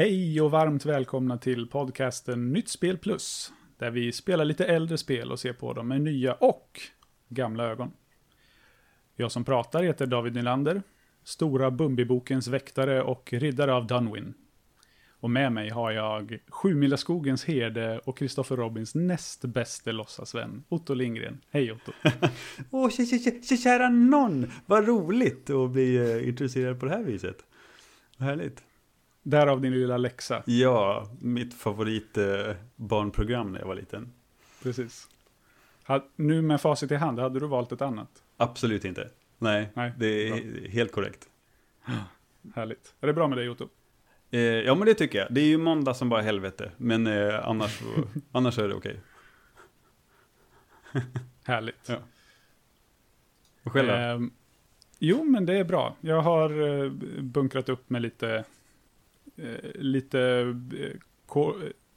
Hej och varmt välkomna till podcasten Nytt Spel Plus. Där vi spelar lite äldre spel och ser på dem med nya och gamla ögon. Jag som pratar heter David Nylander, Stora Bumbibokens väktare och riddare av Dunwin. Och med mig har jag Sjumilaskogens herde och Kristoffer Robins näst bäste låtsasvän, Otto Lindgren. Hej Otto! Åh, oh, kära någon! Vad roligt att bli eh, introducerad på det här viset. Vad härligt. Därav din lilla läxa. Ja, mitt favorit uh, barnprogram när jag var liten. Precis. Nu med facit i hand, hade du valt ett annat? Absolut inte. Nej, Nej det är bra. helt korrekt. Härligt. Är det bra med dig Otto? Eh, ja, men det tycker jag. Det är ju måndag som bara helvete. Men eh, annars, annars är det okej. Härligt. Ja. Och själv eh, Jo, men det är bra. Jag har eh, bunkrat upp med lite, eh, lite,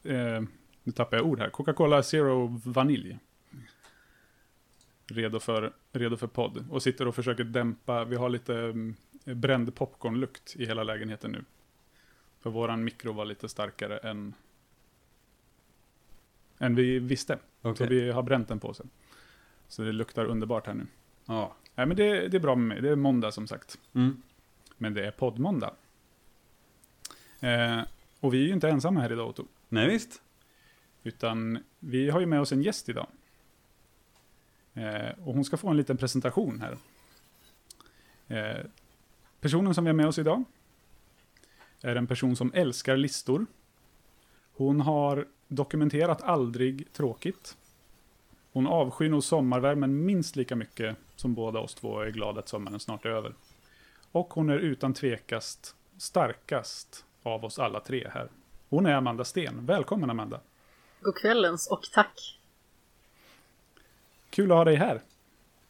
eh, nu tappar jag ord här, Coca-Cola Zero Vanilj. Redo för, redo för podd. Och sitter och försöker dämpa, vi har lite mm, bränd popcornlukt i hela lägenheten nu. För våran mikro var lite starkare än, än vi visste. Okay. Så vi har bränt den på sig. Så det luktar underbart här nu. Ja. Nej men det, det är bra med mig. Det är måndag som sagt. Mm. Men det är poddmåndag. Eh, och vi är ju inte ensamma här idag Otto. Nej visst. Utan vi har ju med oss en gäst idag. Eh, och hon ska få en liten presentation här. Eh, personen som vi har med oss idag är en person som älskar listor. Hon har dokumenterat aldrig tråkigt. Hon avskyr nog sommarvärmen minst lika mycket som båda oss två är glada att sommaren snart är över. Och hon är utan tvekast starkast av oss alla tre här. Hon är Amanda Sten. Välkommen Amanda. God kvällens och tack. Kul att ha dig här.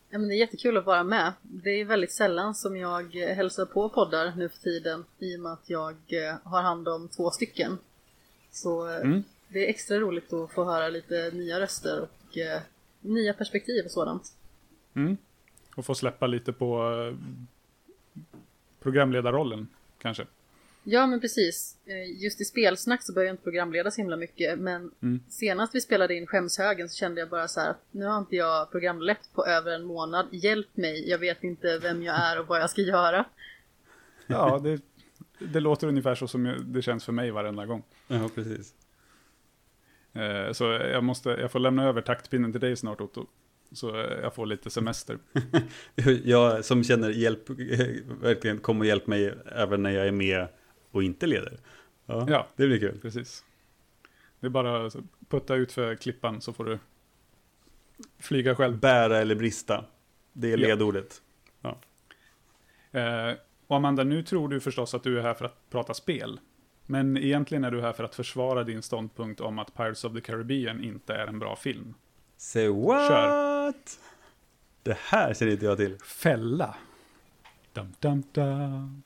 Ja, men det är jättekul att vara med. Det är väldigt sällan som jag hälsar på poddar nu för tiden i och med att jag eh, har hand om två stycken. Så eh, mm. det är extra roligt att få höra lite nya röster och eh, nya perspektiv och sådant. Mm. Och få släppa lite på eh, programledarrollen kanske. Ja men precis. Eh, just i spelsnack så behöver jag inte programleda så himla mycket men mm. senast vi spelade in Skämshögen så kände jag bara så här att nu har inte jag programlett på över en månad. Hjälp mig, jag vet inte vem jag är och vad jag ska göra. Ja, det, det låter ungefär så som det känns för mig varenda gång. Ja, precis. Eh, så jag, måste, jag får lämna över taktpinnen till dig snart Otto. Så jag får lite semester. jag som känner hjälp, verkligen kom och hjälp mig även när jag är med och inte leder. Ja, ja det blir kul. Precis. Det är bara att putta ut för klippan så får du flyga själv. Bära eller brista. Det är ledordet. Ja. Eh, och Amanda, nu tror du förstås att du är här för att prata spel. Men egentligen är du här för att försvara din ståndpunkt om att Pirates of the Caribbean inte är en bra film. Say what? Kör. Det här ser inte jag till. Fälla. Dum, dum, dum.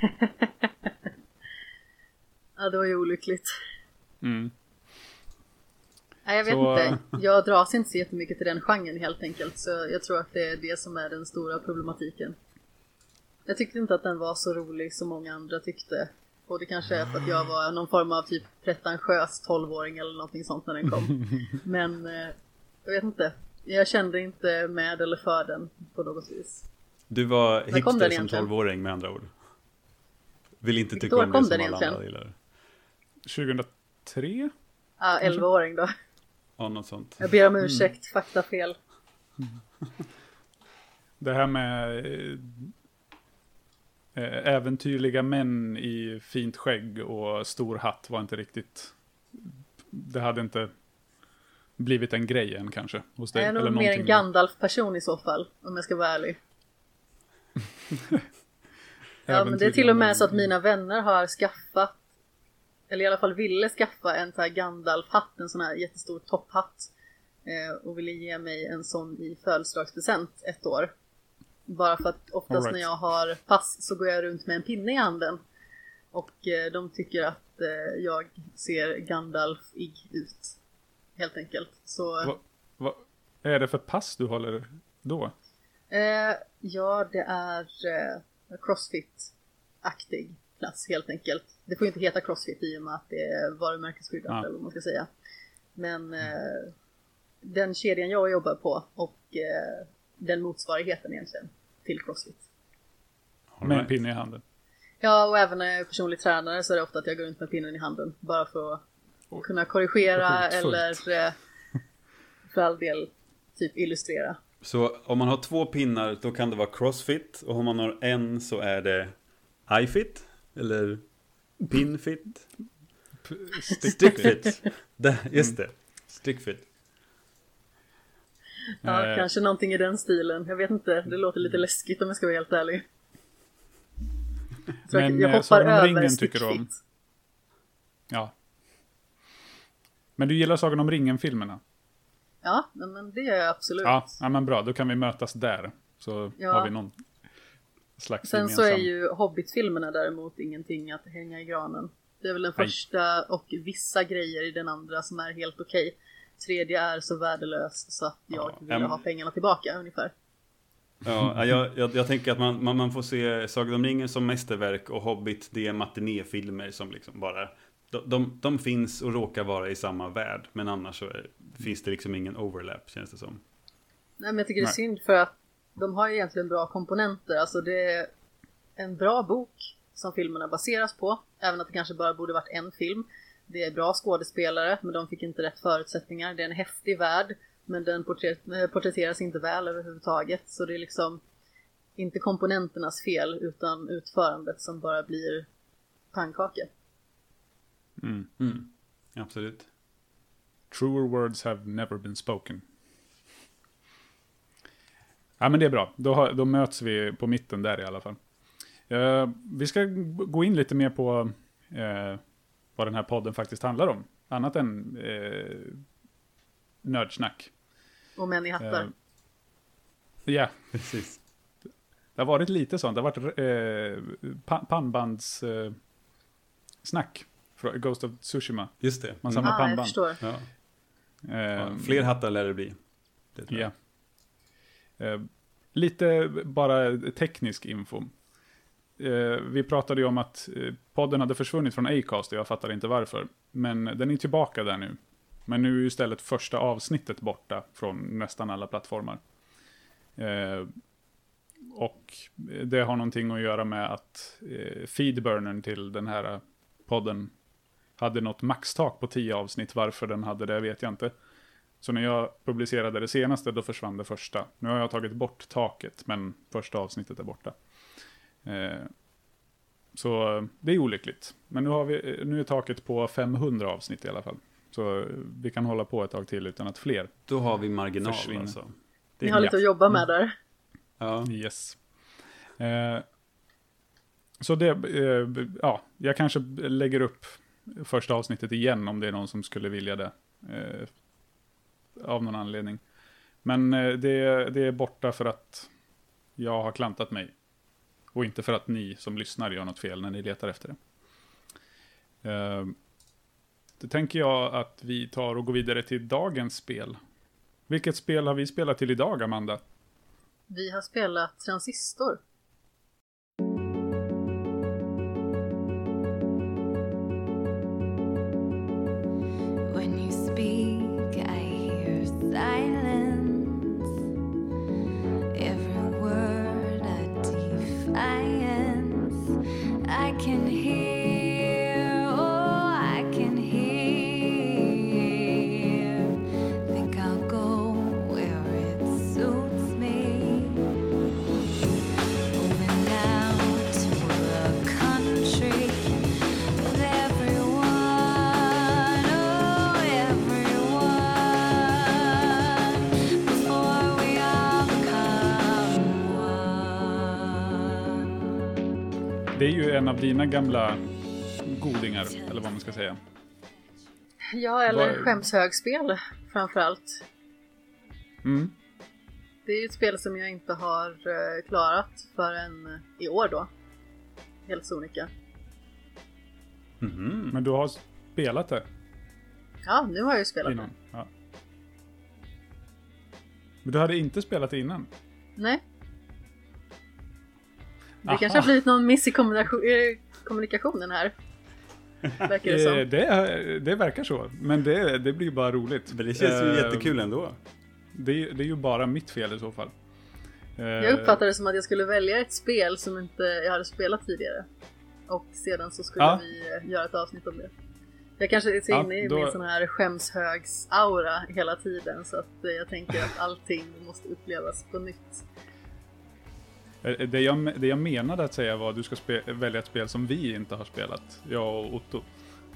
ja, det var ju olyckligt. Mm. Nej, jag vet så... inte. Jag dras inte så jättemycket till den genren helt enkelt. Så jag tror att det är det som är den stora problematiken. Jag tyckte inte att den var så rolig som många andra tyckte. Och det kanske är för att jag var någon form av typ pretentiös 12-åring eller någonting sånt när den kom. Men eh, jag vet inte. Jag kände inte med eller för den på något vis. Du var hipster som 12-åring med andra ord? Vill inte tycka om det som alla andra gillar. 2003? Ja, 11-åring då. Ja, något sånt. Jag ber om mm. ursäkt, mm. faktafel. Det här med äh, äventyrliga män i fint skägg och stor hatt var inte riktigt... Det hade inte blivit en grej än kanske. Hos dig, jag är nog mer en Gandalf-person i så fall, om jag ska vara ärlig. Ja men det är till och med så att mina vänner har skaffat eller i alla fall ville skaffa en sån här Gandalf-hatt, en sån här jättestor topphatt. eh, och ville ge mig en sån i födelsedagspresent ett år. Bara för att oftast right. när jag har pass så går jag runt med en pinne i handen. Och eh, de tycker att eh, jag ser Gandalf-ig ut. Helt enkelt. Så Vad vad är det för pass du håller då? eh, ja, det är eh, Crossfit-aktig klass helt enkelt. Det får inte heta Crossfit i och med att det är varumärkesskyddat Ja. eller vad man ska säga. Men eh, den kedjan jag jobbar på och eh, den motsvarigheten egentligen till Crossfit. Med en pinne i handen. Ja, och även när jag är personlig tränare så är det ofta att jag går runt med pinnen i handen. Bara för att kunna korrigera eller eh, för all del typ illustrera. Så om man har två pinnar då kan det vara crossfit och om man har en så är det iFit eller pinfit. Stickfit. Det- Just det. Stickfit. Ja, Eh, kanske någonting i den stilen. Jag vet inte, det låter lite läskigt om jag ska vara helt ärlig. Tror Men, jag eh, hoppar Sagan om över ringen tycker du om? stickfit. Ja. Men du gillar Sagan om ringen-filmerna? Ja, men det är jag absolut. Ja, ja, men bra. Då kan vi mötas där. Så Ja. har vi någon slags Sen gemensam... så är ju Hobbit-filmerna däremot ingenting att hänga i granen. Det är väl den Nej. första och vissa grejer i den andra som är helt okej. Tredje är så värdelös så att jag Ja, vill em- ha pengarna tillbaka ungefär. Ja, jag, jag, jag tänker att man, man, man får se Sagan om ringen som mästerverk och Hobbit det är matinéfilmer som liksom bara de, de, de finns och råkar vara i samma värld men annars så är, finns det liksom ingen overlap känns det som. Nej men jag tycker det är synd för att de har ju egentligen bra komponenter. Alltså det är en bra bok som filmerna baseras på. Även att det kanske bara borde varit en film. Det är bra skådespelare men de fick inte rätt förutsättningar. Det är en häftig värld men den porträtt, eh, porträtteras inte väl överhuvudtaget. Så det är liksom inte komponenternas fel utan utförandet som bara blir pannkaka. Mm. Mm. Absolut. Truer words have never been spoken. Ja, men det är bra. Då, har, då möts vi på mitten där i alla fall. Eh, vi ska gå in lite mer på eh, vad den här podden faktiskt handlar om. Annat än eh, nördsnack. Och män i hattar. Eh, Ja, Precis. det har varit lite sånt. Det har varit eh, pa- pannbands eh, snack. Ghost of Tsushima. Just det. Man Mm. samlar ah, jag pannband. förstår. Ja. Ja, fler hattar lär det bli. Det. Ja. Eh, lite bara teknisk info. Eh, vi pratade ju om att eh, podden hade försvunnit från Acast och jag fattar inte varför. Men den är tillbaka där nu. Men nu är ju istället första avsnittet borta från nästan alla plattformar. Och det har någonting att göra med att eh, feedburnern till den här podden hade något maxtak på 10 avsnitt. Varför den hade det vet jag inte. Så när jag publicerade det senaste, då försvann det första. Nu har jag tagit bort taket, men första avsnittet är borta. Eh, så det är olyckligt. Men nu, har vi, eh, nu är taket på 500 avsnitt i alla fall. Så eh, vi kan hålla på ett tag till utan att fler. Då har vi marginal Försvinner. alltså. Ni har lite ja. att jobba med där. Ja. Yes. Eh, så det, eh, ja, jag kanske lägger upp första avsnittet igen om det är någon som skulle vilja det. Eh, av någon anledning. Men eh, det, det är borta för att jag har klantat mig. Och inte för att ni som lyssnar gör något fel när ni letar efter det. Eh, då tänker jag att vi tar och går vidare till dagens spel. Vilket spel har vi spelat till idag, Amanda? Vi har spelat Transistor. Can är ju en av dina gamla godingar, eller vad man ska säga. Ja, eller Vad- skämshögspel framförallt. Mm. Det är ju ett spel som jag inte har eh, klarat förrän eh, i år då. Helt sonika. Mhm. Men du har spelat det Ja, nu har jag ju spelat innan? det. Ja. Men du hade inte spelat det innan? Nej. Det Aha. kanske har blivit någon miss i kommunikation, kommunikationen här. Verkar det Eh, som. det, det verkar så, men det, det blir bara roligt. Men det känns ju Eh, jättekul ändå. Det, det är ju bara mitt fel i så fall. Eh, Jag uppfattade det som att jag skulle välja ett spel som inte jag hade spelat tidigare. Och sedan så skulle Ja. vi göra ett avsnitt om det. Jag kanske är så Ja, inne i då- min sån här skämshögs-aura hela tiden så att jag tänker att allting måste upplevas på nytt. Eh, Det jag, det jag menade att säga var att du ska spe, välja ett spel som vi inte har spelat, jag och Otto.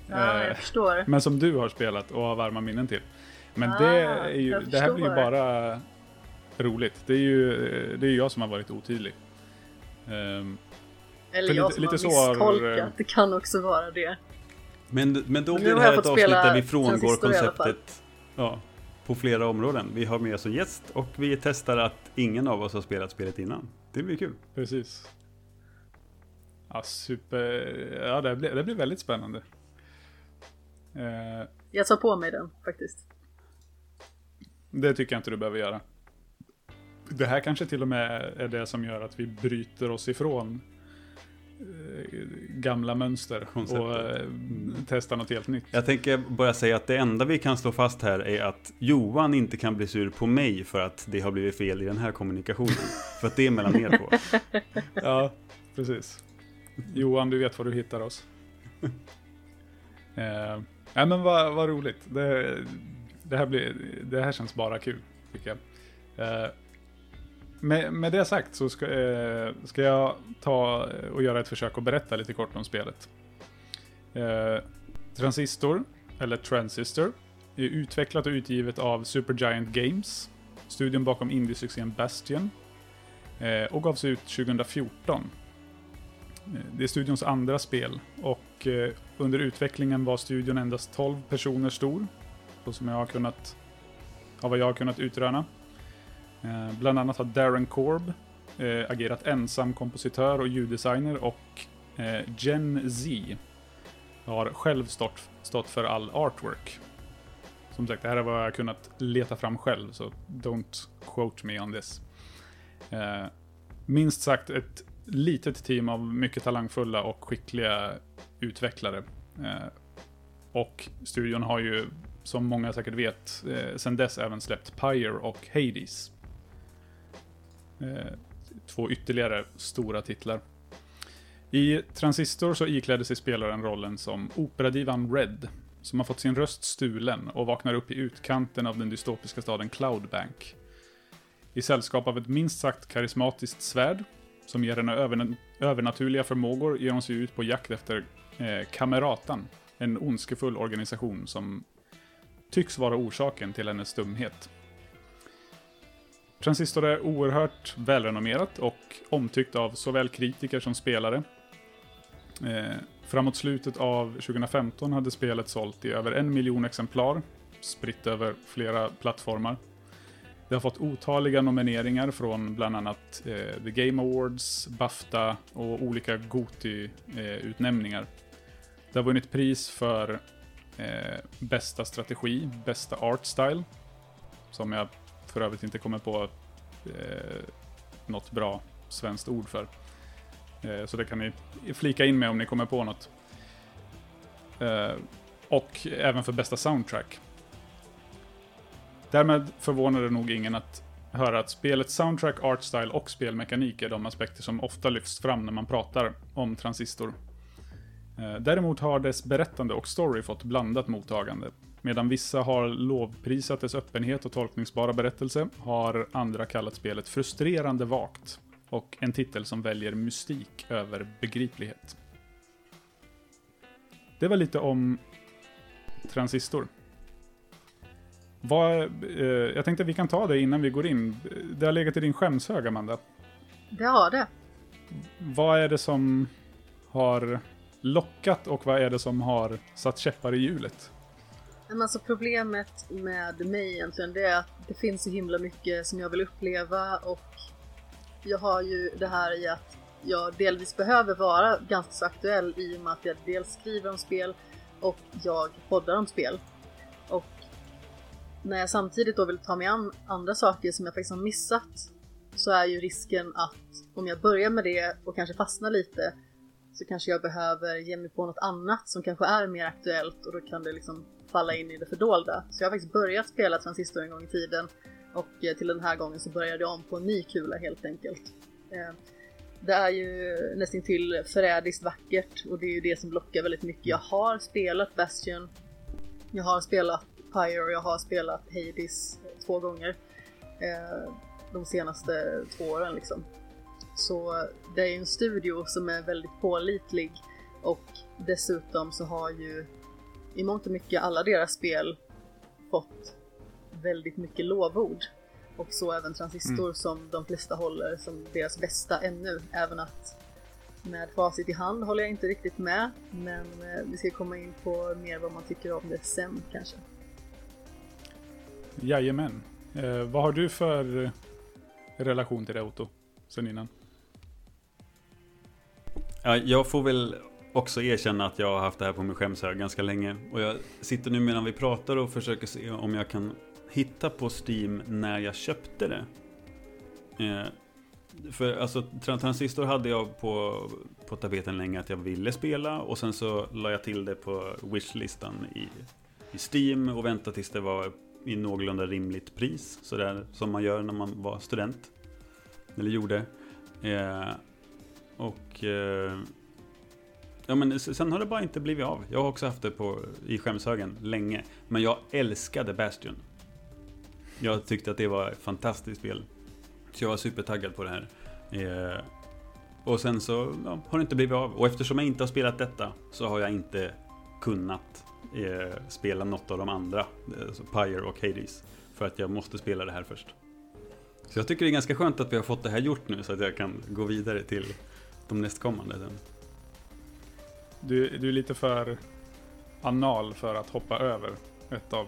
Ja, Eh, jag förstår. Men som du har spelat och har varma minnen till. Men Ah, det, är ju, det här blir ju bara roligt. Det är ju det är jag som har varit otydlig. Ehm, Eller jag lite- som lite har så har, misstolkat. eh, Det kan också vara det. Men, men då Men blir det här ett avsnitt där vi frångår konceptet ja, på flera områden. Vi har med oss en gäst och vi testar att ingen av oss har spelat spelet innan. Det blir kul. precis. Ja, super. Ja, det blir, det blir väldigt spännande. Eh, Jag tar på mig den faktiskt. det tycker jag inte du behöver göra. Det här kanske till och med är det som gör att vi bryter oss ifrån gamla mönster Koncepter. och eh, testar något helt nytt. Jag tänker bara säga att det enda vi kan slå fast här är att Johan inte kan bli sur på mig för att det har blivit fel i den här kommunikationen. för att det är mellan er två. Ja, precis. Johan, du vet var du hittar oss. eh, nej men vad, vad roligt. Det, det, här blir, det här känns bara kul, tycker jag. Eh, med, med det sagt så ska, eh, ska jag ta och göra ett försök att berätta lite kort om spelet. Eh, Transistor, eller Transistor, är utvecklat och utgivet av Supergiant Games, studion bakom indiesuccén Bastion, eh, och gavs ut 2014. Eh, det är studions andra spel och eh, under utvecklingen var studion endast 12 personer stor, så som jag har kunnat, av vad jag har kunnat utröna. Eh, Bland annat har Darren Korb eh, agerat ensam kompositör och ljuddesigner och eh, Gen Z har själv stått, stått för all artwork. Som sagt, det här är vad jag kunnat leta fram själv, så don't quote me on this. Eh, minst sagt ett litet team av mycket talangfulla och skickliga utvecklare. Eh, och studion har ju, som många säkert vet, eh, sedan dess även släppt Pyre och Hades. Eh, två ytterligare stora titlar. I Transistor så iklädde sig spelaren rollen som operadivan Red, som har fått sin röst stulen och vaknar upp i utkanten av den dystopiska staden Cloudbank. I sällskap av ett minst sagt karismatiskt svärd, som ger henne övern övernaturliga förmågor, ger hon sig ut på jakt efter eh, Kameratan, en ondskefull organisation som tycks vara orsaken till hennes stumhet. Transistor är oerhört välrenommerat och omtyckt av såväl kritiker som spelare. Eh, framåt slutet av 2015 hade spelet sålt i över en miljon exemplar, spritt över flera plattformar. Det har fått otaliga nomineringar från bland annat eh, The Game Awards, Bafta och olika Goti-utnämningar. det har vunnit pris för eh, bästa strategi, bästa art style, som jag för övrigt inte kommer på eh, något bra svenskt ord för. Eh, så det kan ni flika in med om ni kommer på något. Eh, och även för bästa soundtrack. Därmed förvånar det nog ingen att höra att spelets soundtrack, artstyle och spelmekanik är de aspekter som ofta lyfts fram när man pratar om Transistor. Eh, däremot har dess berättande och story fått blandat mottagande. Medan vissa har lovprisat dess öppenhet och tolkningsbara berättelse har andra kallat spelet frustrerande vagt och en titel som väljer mystik över begriplighet. Det var lite om Transistor. Vad, eh, jag tänkte att vi kan ta det innan vi går in. Det har legat i din skämshög, Amanda. Det har det. Vad är det som har lockat och vad är det som har satt käppar i hjulet? Men alltså problemet med mig egentligen det är att det finns så himla mycket som jag vill uppleva och jag har ju det här i att jag delvis behöver vara ganska så aktuell i och med att jag dels skriver om spel och jag poddar om spel. Och när jag samtidigt då vill ta mig an andra saker som jag faktiskt har missat så är ju risken att om jag börjar med det och kanske fastnar lite så kanske jag behöver ge mig på något annat som kanske är mer aktuellt och då kan det liksom falla in i det fördolda. Så jag har faktiskt börjat spela Transistor en gång i tiden och eh, till den här gången så började jag om på en ny kula helt enkelt. Eh, det är ju nästan till förrädiskt vackert och det är ju det som lockar väldigt mycket. Jag har spelat Bastion, jag har spelat Pyre och jag har spelat Hades två gånger eh, de senaste två åren liksom. Så det är ju en studio som är väldigt pålitlig och dessutom så har ju i mångt och mycket alla deras spel fått väldigt mycket lovord. Och så även Transistor som de flesta håller som deras bästa ännu. Även att med facit i hand håller jag inte riktigt med. Men eh, vi ska komma in på mer vad man tycker om det sen kanske. Jajamän. Eh, vad har du för relation till det Otto? Sen innan? Ja, jag får väl också erkänna att jag har haft det här på min skämshög ganska länge. Och jag sitter nu medan vi pratar och försöker se om jag kan hitta på Steam när jag köpte det. Eh, för alltså Transistor hade jag på, på tapeten länge att jag ville spela och sen så la jag till det på wishlistan i, i Steam och väntade tills det var i någorlunda rimligt pris. Sådär som man gör när man var student. Eller gjorde. Eh, och eh, Ja men sen har det bara inte blivit av. Jag har också haft det på, i skämshögen länge. Men jag älskade Bastion. Jag tyckte att det var ett fantastiskt spel. Så jag var supertaggad på det här. Eh, och sen så ja, har det inte blivit av. Och eftersom jag inte har spelat detta så har jag inte kunnat eh, spela något av de andra. Alltså Pyre och Hades. För att jag måste spela det här först. Så jag tycker det är ganska skönt att vi har fått det här gjort nu så att jag kan gå vidare till de nästkommande sen. Du, du är lite för anal för att hoppa över ett av...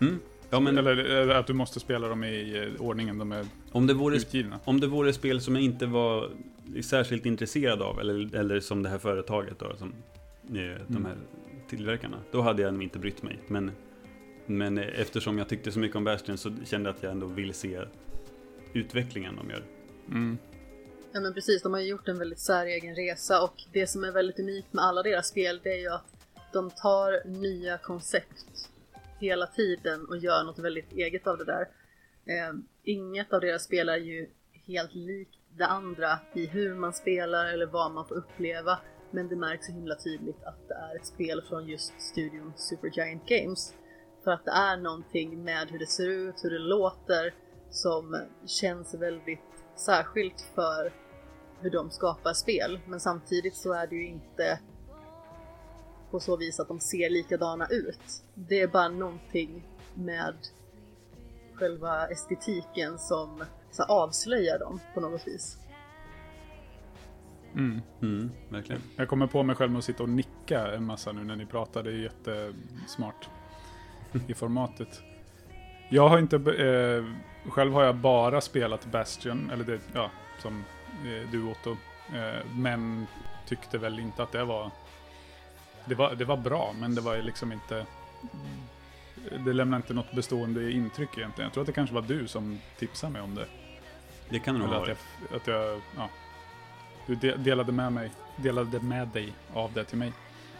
Mm. Ja, men Eller, eller att du måste spela dem i eh, ordningen de är om det, vore, utgivna. om det vore spel som jag inte var särskilt intresserad av, eller, eller som det här företaget då, som eh, de Mm. här tillverkarna, då hade jag nog inte brytt mig. Men, men eh, eftersom jag tyckte så mycket om Bastion så kände jag att jag ändå vill se utvecklingen de gör. Mm. Ja men precis, de har ju gjort en väldigt säregen resa och det som är väldigt unikt med alla deras spel det är ju att de tar nya koncept hela tiden och gör något väldigt eget av det där. Eh, inget av deras spel är ju helt likt det andra i hur man spelar eller vad man får uppleva men det märks så himla tydligt att det är ett spel från just studion Supergiant Games. För att det är någonting med hur det ser ut, hur det låter som känns väldigt särskilt för hur de skapar spel. Men samtidigt så är det ju inte på så vis att de ser likadana ut. Det är bara någonting med själva estetiken som så här, avslöjar dem på något vis. Mm. Mm, verkligen. Jag kommer på mig själv med att sitta och nicka en massa nu när ni pratar. Det är jättesmart i formatet. Jag har inte... Eh, själv har jag bara spelat Bastion, eller det, ja, som du Otto. Eh, men tyckte väl inte att det var... Det var, det var bra, men det var liksom inte... Det lämnar inte något bestående intryck egentligen. Jag tror att det kanske var du som tipsade mig om det. Det kan det nog Eller vara. att jag, att jag ja. Du de, delade med mig, delade med dig av det till mig.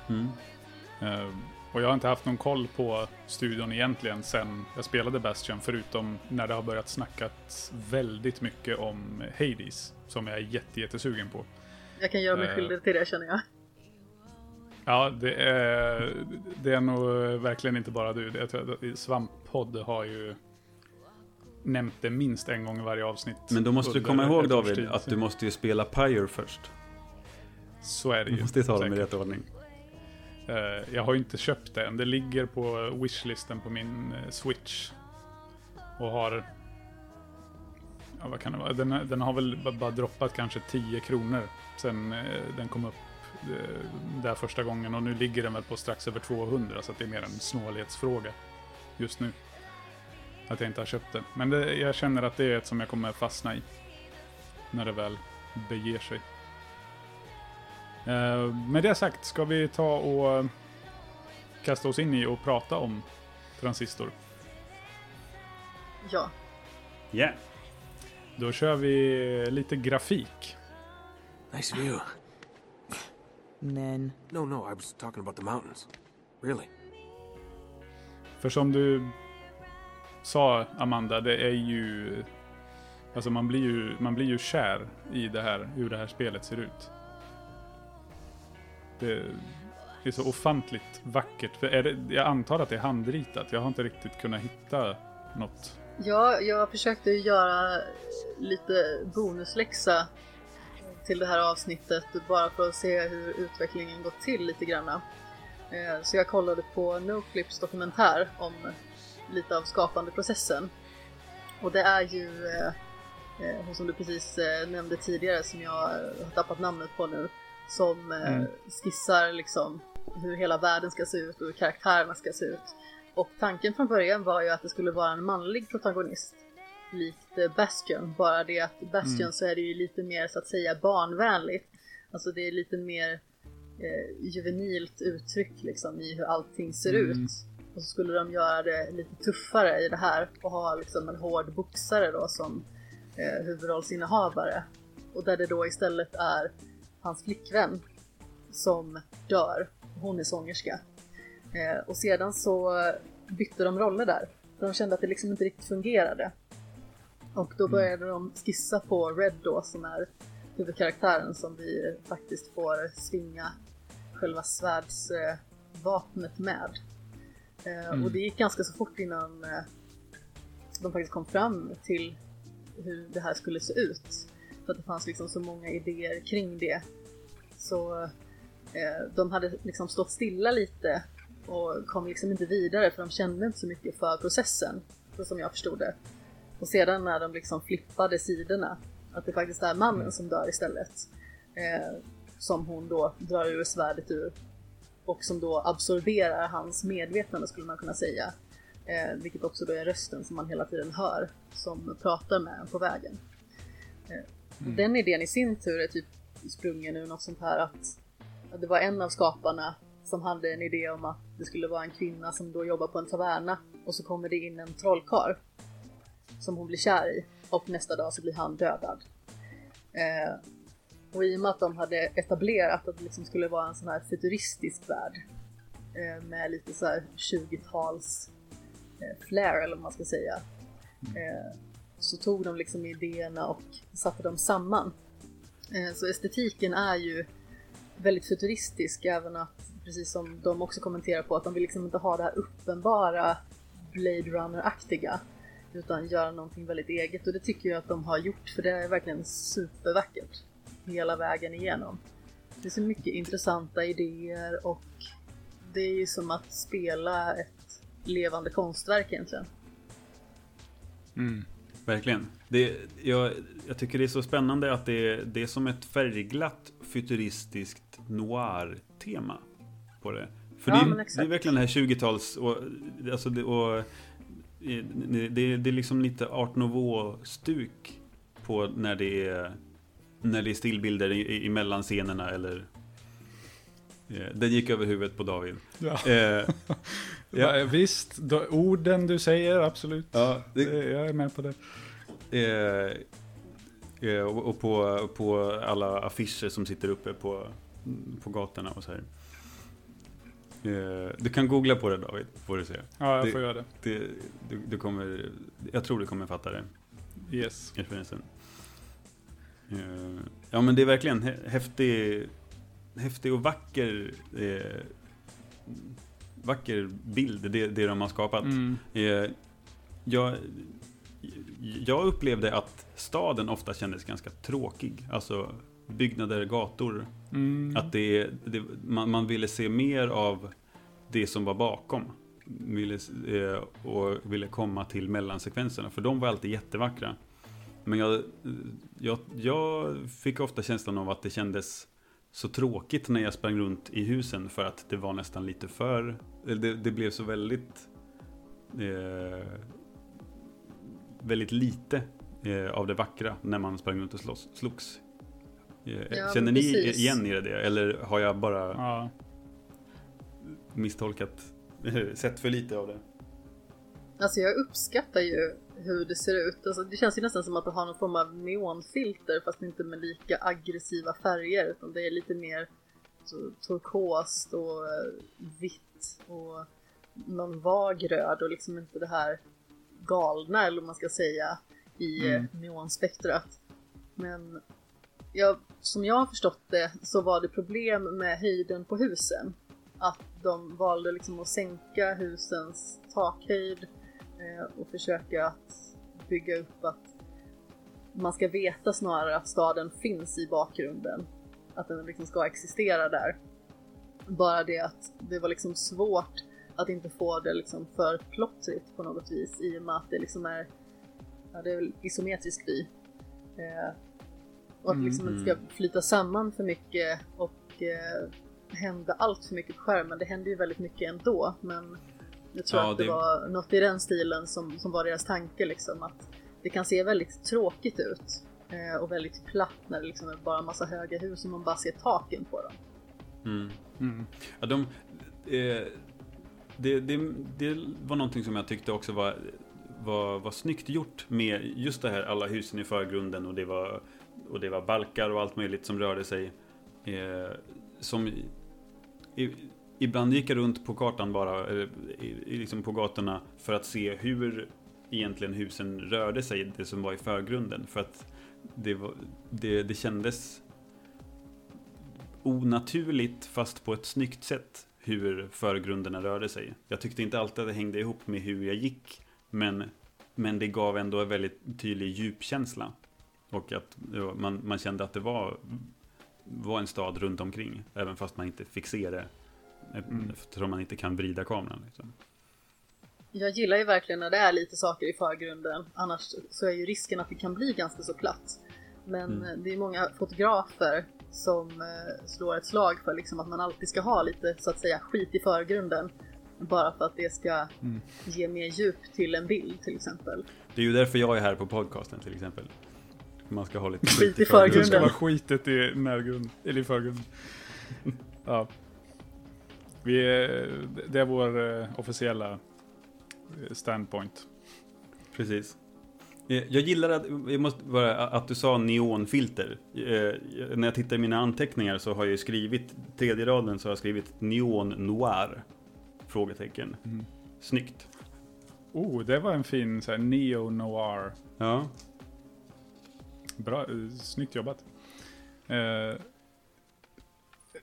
Mm. Och jag har inte haft någon koll på studion egentligen sen jag spelade Bastion, förutom när det har börjat snackas väldigt mycket om Hades, som jag är jätte, jättesugen på. Jag kan göra mig Eh. skyldig till det känner jag. Ja, det är, det är nog verkligen inte bara du. Svamppodd har ju nämnt det minst en gång i varje avsnitt. Men då måste du komma ihåg David att du måste ju spela Pyre först. Så är det Du ju. måste ta dem i rätt ordning. Eh, jag har ju inte köpt det än. Det ligger på wishlisten på min eh, Switch. Och har... Ja, vad kan det vara? Den, den har väl bara droppat kanske 10 kronor sen eh, den kom upp där första gången och nu ligger den väl på strax över 200 så att det är mer en snålhetsfråga just nu. Att jag inte har köpt det. Men det, jag känner att det är ett som jag kommer fastna i. När det väl beger sig. Eh, med det sagt, ska vi ta och kasta oss in i och prata om transistor? Ja, Yeah. Då kör vi lite grafik. Nice view. Men No, no, I was talking about the mountains. Really. För som du sa, Amanda, det är ju... Alltså man blir ju, man blir ju kär i det här, hur det här spelet ser ut. Det är så ofantligt vackert. För är det, jag antar att det är handritat. Jag har inte riktigt kunnat hitta något. Ja, jag försökte ju göra lite bonusläxa till det här avsnittet bara för att se hur utvecklingen gått till lite grann. Eh, så jag kollade på Noclips dokumentär om lite av skapandeprocessen. Och det är ju eh, eh, hon som du precis nämnde tidigare som jag har tappat namnet på nu som eh, Mm. skissar liksom hur hela världen ska se ut och hur karaktärerna ska se ut. Och tanken från början var ju att det skulle vara en manlig protagonist. Likt eh, Bastion, bara det att Bastion så är det ju lite mer så att säga barnvänligt. Alltså det är lite mer eh, juvenilt uttryck liksom i hur allting ser Mm. ut. Och så skulle de göra det lite tuffare i det här och ha liksom en hård boxare då som eh, huvudrollsinnehavare. Och där det då istället är hans flickvän som dör. Hon är sångerska. Eh, och sedan så bytte de roller där. För de kände att det liksom inte riktigt fungerade. Och då började de skissa på Red då som är huvudkaraktären som vi faktiskt får svinga själva svärdsvapnet med. Eh, Och det gick ganska så fort innan eh, de faktiskt kom fram till hur det här skulle se ut. För att det fanns liksom så många idéer kring det. Så eh, de hade liksom stått stilla lite och kom liksom inte vidare för de kände inte så mycket för processen. Så som jag förstod det. Och sedan när de liksom flippade sidorna, att det faktiskt är mannen som dör istället. Eh, som hon då drar ur svärdet ur. Och som då absorberar hans medvetande skulle man kunna säga. Eh, vilket också då är rösten som man hela tiden hör som pratar med en på vägen. Eh, Den idén i sin tur är typ sprungen ur något sånt här att, att det var en av skaparna som hade en idé om att det skulle vara en kvinna som då jobbar på en taverna och så kommer det in en trollkarl som hon blir kär i och nästa dag så blir han dödad. Eh, och i och med att de hade etablerat att det liksom skulle vara en sån här futuristisk värld eh, med lite så här 20-tals eh, flair eller vad man ska säga. Eh, så tog de liksom idéerna och satte dem samman. Eh, så estetiken är ju väldigt futuristisk även att, precis som de också kommenterar på, att de vill liksom inte ha det här uppenbara Blade Runner-aktiga utan göra någonting väldigt eget och det tycker jag att de har gjort för det är verkligen supervackert hela vägen igenom. Det är så mycket intressanta idéer och det är ju som att spela ett levande konstverk egentligen. Mm. Verkligen. Det, jag, jag tycker det är så spännande att det, det är som ett färgglatt futuristiskt noir-tema på det. För Ja, det, är, det är verkligen det här 20-tals och, alltså det, och det, det, är liksom lite art nouveau-stuk på när det är när det är stillbilder i, i, scenerna eller den gick över huvudet på David. Ja. Eh, Ja, visst, då, orden du säger, absolut. ja, det, jag är med på det. Eh, eh, och och på, på alla affischer som sitter uppe på, på gatorna och så här. Eh, du kan googla på det David, får du se. Ja, jag Det- får göra det. Det, du, du kommer, jag tror du kommer fatta det, Yes. referensen. Eh, ja men det är verkligen hä- häftig, häftig och vacker, eh, vacker bild, det, det de har skapat. Mm. Eh, jag, jag upplevde att staden ofta kändes ganska tråkig. Alltså byggnader, gator. Mm. Att det, det, man, man ville se mer av det som var bakom. Ville, eh, och ville komma till mellansekvenserna. För de var alltid jättevackra. Men jag, jag, jag fick ofta känslan av att det kändes så tråkigt när jag sprang runt i husen för att det var nästan lite för, eller det, det blev så väldigt, eh, väldigt lite eh, av det vackra när man sprang runt och slåss, slogs. Eh, Ja, Känner ni precis. igen er i det? Eller har jag bara Ja. misstolkat, sett för lite av det? Alltså jag uppskattar ju hur det ser ut. Alltså det känns ju nästan som att det har någon form av neonfilter fast inte med lika aggressiva färger utan det är lite mer så, turkost och eh, vitt och någon vag röd och liksom inte det här galna eller vad man ska säga i Mm. mm. neonspektrat. Men ja, som jag har förstått det så var det problem med höjden på husen. Att de valde liksom att sänka husens takhöjd eh, och försöka att bygga upp att man ska veta snarare att staden finns i bakgrunden. Att den liksom ska existera där. Bara det att det var liksom svårt att inte få det liksom för plottrigt på något vis i och med att det liksom är, ja det är väl isometrisk by. Eh, och att det liksom inte ska flyta samman för mycket och eh, hända allt för mycket på skärmen. Det händer ju väldigt mycket ändå men jag tror Ja, att det, det- var något i den stilen som, som var deras tanke liksom att det kan se väldigt tråkigt ut eh, och väldigt platt när det liksom är bara en massa höga hus och man bara ser taken på dem. Mm. Mm. Ja, de, eh, det, det, det var någonting som jag tyckte också var, var, var snyggt gjort med just det här alla husen i förgrunden och det var, och det var balkar och allt möjligt som rörde sig. Eh, som i, ibland gick jag runt på kartan bara, eller, liksom på gatorna för att se hur egentligen husen rörde sig, det som var i förgrunden. För att det, var, det, det kändes onaturligt fast på ett snyggt sätt hur förgrunderna rörde sig. Jag tyckte inte alltid att det hängde ihop med hur jag gick men, men det gav ändå en väldigt tydlig djupkänsla. Och att man, man kände att det var, var en stad runt omkring även fast man inte fick se det Mm. eftersom man inte kan vrida kameran. Liksom. Jag gillar ju verkligen när det är lite saker i förgrunden. Annars så är ju risken att det kan bli ganska så platt. Men Mm. eh, det är många fotografer som eh, slår ett slag för liksom att man alltid ska ha lite så att säga skit i förgrunden. Bara för att det ska Mm. ge mer djup till en bild till exempel. Det är ju därför jag är här på podcasten till exempel. Man ska ha lite Skit i Det förgrunden. ska vara skitet i närgrund, eller i förgrund. Ja. Vi, det är vår eh, officiella eh, standpoint. Precis. Eh, Jag gillar att, jag måste bara, att du sa neonfilter. Eh, När jag tittar i mina anteckningar så har jag skrivit, tredje raden så har jag skrivit neon noir. Frågetecken. Mm. Snyggt. Oh, det var en fin så här, neo-noir. Ja. Bra, snyggt jobbat. Eh,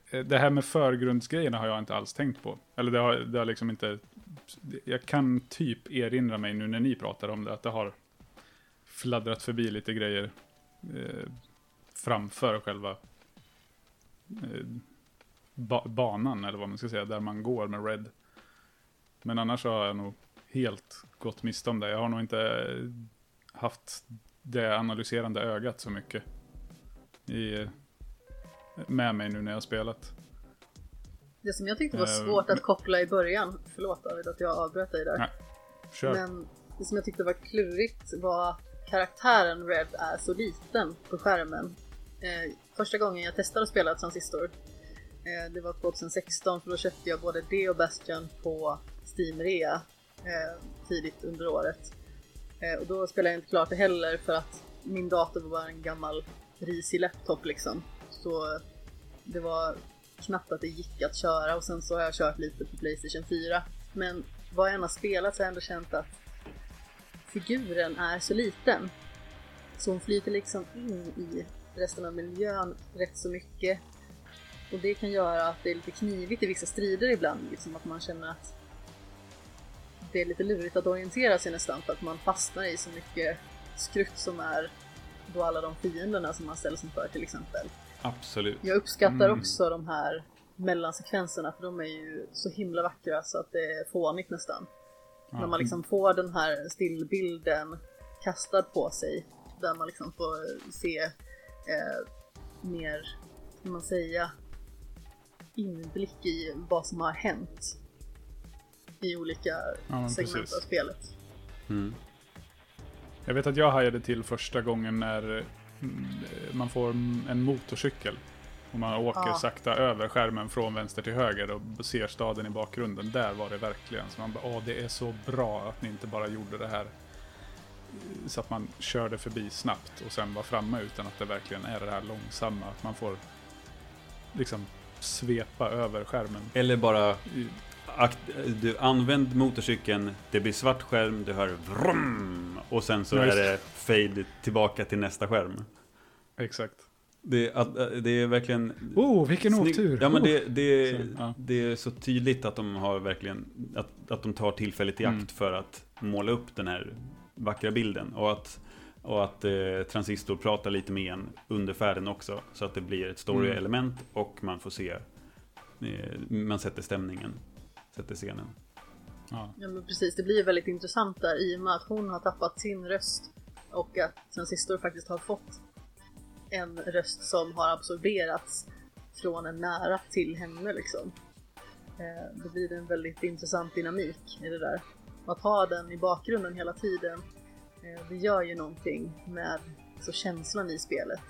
Eh, det här med förgrundsgrejerna har jag inte alls tänkt på. Eller det har, det har liksom inte... Jag kan typ erinra mig nu när ni pratar om det, att det har fladdrat förbi lite grejer eh, framför själva eh, ba banan, eller vad man ska säga, där man går med Red. Men annars har jag nog helt gått miste om det. Jag har nog inte eh, haft det analyserande ögat så mycket i, eh, med mig nu när jag spelat. Det som jag tyckte var Eh, svårt att koppla i början, förlåt David att jag avbröt dig där. Nej, Kör. Men det som jag tyckte var klurigt var att karaktären Red är så liten på skärmen. Eh, första gången jag testade att spela Transistor, eh, det var 2016 för då köpte jag både det och Bastion på Steam-rea eh, tidigt under året. Och då spelade jag inte klart det heller för att min dator var bara en gammal risig laptop liksom. Så det var knappt att det gick att köra och sen så har jag kört lite på Playstation 4. Men vad jag än har spelat så har jag ändå känt att figuren är så liten. Så hon flyter liksom in i resten av miljön rätt så mycket. Och det kan göra att det är lite knivigt i vissa strider ibland, liksom att man känner att det är lite lurigt att orientera sig nästan för att man fastnar i så mycket skrutt som är då alla de fienderna som man ställs inför till exempel. Absolut. Jag uppskattar Mm. också de här mellansekvenserna för de är ju så himla vackra så att det är fånigt nästan. När man liksom får den här stillbilden kastad på sig. Där man liksom får se eh, mer ska man säga, inblick i vad som har hänt i olika men segment precis. av spelet. Mm. Jag vet att jag hajade till första gången när man får en motorcykel. Och man åker Ja. sakta över skärmen från vänster till höger och ser staden i bakgrunden. Där var det verkligen. Så man bara, åh det är så bra att ni inte bara gjorde det här så att man körde förbi snabbt och sen var framme utan att det verkligen är det här långsamma. Att man får liksom svepa över skärmen. Eller bara du använd motorcykeln, det blir svart skärm, du hör vrum och sen så Ja, är det. det fade tillbaka till nästa skärm. Exakt. Det, att, det är verkligen... Oh, vilken snygg- otur! Ja men Oh. det, det, Så, ja. det är så tydligt att de har verkligen, att, att de tar tillfället i akt Mm. för att måla upp den här vackra bilden. Och att, och att eh, Transistor pratar lite med en under färden också. Så att det blir ett story-element och man får se, eh, man sätter stämningen, sätter scenen. Ja. Ja men precis, det blir väldigt intressant där i och med att hon har tappat sin röst och att Transistor faktiskt har fått en röst som har absorberats från en nära till henne liksom. Eh, Då blir det en väldigt intressant dynamik i det där. Och att ha den i bakgrunden hela tiden, eh, det gör ju någonting med så känslan i spelet.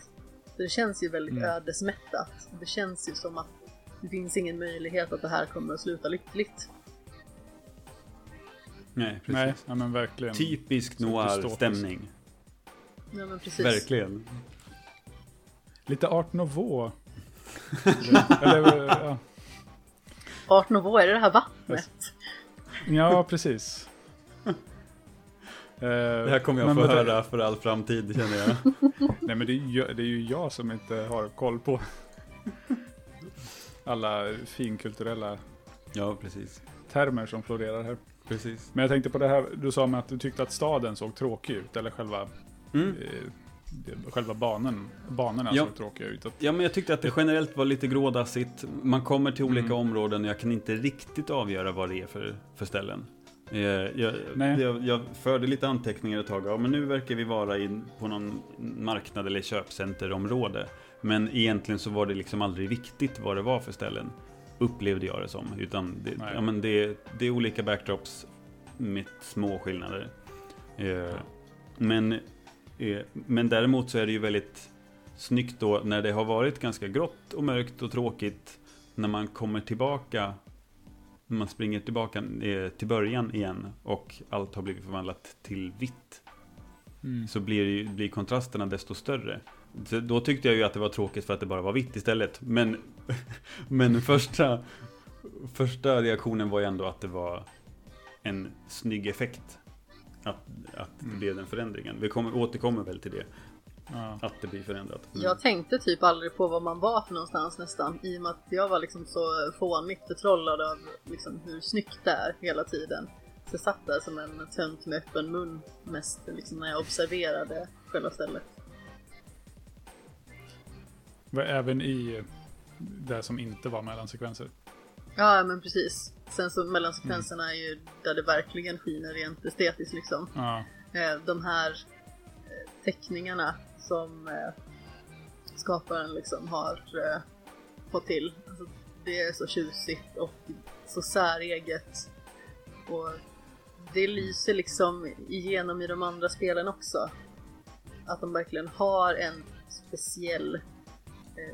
För det känns ju väldigt Mm. ödesmättat. Det känns ju som att det finns ingen möjlighet att det här kommer att sluta lyckligt. Nej, precis. Nej, ja, men verkligen. Typisk noir-stämning. Ja men precis. Verkligen. Lite Art Nouveau. Eller, ja. Art Nouveau, är det det här vattnet? ja, precis. Eh, Det här kommer jag men få vänta, höra för all framtid känner jag. Nej, men det är, ju, det är ju jag som inte har koll på alla finkulturella Ja, precis. termer som florerar här. Precis. Men jag tänkte på det här du sa med att du tyckte att staden såg tråkig ut, eller själva, Mm. eh, själva banan, banorna Ja. såg tråkiga ut. Att, Ja, men jag tyckte att det generellt var lite grådassigt. Man kommer till olika Mm. områden och jag kan inte riktigt avgöra vad det är för, för ställen. Eh, Jag, jag, jag förde lite anteckningar ett tag. Ja, men nu verkar vi vara in på någon marknad eller köpcenterområde. Men egentligen så var det liksom aldrig viktigt vad det var för ställen. Upplevde jag det som. Utan det, Nej. ja, men det, det är olika backdrops med små skillnader. Eh, men, eh, men däremot så är det ju väldigt snyggt då när det har varit ganska grått och mörkt och tråkigt. När man kommer tillbaka, när man springer tillbaka eh, till början igen och allt har blivit förvandlat till vitt. mm. Så blir, blir kontrasterna desto större. Så då tyckte jag ju att det var tråkigt för att det bara var vitt istället. Men, men första, första reaktionen var ju ändå att det var en snygg effekt. Att, att det Mm. blev den förändringen. Vi kommer, återkommer väl till det. Ja. Att det blir förändrat. Mm. Jag tänkte typ aldrig på var man var för någonstans nästan. I och med att jag var liksom så fånigt förtrollad av liksom hur snyggt det är hela tiden. Så jag satt där som en tönt med öppen mun mest liksom när jag observerade själva stället. Även i det som inte var mellansekvenser. Ja men precis. Sen så mellansekvenserna är ju där det verkligen skiner rent estetiskt liksom. Ja, Eh, De här eh, teckningarna som eh, skaparen liksom har fått till. Alltså, det är så tjusigt och så säreget. Och det lyser liksom igenom i de andra spelen också. Att de verkligen har en speciell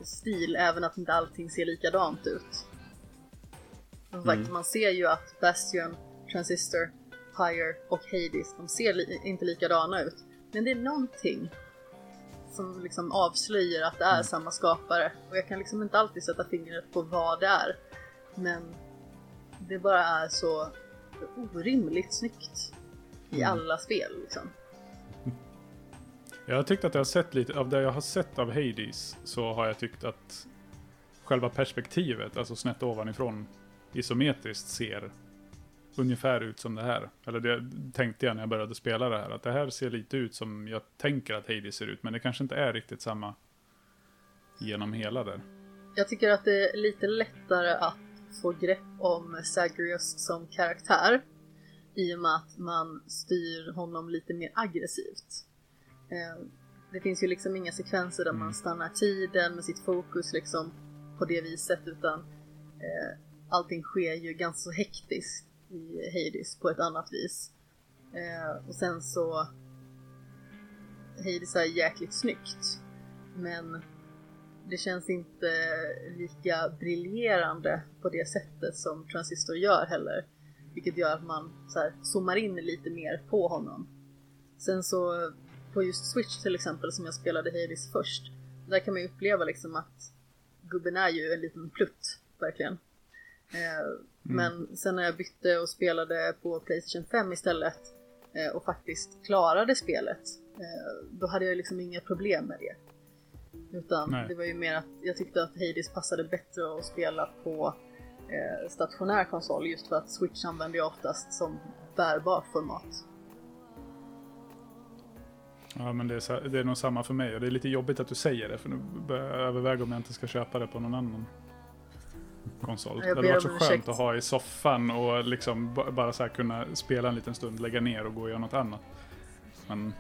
stil, även att inte allting ser likadant ut. Som sagt, Mm. Man ser ju att Bastion, Transistor, Pyre och Hades, de ser li- inte likadana ut. Men det är någonting som liksom avslöjar att det är samma skapare. Och jag kan liksom inte alltid sätta fingret på vad det är. Men det bara är så orimligt snyggt i Mm. alla spel liksom. Jag har tyckt att jag har sett lite, av det jag har sett av Hades så har jag tyckt att själva perspektivet, alltså snett ovanifrån isometriskt ser ungefär ut som det här. Eller det tänkte jag när jag började spela det här, att det här ser lite ut som jag tänker att Hades ser ut, men det kanske inte är riktigt samma genom hela där. Jag tycker att det är lite lättare att få grepp om Zagreus som karaktär i och med att man styr honom lite mer aggressivt. Eh, det finns ju liksom inga sekvenser där man stannar tiden med sitt fokus liksom på det viset utan eh, allting sker ju ganska så hektiskt i Hades på ett annat vis. Eh, och sen så Hades är jäkligt snyggt men det känns inte lika briljerande på det sättet som Transistor gör heller. Vilket gör att man så här, zoomar in lite mer på honom. Sen så på just Switch till exempel som jag spelade Hades först. Där kan man ju uppleva liksom att gubben är ju en liten plutt, verkligen. Eh, Men sen när jag bytte och spelade på Playstation 5 istället eh, och faktiskt klarade spelet, eh, då hade jag liksom inga problem med det. Utan Nej. det var ju mer att jag tyckte att Hades passade bättre att spela på eh, stationär konsol just för att Switch använder jag oftast som bärbart format. Ja, men det är, så- det är nog samma för mig och det är lite jobbigt att du säger det för nu börjar jag överväga om jag inte ska köpa det på någon annan konsol. Det hade varit så skönt att ha i soffan och liksom ba- bara så här kunna spela en liten stund, lägga ner och gå och göra något annat. Men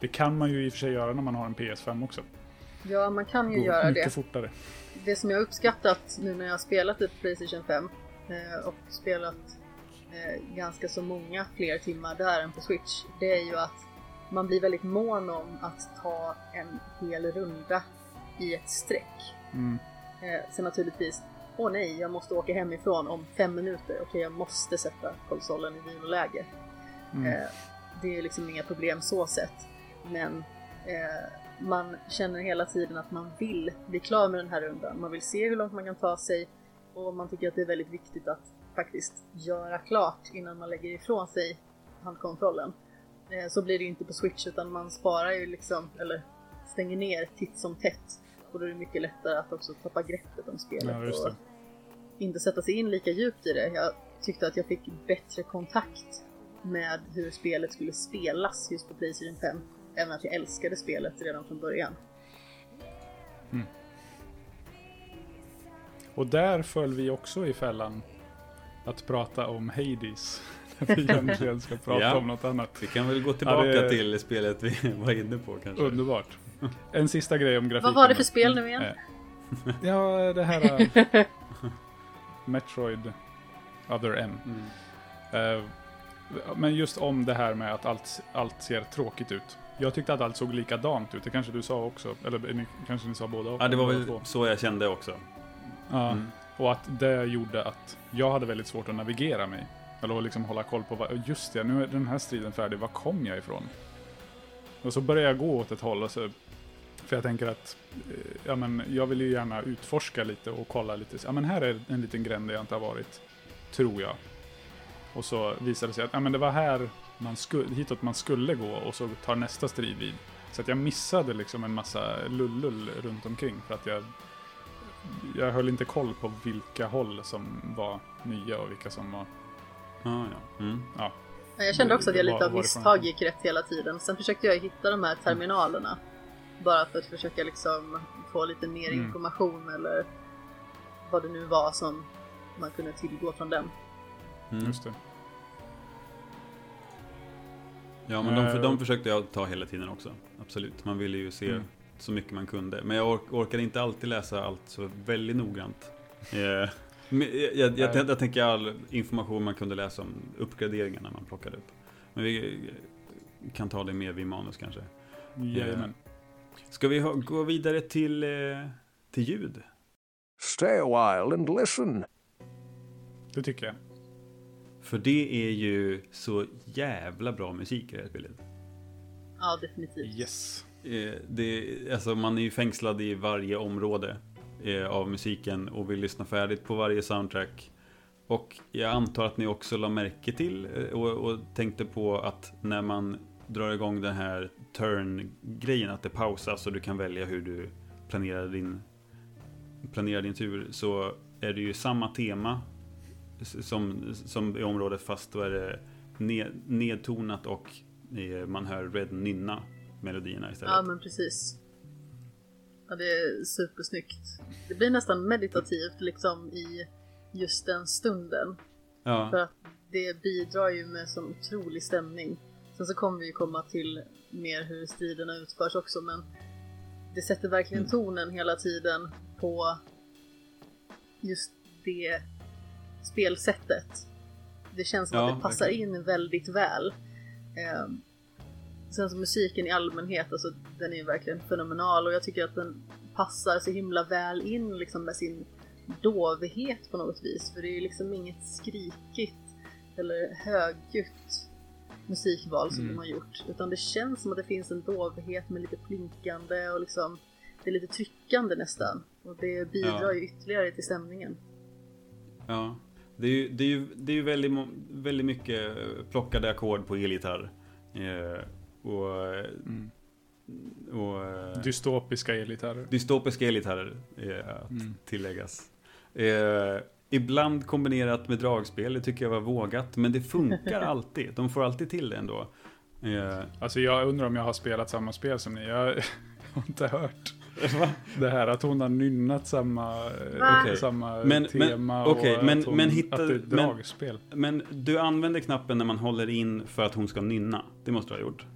det kan man ju i och för sig göra när man har en PS5 också. Ja, man kan ju Gå göra mycket det. fortare. Det som jag uppskattat nu när jag har spelat ett Playstation 5 eh, och spelat eh, ganska så många fler timmar där än på Switch, det är ju att man blir väldigt mån om att ta en hel runda i ett streck. Mm. Eh, sen naturligtvis, åh nej, jag måste åka hemifrån om fem minuter. Okej, jag måste sätta konsolen i viloläge. Mm. Eh, det är liksom inga problem så sett. Men eh, man känner hela tiden att man vill bli klar med den här rundan. Man vill se hur långt man kan ta sig och man tycker att det är väldigt viktigt att faktiskt göra klart innan man lägger ifrån sig handkontrollen. Eh, så blir det ju inte på Switch utan man sparar ju liksom, eller stänger ner titt som tätt. Och då är det mycket lättare att också tappa greppet om spelet Ja, och inte sätta sig in lika djupt i det. Jag tyckte att jag fick bättre kontakt med hur spelet skulle spelas just på Playstation 5. Även att jag älskade spelet redan från början. Och där föll vi också i fällan att prata om Hades. Vi egentligen ska prata Ja. om något annat. Vi kan väl gå tillbaka det- till spelet vi var inne på kanske. Underbart. En sista grej om grafiken. Vad var det för spel nu igen? Eh, Ja, det här... eh, Metroid Other M. Mm. Eh, Men just om det här med att allt, allt ser tråkigt ut. Jag tyckte att allt såg likadant ut. Det kanske du sa också. Eller ni, kanske ni sa båda Ja, det var väl två. så jag kände också. Ja. Mm. Och att det gjorde att jag hade väldigt svårt att navigera mig. Eller att liksom hålla koll på vad, just det, nu är den här striden färdig, var kom jag ifrån? Och så börjar jag gå åt ett håll och så, för jag tänker att, eh, ja men jag vill ju gärna utforska lite och kolla lite, ja men här är en liten gränd där jag inte har varit, tror jag. Och så visar det sig att, ja men det var här man skulle, hitåt man skulle gå och så tar nästa strid vid. Så att jag missade liksom en massa lullull runt omkring för att jag jag höll inte koll på vilka håll som var nya och vilka som var... Ja, ja. Mm. Ja, Ja, Jag kände också att jag lite av misstag gick rätt hela tiden. Sen försökte jag hitta de här terminalerna. Bara för att försöka liksom få lite mer Mm. information eller vad det nu var som man kunde tillgå från den. Mm. just det. Ja, men de, Eh, de försökte jag ta hela tiden också. Absolut. Man ville ju se Mm. så mycket man kunde. Men jag ork, orkade inte alltid läsa allt så väldigt noggrant. Eh, jag, jag, jag, jag, tänker all information man kunde läsa om uppgraderingarna man plockade upp. Men vi eh, kan ta det mer vid manus kanske. Jajamän. Ska vi ha, gå vidare till, eh, till ljud? Stay a while and listen. Det tycker jag. För det är ju så jävla bra musik i det här spelet. Ja, definitivt. Yes. Eh, det, alltså man är ju fängslad i varje område eh, av musiken och vill lyssna färdigt på varje soundtrack. Och jag antar att ni också la märke till eh, och, och tänkte på att när man drar igång den här turn-grejen, att det pausas och du kan välja hur du planerar din, planerar din tur, så är det ju samma tema som, som i området fast då är det ned, nedtonat och eh, man hör Red nynna melodierna istället. Ja, men precis. Ja, det är supersnyggt. Det blir nästan meditativt liksom i just den stunden. För Ja, att det bidrar ju med sån otrolig stämning. Sen så kommer vi ju komma till mer hur striderna utförs också men det sätter verkligen tonen hela tiden på just det spelsättet. Det känns som Ja, att det passar in väldigt väl. Ehm, sen så musiken i allmänhet, alltså den är ju verkligen fenomenal och jag tycker att den passar så himla väl in liksom med sin dovhet på något vis. För det är ju liksom inget skrikigt eller högljutt musikval som Mm. de har gjort. Utan det känns som att det finns en dovhet med lite plinkande och liksom det är lite tryckande nästan. Och det bidrar Ja. ju ytterligare till stämningen. Ja. Det är ju, det är ju, det är ju väldigt, väldigt mycket plockade ackord på elgitarr. Eh, och, Mm. och eh, Dystopiska elgitarrer. dystopiska elgitarrer eh, att Mm. tilläggas. Eh, ibland kombinerat med dragspel, det tycker jag var vågat. Men det funkar alltid. De får alltid till det ändå. Eh, Alltså jag undrar om jag har spelat samma spel som ni. Jag har inte hört det här att hon har nynnat samma, eh, Va? Okej. samma Men- men- tema okej, och men- att, hon, men hitta- att det är ett men- dragspel. men du använder knappen när man håller in för att hon ska nynna. Det måste du ha gjort.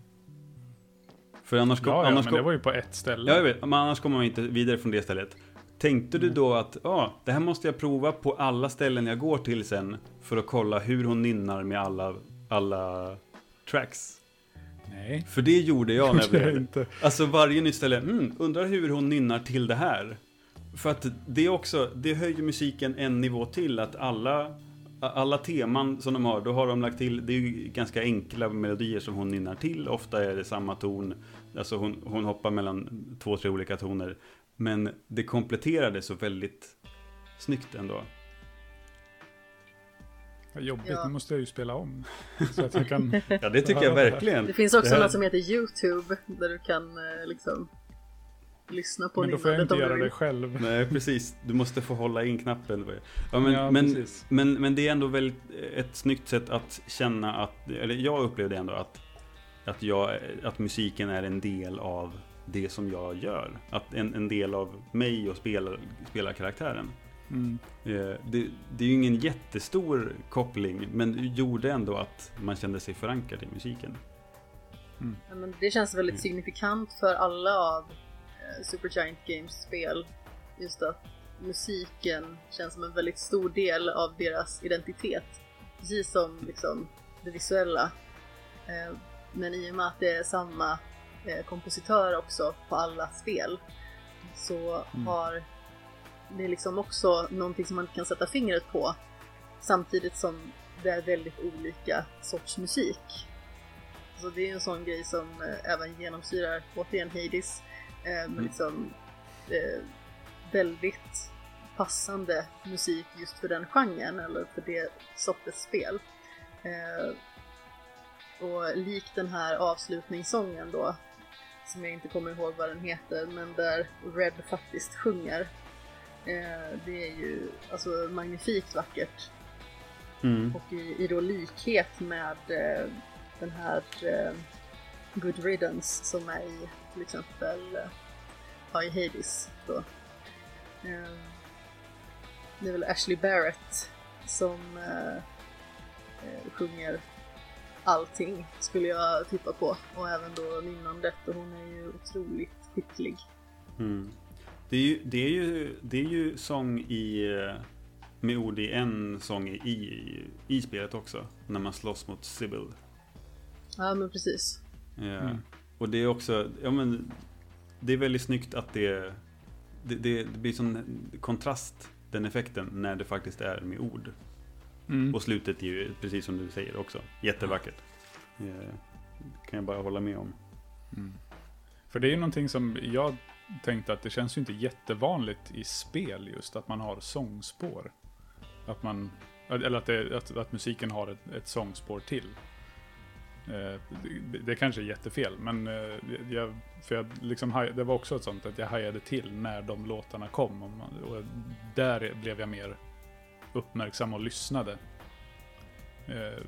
För annars, kom, Ja, ja annars men kom- det var ju på ett ställe. Ja, jag vet. Men annars kommer man inte vidare från det stället. Tänkte Mm. du då att ja, det här måste jag prova på alla ställen jag går till sen för att kolla hur hon nynnar med alla, alla tracks? Nej. För det gjorde jag började. inte. Alltså varje nytt ställe, mm, undrar hur hon nynnar till det här. För att det också, det höjer musiken en nivå till att alla alla teman som de har, då har de lagt till, det är ju ganska enkla melodier som hon nynnar till. Ofta är det samma ton, alltså hon, hon hoppar mellan två, tre olika toner. Men det kompletterar det så väldigt snyggt ändå. Jobbigt, Ja. nu måste jag ju spela om. Så att jag kan... Ja, det tycker jag verkligen. Det finns också Det här- något som heter Youtube där du kan eh, liksom lyssna på Men då får jag inte göra det själv. Nej, precis. Du måste få hålla in knappen. Ja, men, Ja, men, men, men det är ändå väldigt ett snyggt sätt att känna att, eller jag upplevde ändå att, att, jag, att musiken är en del av det som jag gör. Att en, en del av mig och spelar, spelarkaraktären. Mm. Eh, Det, det är ju ingen jättestor koppling, men det gjorde ändå att man kände sig förankrad i musiken. Ja, men det känns väldigt Mm. signifikant för alla av eh, Supergiant Games spel. Just att musiken känns som en väldigt stor del av deras identitet. Precis som liksom, det visuella. Eh, men i och med att det är samma eh, kompositör också på alla spel så Mm. har det liksom också någonting som man kan sätta fingret på samtidigt som det är väldigt olika sorts musik. Så det är en sån grej som eh, även genomsyrar återigen Hades. Eh, men Mm. liksom eh, väldigt passande musik just för den genren eller för det sortens spel. Eh, och likt den här avslutningssången då, som jag inte kommer ihåg vad den heter, men där Red faktiskt sjunger. Det är ju alltså magnifikt vackert. Mm. Och i, i då likhet med den här Good Riddance som är i till exempel eh, ja, i Hades då. Eh, det är väl Ashley Barrett som eh, eh, sjunger allting skulle jag tippa på och även då nynnandet och hon är ju otroligt skicklig. Mm. Det, är ju, det, är ju, det är ju sång i, eh, med ord i en sång i, i, i spelet också. När man slåss mot Sybil. Ja men precis. Eh, Mm. Och det är också, ja men Det är väldigt snyggt att det Det, det, det blir sån kontrast Den effekten när det faktiskt är med ord Mm. Och slutet är ju precis som du säger också Jättevackert eh, Kan jag bara hålla med om Mm. För det är ju någonting som jag tänkte att det känns ju inte jättevanligt i spel just att man har sångspår. Att man, eller att, det, att, att musiken har ett, ett sångspår till. Eh, det, det kanske är jättefel, men eh, jag, för jag liksom, det var också ett sånt att jag hajade till när de låtarna kom. Och, där blev jag mer uppmärksam och lyssnade. Eh,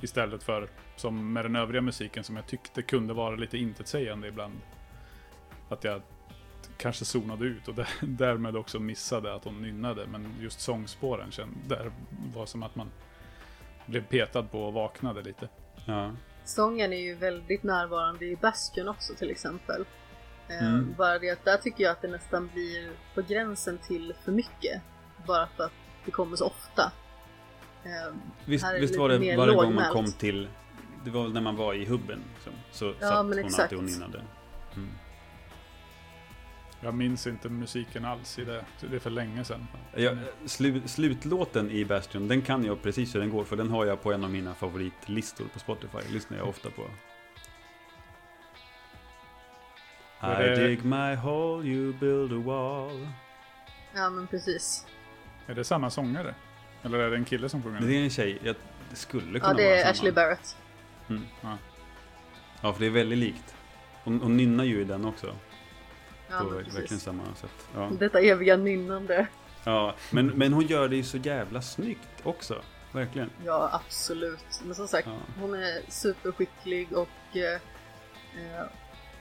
istället för som med den övriga musiken som jag tyckte kunde vara lite intetsägande ibland. Att jag kanske zonade ut och där, därmed också missade att hon nynnade. Men just sångspåren, där var som att man blev petad på och vaknade lite. Ja, sången är ju väldigt närvarande i Bastion också till exempel. Eh, Mm. Bara det att där tycker jag att det nästan blir på gränsen till för mycket. Bara för att det kommer så ofta. Eh, Visst, visst var det varje gång man kom till... Det var väl när man var i hubben. Liksom, så Ja, satt hon exakt. alltid och nynnade. Mm. Jag minns inte musiken alls i det. Det är för länge sedan. Jag, slu, slutlåten i Bastion, den kan jag precis hur den går. För den har jag på en av mina favoritlistor på Spotify. lyssnar jag ofta på. I det- dig my hole, you build a wall. ja men precis. Är det samma sångare? Eller är det en kille som sjunger? Det är en tjej, jag, det skulle kunna Ja det vara är samma. Ashley Barrett. Mm. Ja. Ja, för det är väldigt likt. Hon, hon nynnar ju i den också. Ja, på verkligen samma sätt. Ja. Detta eviga nynnande. Ja, men, men hon gör det ju så jävla snyggt också. Verkligen. Ja absolut. Men som sagt, Ja. hon är superskicklig och eh,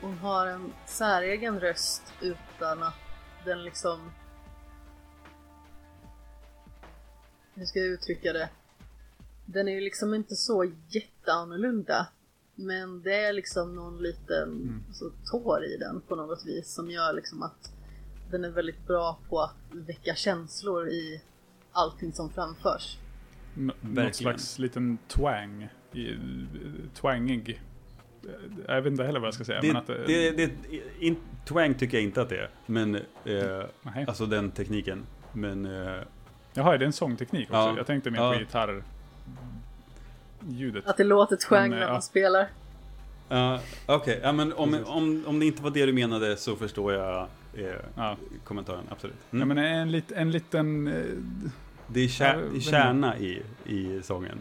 hon har en säregen röst utan att den liksom... Hur ska jag uttrycka det? Den är ju liksom inte så jätteannorlunda. Men det är liksom någon liten så, tår i den på något vis som gör liksom att den är väldigt bra på att väcka känslor i allting som framförs. N- Något Verkligen. slags liten twang. I, twangig. Jag vet inte heller vad jag ska säga. Det, men att, det, det, in, twang tycker jag inte att det är. Men, eh, alltså den tekniken. Men, eh, Jaha, är det en sångteknik också? Ja. Jag tänkte mer Ja. på gitarr. Ljudet. Att det låter twang Men, när ja. man spelar. ja, okej. Ja, men om, om, om det inte var det du menade så förstår jag eh, Ja. kommentaren. Absolut. Ja, Mm. men en, lit, en liten... eh, det är Ja, kär, kärna i, i sången.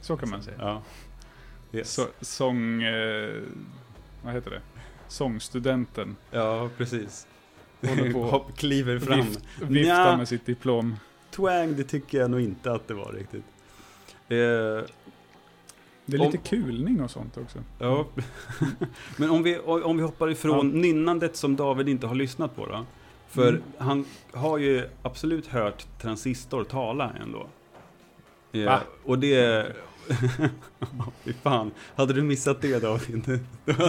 Så kan man säga. Ja. Yes. Så, sång... Eh, vad heter det? Sångstudenten. Ja, precis. Håller på. Hopp, kliver fram. Vift, viftar med sitt diplom. Twang, det tycker jag nog inte att det var riktigt. Eh, Det är Om- lite kulning och sånt också. Ja, men om vi, om vi hoppar ifrån nynnandet som David inte har lyssnat på då. För Mm. han har ju absolut hört Transistor tala ändå. Ja, Va? och det... Fy fan, hade du missat det David?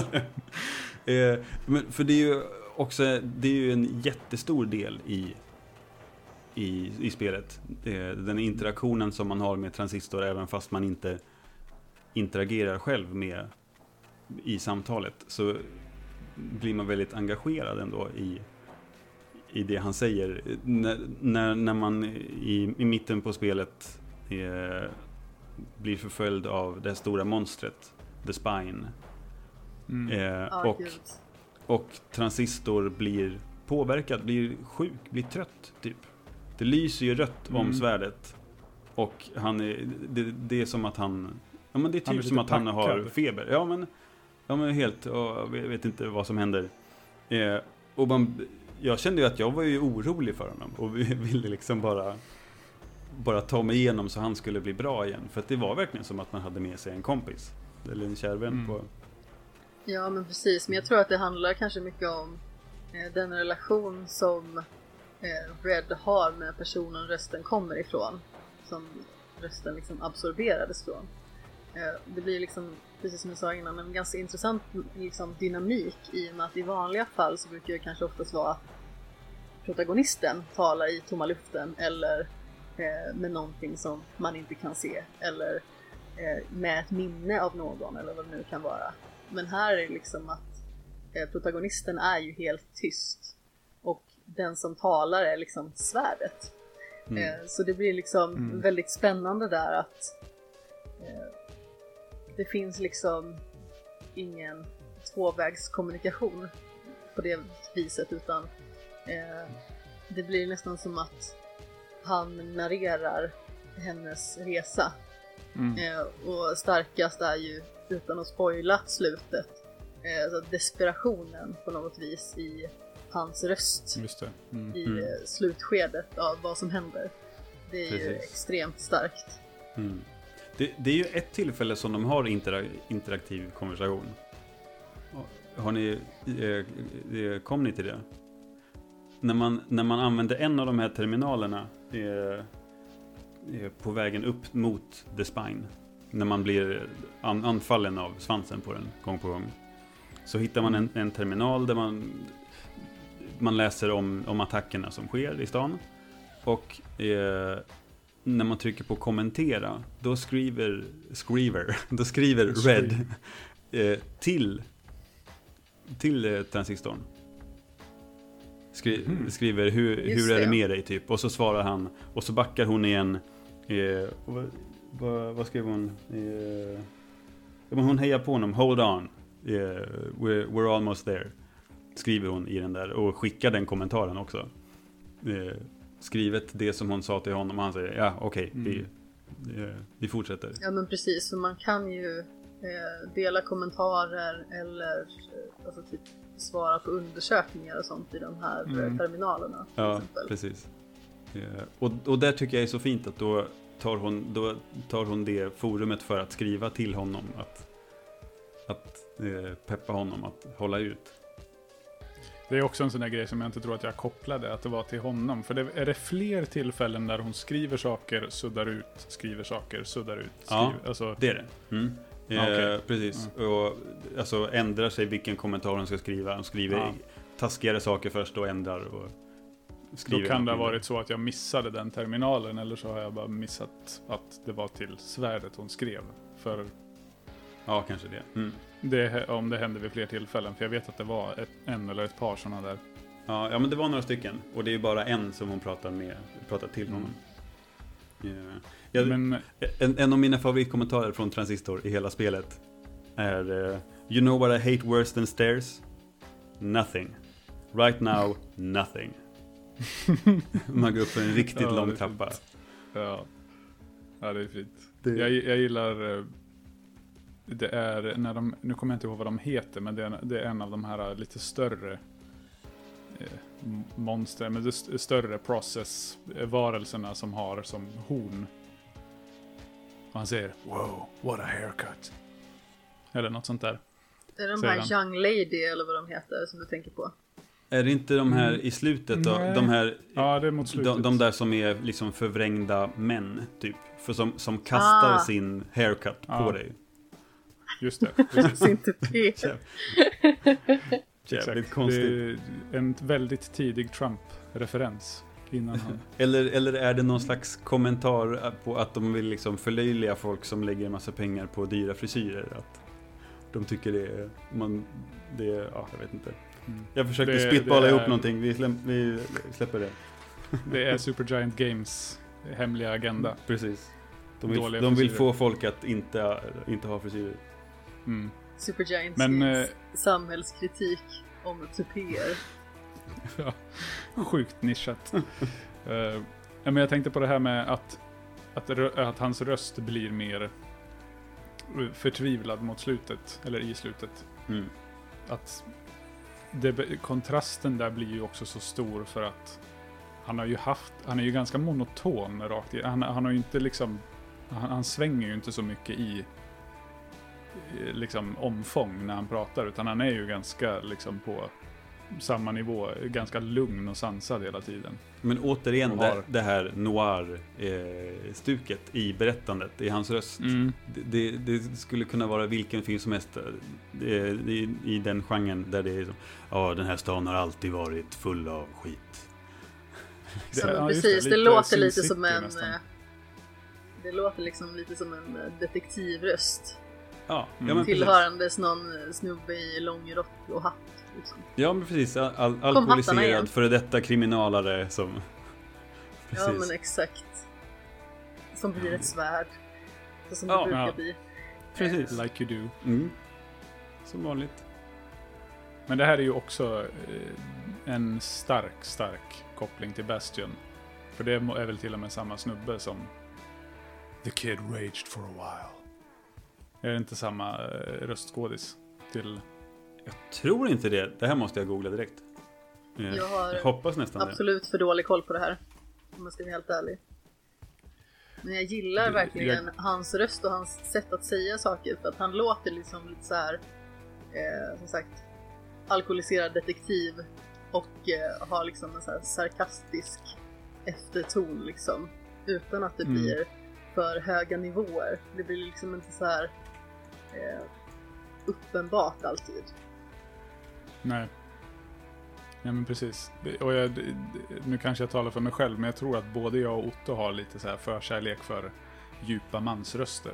Eh, men för det är ju också, det är ju en jättestor del i, i, i spelet. Eh, Den interaktionen som man har med Transistor även fast man inte interagerar själv med i samtalet så blir man väldigt engagerad ändå i, i det han säger. När, när, när man i, i mitten på spelet eh, blir förföljd av det stora monstret, The Spine. Mm. Eh, och, och Transistor blir påverkad, blir sjuk, blir trött typ. Det lyser ju rött om Mm. svärdet. Och han är, det, det är som att han, ja men det är typ som att han har feber. Ja men, ja men helt, och jag vet- inte vad som händer. Eh, och man, jag kände ju att jag var ju orolig för honom och vi- ville liksom bara bara ta mig igenom så han skulle bli bra igen. För att det var verkligen som att man hade med sig en kompis. Eller en kär vän Mm. på... Ja men precis, men jag tror att det handlar kanske mycket om eh, den relation som eh, Red har med personen rösten kommer ifrån. Som rösten liksom absorberades från. Eh, det blir liksom, precis som jag sa innan, en ganska intressant liksom, dynamik i och med att i vanliga fall så brukar det kanske oftast vara att protagonisten talar i tomma luften eller eh, med någonting som man inte kan se eller eh, med ett minne av någon eller vad det nu kan vara. Men här är det liksom att eh, protagonisten är ju helt tyst och den som talar är liksom svärdet. Mm. Eh, så det blir liksom Mm. väldigt spännande där att eh, det finns liksom ingen tvåvägskommunikation på det viset utan eh, det blir nästan som att han narrerar hennes resa. Mm. Eh, och starkast är ju, utan att spoila slutet, eh, så desperationen på något vis i hans röst. Mm. i Mm. eh, slutskedet av vad som händer. Det är ju Precis. extremt starkt. Mm. Det, det är ju ett tillfälle som de har interak interaktiv konversation. Har ni, eh, eh, kom ni till det? När man, när man använder en av de här terminalerna eh, eh, på vägen upp mot The Spine. när man blir eh, an, anfallen av svansen på den gång på gång. Så hittar man en, en terminal där man, man läser om, om attackerna som sker i stan. Och eh, när man trycker på kommentera, då skriver, skriver, då skriver Red eh, till, till eh, transistorn. Skri, Skriver hur, Just hur är det med dig typ. Och så svarar han. Och så backar hon igen. Eh, vad, vad, vad skrev hon? Eh, hon hejar på honom. Hold on. Eh, we're, we're almost there. Skriver hon i den där. Och skickar den kommentaren också. Skrivet det som hon sa till honom. Och han säger ja okej. vi, eh, vi fortsätter. Ja men precis, för man kan ju eh, dela kommentarer eller eh, alltså typ svara på undersökningar och sånt i de här eh, Mm. terminalerna. Till Ja, exempel. precis. Eh, och, och där tycker jag är så fint att då tar hon, då tar hon det forumet för att skriva till honom. Att, att eh, peppa honom att hålla ut. Det är också en sån där grej som jag inte tror att jag kopplade att det var till honom. För det, är det fler tillfällen där hon skriver saker, suddar ut, skriver saker, suddar ut? Ja. Skriver, alltså, Det är det. Mm. Eh, Ja, okej. Precis. Och alltså ändrar sig vilken kommentar hon ska skriva. Hon skriver Ja. taskigare saker först och ändrar och då skriver. kan det ha varit så att jag missade den terminalen eller så har jag bara missat att det var till svärdet hon skrev. För Ja, kanske det. Mm. Det, om det hände vid fler tillfällen. För jag vet att det var ett, en eller ett par sådana där. Ja, ja, men det var några stycken. Och det är ju bara en som hon pratar med, pratar till honom. Ja. Jag, Men En, en av mina favoritkommentarer från Transistor i hela spelet är eh, You know what I hate worse than stairs? Nothing. Right now, nothing. Man går upp för en riktigt Ja, lång trappa. ja, ja, det är fint. Det- Jag, jag gillar... eh, Det är när de, nu kommer jag inte ihåg vad de heter, men det är, det är en av de här lite större eh, monster, men det st- större process-varelserna som har som horn. Och han säger Wow, what a haircut. Eller något sånt där. Är det de här han. Young Lady eller vad de heter som du tänker på? Är det inte de här i slutet då? Nej. De här Ja, det är mot slutet. de, de där som är liksom förvrängda män, typ. För som, som kastar Ah. sin haircut Ja. på dig. Just det, precis. Sin tupé. Jävligt konstigt. Det är en väldigt tidig Trump-referens. Innan han... Eller, eller är det någon slags kommentar på att de vill liksom förlöjliga folk som lägger en massa pengar på dyra frisyrer? Att de tycker det är, man, det är, ja jag vet inte. Mm. Jag försökte Det- spitballa är- ihop någonting, vi, släm, vi släpper det. Det är Supergiant Games hemliga agenda. Precis. De vill, de vill få folk att inte, inte ha frisyrer. Mm. Supergiants Men, eh, samhällskritik om tupéer. Ja, sjukt nischat. Eh, ja, men jag tänkte på det här med att, att, att hans röst blir mer förtvivlad mot slutet, eller i slutet. Mm. Att det, kontrasten där blir ju också så stor för att han har ju haft, han är ju ganska monoton rakt i, han, han har ju inte liksom, han, han svänger ju inte så mycket i liksom omfång när han pratar, utan han är ju ganska liksom på samma nivå, ganska lugn och sansad hela tiden. Men återigen det, har- det här noir-stuket i berättandet, i hans röst. Mm. Det, det skulle kunna vara vilken film som helst eh, i, i den genren där det är som, ja den här stan har alltid varit full av skit. Så, Ja, precis, det, lite låter Sin lite City som en... nästan. eh, Det låter liksom lite som en eh, detektivröst. Ja, Mm. ja, men precis. Tillhörandes någon eh, snubbe i lång rock och hatt. Liksom. ja men precis, Al- alkoholiserad före detta kriminalare som... Precis. Ja men exakt. Som blir ett svärd. Så som Ja, det brukar ja. bli. precis. Like you do. Mm. Som vanligt. Men det här är ju också eh, en stark, stark koppling till Bastion. För det är väl till och med samma snubbe som The Kid Raged for a while. Är det inte samma eh, röstskådis till... Jag tror inte det. Det här måste jag googla direkt. Eh, Jag har jag hoppas nästan Absolut för dålig koll på det här. Om jag ska vara helt ärlig. Men jag gillar Det- verkligen jag- hans röst och hans sätt att säga saker. För att han låter liksom lite så här, eh, som sagt, alkoholiserad detektiv. Och eh, har liksom en så här sarkastisk efterton liksom. Utan att det Mm. blir för höga nivåer. Det blir liksom inte så här eh, uppenbart alltid. Nej. Ja men precis. Och jag, nu kanske jag talar för mig själv, men jag tror att både jag och Otto har lite så här förkärlek för djupa mansröster.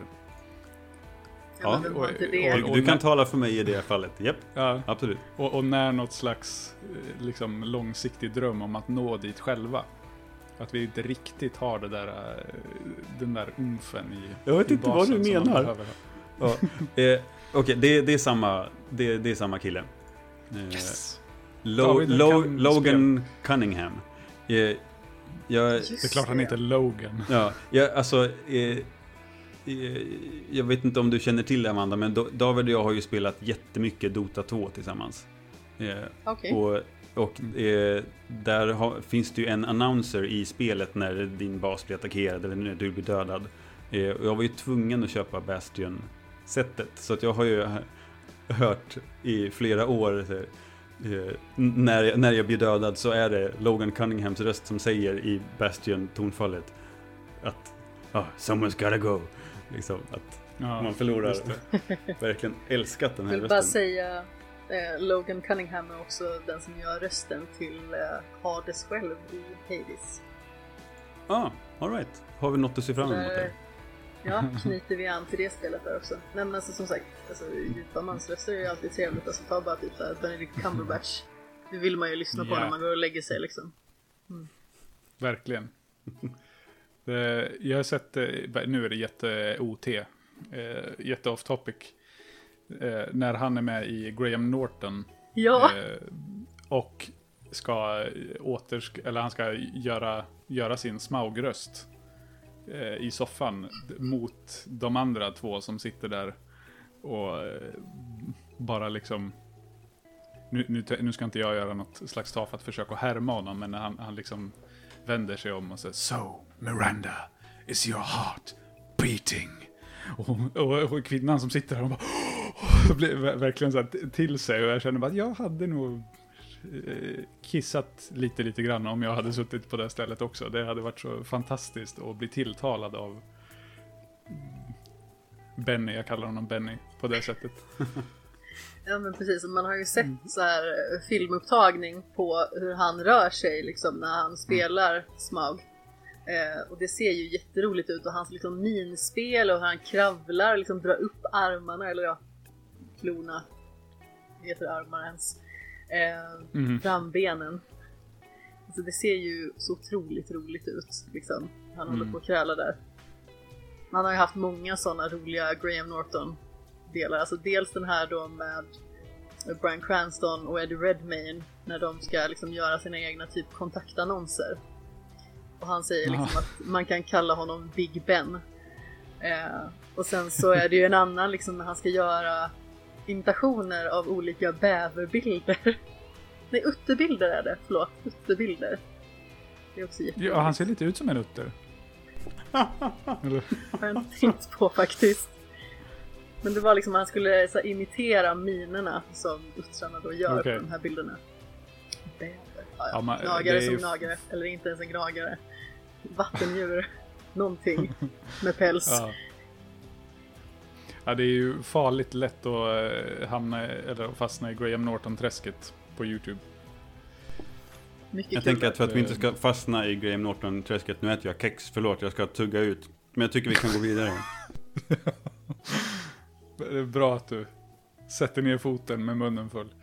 Ja, har och- det? och- Du, kan tala för mig i det fallet. Japp, Ja, absolut. och, och när något slags eh, liksom, långsiktig dröm om att nå dit själva. Att vi inte riktigt har det där, eh, den där umfen i Jag vet i inte vad du menar. Ja. Eh, Okej, det, det, är samma, det, det är samma kille. Eh, Yes! Lo, Lo, Logan Cunningham. Eh, jag, Det är klart han heter Logan. ja, jag, alltså, eh, eh, jag vet inte om du känner till det Amanda, men David och jag har ju spelat jättemycket Dota 2 tillsammans. Eh, Okej. och och eh, där har, finns det ju en announcer i spelet när din bas blir attackerad eller när du blir dödad. Eh, och jag var ju tvungen att köpa Bastion-sättet. Så att jag har ju hört i flera år eh, när, jag, när jag blir dödad så är det Logan Cunninghams röst som säger i Bastion-tonfallet att ah, “Someone's gotta go”. Liksom, att Ja, man förlorar. just det. Verkligen älskat den Jag här vill bara rösten. säga eh, Logan Cunningham är också den som gör rösten till eh, Hades själv i Hades. Ah, alright. Har vi något att se fram emot Där, där? Ja, knyter vi an till det spelet där också. Nej men alltså som sagt, alltså, djupa mansröster är ju alltid trevligt. Alltså ta bara typ såhär Benedict Cumberbatch. Det vill man ju lyssna på Ja. när man går och lägger sig liksom. Verkligen. Det, jag har sett, eh, nu är det jätte-OT, eh, jätte-off topic, eh, när han är med i Graham Norton Ja! och ska åter, eller han ska göra, göra sin Smaug-röst Eh, i soffan mot de andra två som sitter där och eh, bara liksom nu, nu, nu ska inte jag göra något slags tafatt försök att härma honom, men han, han liksom vänder sig om och säger So, Miranda, is your heart beating? Och, och, och kvinnan som sitter där, hon bara och blir verkligen så här till sig och jag känner bara att jag hade nog kissat lite, lite grann om jag hade suttit på det stället också. Det hade varit så fantastiskt att bli tilltalad av Benny, jag kallar honom Benny på det sättet. Ja men precis, man har ju sett så här eh, filmupptagning på hur han rör sig liksom när han spelar Smaug. Eh, och det ser ju jätteroligt ut och hans liksom minspel och hur han kravlar och liksom drar upp armarna eller ja, klorna. Heter armar ens. Eh, Mhm. Frambenen. Alltså det ser ju så otroligt roligt ut liksom. Han håller Mm. på att kräla där. Man har ju haft många sådana roliga Graham Norton delar. Alltså dels den här då med Bryan Cranston och Eddie Redmayne när de ska liksom göra sina egna typ kontaktannonser. Och han säger liksom Aha. att man kan kalla honom Big Ben. Eh, och sen så är det ju en annan liksom när han ska göra imitationer av olika bäverbilder. Nej, utterbilder är det. Förlåt, utterbilder. Det är också jätteroligt. Ja, han ser lite ut som en utter. Eller? har jag inte tänkt på faktiskt. Men det var liksom att han skulle så imitera minerna som uttrarna då gör Okej. på de här bilderna. Bäver. Ja, Ja, man- gnagare som ju- gnagare, eller inte ens en gnagare. Vattendjur. Någonting med päls. Ja. Ja, det är ju farligt lätt att eh, hamna, eller fastna i Graham Norton-träsket på YouTube. Mycket Jag kul. tänker att för att vi inte ska fastna i Graham Norton-träsket, nu äter jag kex, förlåt jag ska tugga ut. Men jag tycker vi kan gå vidare. Det är bra att du sätter ner foten med munnen full.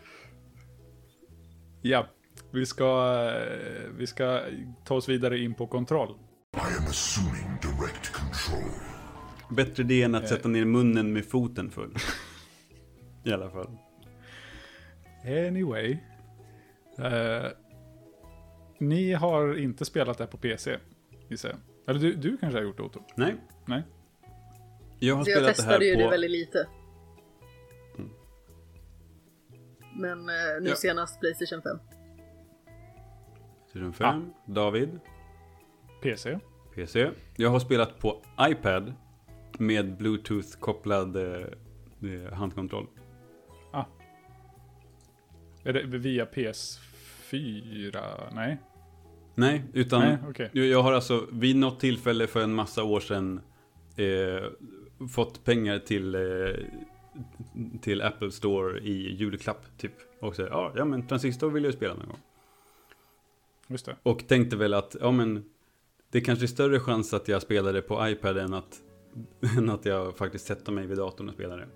Ja, vi ska, eh, vi ska ta oss vidare in på kontroll. I am assuming direct control. Bättre det än att sätta ner munnen med foten full. I alla fall. Anyway. Eh, ni har inte spelat det här på PC, gissar jag. Eller du, du kanske har gjort det, Otto? Nej, Nej? jag har Så jag spelat det här testade ju det på... väldigt lite. Men eh, nu Ja. senast Playstation 5. Season 5, David, PC? PC. Jag har spelat på iPad med Bluetooth-kopplad eh, eh, handkontroll. Ah. Är det via PS4? Nej? Nej, utan Nej, okej. jag, har alltså vid något tillfälle för en massa år sedan eh, fått pengar till, eh, till Apple Store i julklapp typ. Och så, ja, ja men Transistor vill jag ju spela någon gång. Just det. Och tänkte väl att, ja men, det kanske är större chans att jag spelar det på iPad än att, än att jag faktiskt sätter mig vid datorn och spelar det.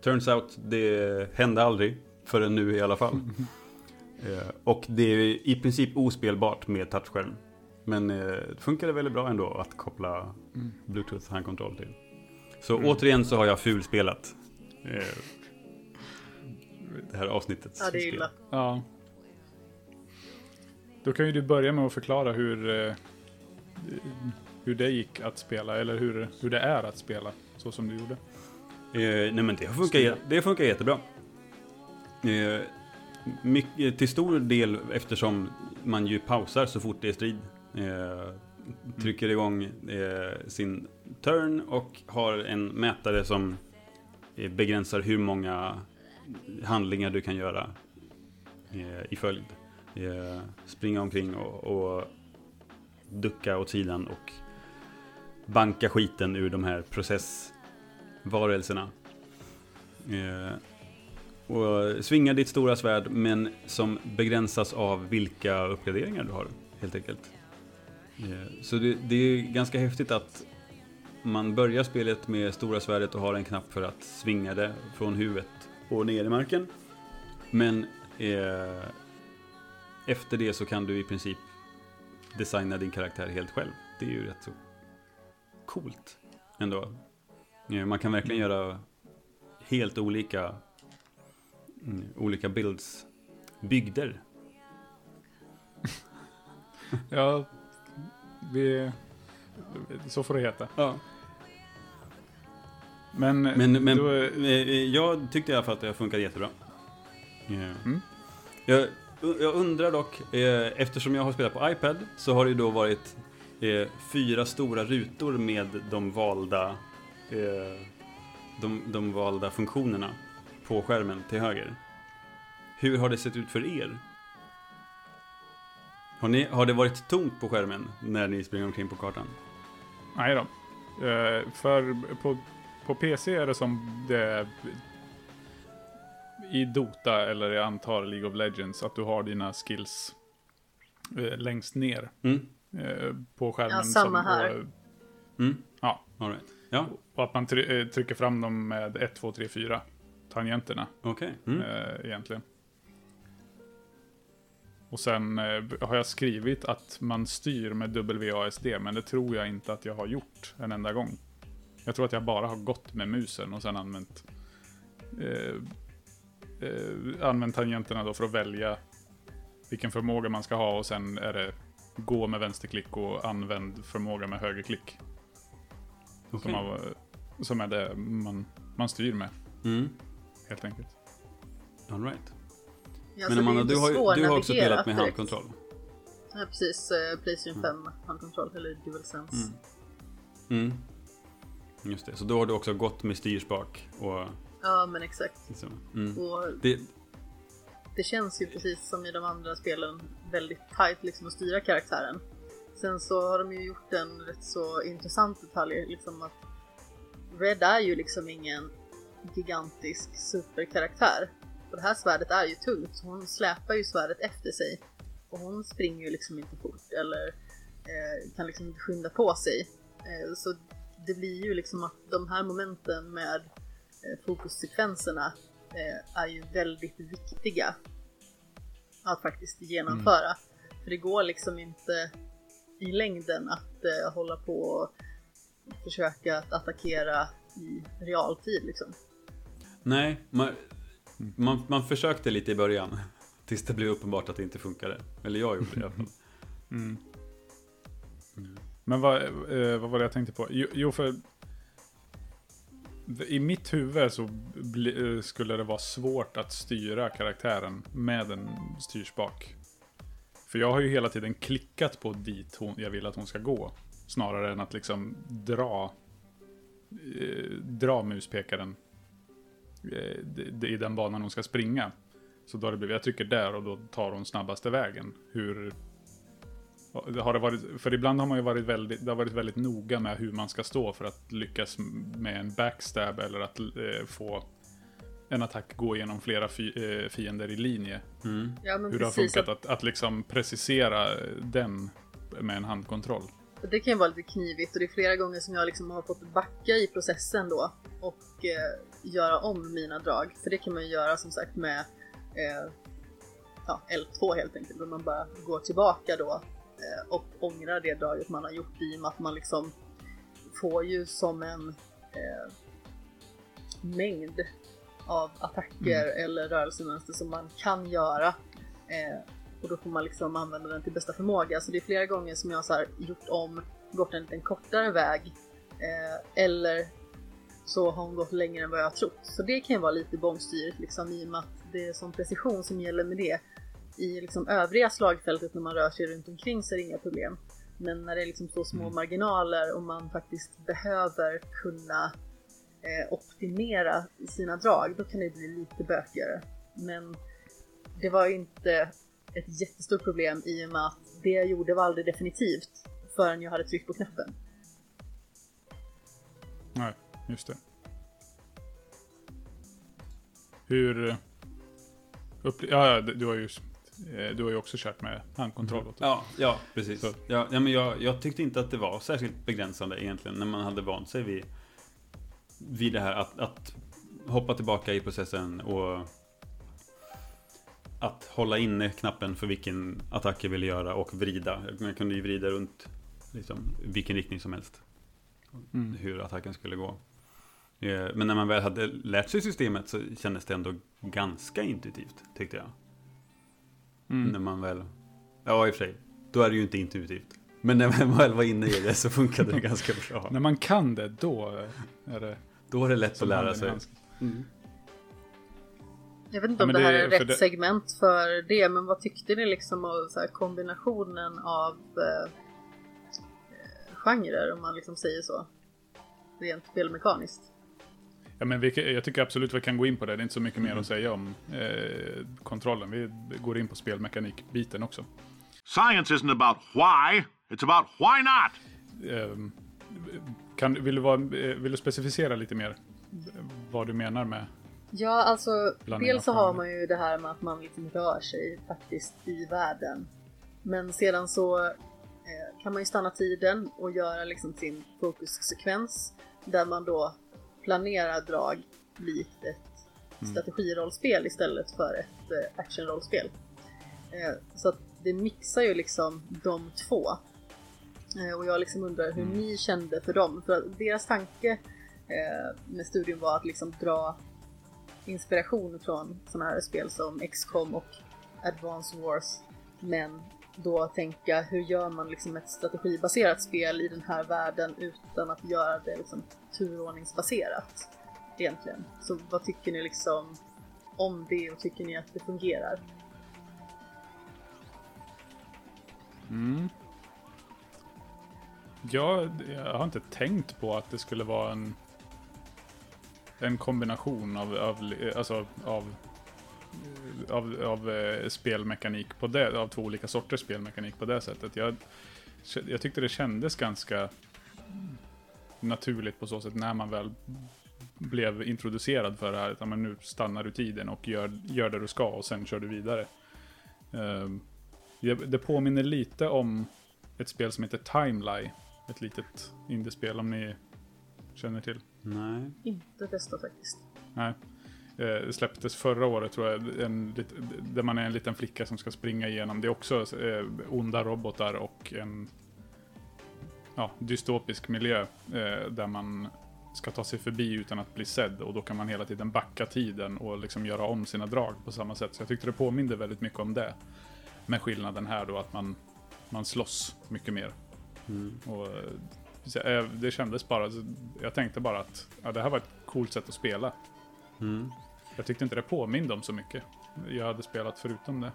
Turns out, det hände aldrig, förrän nu i alla fall. eh, och det är i princip ospelbart med touchskärm. Men eh, det funkade väldigt bra ändå att koppla Bluetooth handkontroll till. Så återigen så har jag fulspelat eh, det här avsnittets Ja, det är illa. Ja. Då kan ju du börja med att förklara hur, eh, hur det gick att spela, eller hur, hur det är att spela så som du gjorde. Eh, nej men det funkar, det funkar jättebra. Eh, mycket, till stor del eftersom man ju pausar så fort det är strid. Eh, trycker igång eh, sin turn och har en mätare som eh, begränsar hur många handlingar du kan göra eh, i följd. Eh, springa omkring och, och ducka åt sidan och banka skiten ur de här processvarelserna. Eh, och svinga ditt stora svärd men som begränsas av vilka uppgraderingar du har helt enkelt. Eh, så det, det är ganska häftigt att man börjar spelet med stora svärdet och har en knapp för att svinga det från huvudet och ner i marken. Men eh, efter det så kan du i princip designa din karaktär helt själv. Det är ju rätt så coolt ändå. Eh, Man kan verkligen göra helt olika, mm, olika builds, bygder. Ja, vi, så får det heta. Ja. Men, Men, men då, eh, jag tyckte i alla fall att det funkat jättebra. Eh, Mm. Jag, jag undrar dock, eh, eftersom jag har spelat på iPad så har det ju då varit eh, fyra stora rutor med de valda, eh, de, de valda funktionerna på skärmen till höger. Hur har det sett ut för er? Har, ni, har det varit tomt på skärmen när ni springer omkring på kartan? nej då. Eh, för på, på PC är det som det är i Dota eller jag antar League of Legends att du har dina skills eh, längst ner Mm. Eh, på skärmen. Ja, samma som, här. Och, Mm. ja, All right. Ja, och att man try- eh, trycker fram dem med 1, 2, 3, 4 tangenterna okej. Mm. eh, egentligen. Och sen har jag skrivit att man styr med WASD, men det tror jag inte att jag har gjort en enda gång. Jag tror att jag bara har gått med musen och sen använt eh, eh, använt tangenterna då för att välja vilken förmåga man ska ha och sen är det gå med vänsterklick och använd förmåga med högerklick. Okej. Som, har, som är det man, man styr med, Mm. helt enkelt. All right. Ja, Men Amanda, du har, du har också spelat med direkt. handkontroll. Ja, precis. eh, Playstation 5 handkontroll, eller DualSense. Mm. Mm. Just det, så då har du också gått med styrspak och Ja, men exakt. så. Mm. Och Det, det känns ju precis som i de andra spelen väldigt tight liksom att styra karaktären. Sen så har de ju gjort en rätt så intressant detalj liksom att Red är ju liksom ingen gigantisk superkaraktär. Och det här svärdet är ju tungt, så hon släpar ju svärdet efter sig. Och hon springer ju liksom inte fort eller eh, kan liksom inte skynda på sig. Eh, så det blir ju liksom att de här momenten med eh, fokussekvenserna eh, är ju väldigt viktiga att faktiskt genomföra. För det går liksom inte i längden att eh, hålla på och försöka att attackera i realtid liksom. nej, man, man, man försökte lite i början. Tills det blev uppenbart att det inte funkade. Eller jag gjorde det i alla fall. Men vad, eh, vad var det jag tänkte på? Jo, jo för i mitt huvud så bli, eh, skulle det vara svårt att styra karaktären med en styrspak. För jag har ju hela tiden klickat på dit hon, jag vill att hon ska gå. Snarare än att liksom dra, eh, dra muspekaren eh, i den banan hon ska springa. Så då har det blivit, jag trycker där och då tar hon snabbaste vägen. Hur, har det varit, för ibland har man ju varit väldigt, det har varit väldigt noga med hur man ska stå för att lyckas med en backstab eller att eh, få en attack gå igenom flera fi, eh, fiender i linje. Ja, men Hur det har precis. funkat att, att liksom precisera den med en handkontroll. Det kan ju vara lite knivigt och det är flera gånger som jag liksom har fått backa i processen då och eh, göra om mina drag. För det kan man ju göra som sagt med eh, ja, L2 helt enkelt, där man bara går tillbaka då och ångrar det draget man har gjort i och med att man liksom får ju som en eh, mängd av attacker eller rörelsemönster som man kan göra. Eh, och då får man liksom använda den till bästa förmåga. Så det är flera gånger som jag har gjort om, gått en liten kortare väg. Eh, eller så har hon gått längre än vad jag har trott. Så det kan ju vara lite bångstyrigt liksom i och med att det är sån precision som gäller med det. I liksom övriga slagfältet när man rör sig runt omkring så är det inga problem. Men när det är liksom så små marginaler och man faktiskt behöver kunna eh, optimera sina drag, då kan det bli lite bökigare. Men det var inte ett jättestort problem i och med att det jag gjorde var aldrig definitivt förrän jag hade tryckt på knappen. Nej, just det. Hur... eh, Upple- ja, du har ju... eh, Du har ju också kört med handkontroll. det. Ja, ja precis. Så. Ja, ja, men jag, jag tyckte inte att det var särskilt begränsande egentligen när man hade vant sig vid, vid det här att, att hoppa tillbaka i processen och att hålla inne knappen för vilken attack jag ville göra och vrida. Jag kunde ju vrida runt liksom, vilken riktning som helst. Mm. Hur attacken skulle gå. Eh, Men när man väl hade lärt sig systemet så kändes det ändå ganska intuitivt, tyckte jag. Mm. När man väl... Ja, i och för sig. Då är det ju inte intuitivt. Men när man väl var inne i det så funkade det ganska bra. När man kan det, då är det Då är det lätt att lära sig. handsken. Jag vet inte Ja, om men det här det- är för rätt det- segment för det, men vad tyckte ni liksom av så här kombinationen av eh, eh, genrer, om man liksom säger så? Rent spelmekaniskt. Ja, men vi, jag tycker absolut vi kan gå in på det. Det är inte så mycket mer att säga om eh, kontrollen. Vi går in på spelmekanikbiten också. Science isn't about why, it's about why not. Ehm, kan, vill, du vara, eh, vill du specificera lite mer vad du menar med... Ja, alltså dels så har man ju det här med att man liksom rör sig faktiskt i världen. Men sedan så eh, kan man ju stanna tiden och göra liksom sin fokussekvens där man då planerar drag likt ett strategirollspel istället för ett eh, actionrollspel. Eh, så att det mixar ju liksom de två. Eh, och jag liksom undrar hur ni kände för dem. För att deras tanke med studion var att liksom dra inspiration från sådana här spel som XCOM och Advance Wars. Men då tänka hur gör man liksom ett strategibaserat spel i den här världen utan att göra det liksom turordningsbaserat egentligen. Så vad tycker ni liksom om det och tycker ni att det fungerar? Mm. Jag, jag har inte tänkt på att det skulle vara en, en kombination av, av, alltså, av, av, av eh, spelmekanik på det, av två olika sorters spelmekanik på det sättet. Jag, jag tyckte det kändes ganska naturligt på så sätt när man väl blev introducerad för det här. Att men nu stannar du tiden och gör, gör det du ska och sen kör du vidare. Ehm, det- det påminner lite om ett spel som heter Timeline. Ett litet indiespel om ni känner till. Nej. Inte testat faktiskt. Nej. Eh, släpptes förra året tror jag, en, där man är en liten flicka som ska springa igenom. Det är också eh, onda robotar och en ja, dystopisk miljö eh, där man ska ta sig förbi utan att bli sedd och då kan man hela tiden backa tiden och liksom göra om sina drag på samma sätt. Så jag tyckte det påminde väldigt mycket om det. Med skillnaden här då att man, man slåss mycket mer. Och, eh, eh, det kändes bara, jag tänkte bara att ja, det här var ett coolt sätt att spela. Mm. Jag tyckte inte det påminde om så mycket. Jag hade spelat förutom det.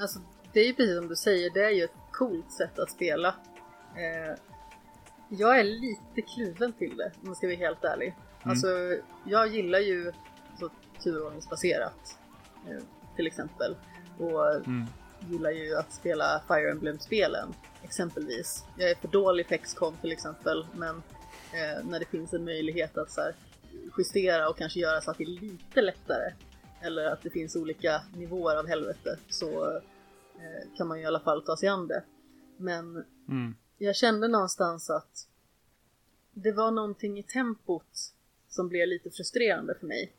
Alltså, det är ju precis som du säger, det är ju ett coolt sätt att spela. Eh, jag är lite kluven till det, om jag ska vara helt ärlig. Alltså, jag gillar ju så turordningsbaserat, eh, till exempel. Och gillar ju att spela Fire Emblem-spelen exempelvis. Jag är för dålig på XCOM till exempel men eh, när det finns en möjlighet att så här, justera och kanske göra saker lite lättare eller att det finns olika nivåer av helvete så eh, kan man ju i alla fall ta sig an det. Men Mm. jag kände någonstans att det var någonting i tempot som blev lite frustrerande för mig.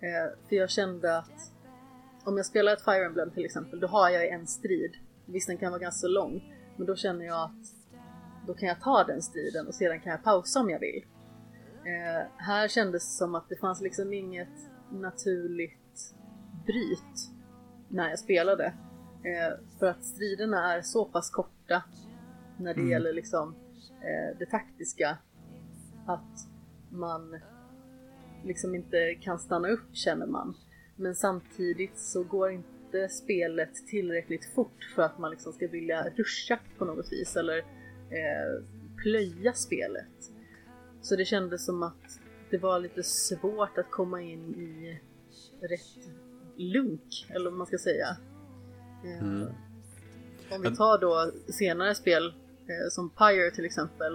Eh, för jag kände att om jag spelar ett Fire Emblem till exempel, då har jag en strid. Visst, den kan vara ganska lång, men då känner jag att då kan jag ta den striden och sedan kan jag pausa om jag vill. Eh, här kändes det som att det fanns liksom inget naturligt bryt när jag spelade. Eh, för att striderna är så pass korta när det gäller liksom eh, det taktiska att man liksom inte kan stanna upp känner man. Men samtidigt så går inte spelet tillräckligt fort för att man liksom ska vilja ruscha på något vis eller eh, plöja spelet. Så det kändes som att det var lite svårt att komma in i rätt lunk, eller vad man ska säga. Eh, Mm. Om vi tar då senare spel eh, som Pyre till exempel.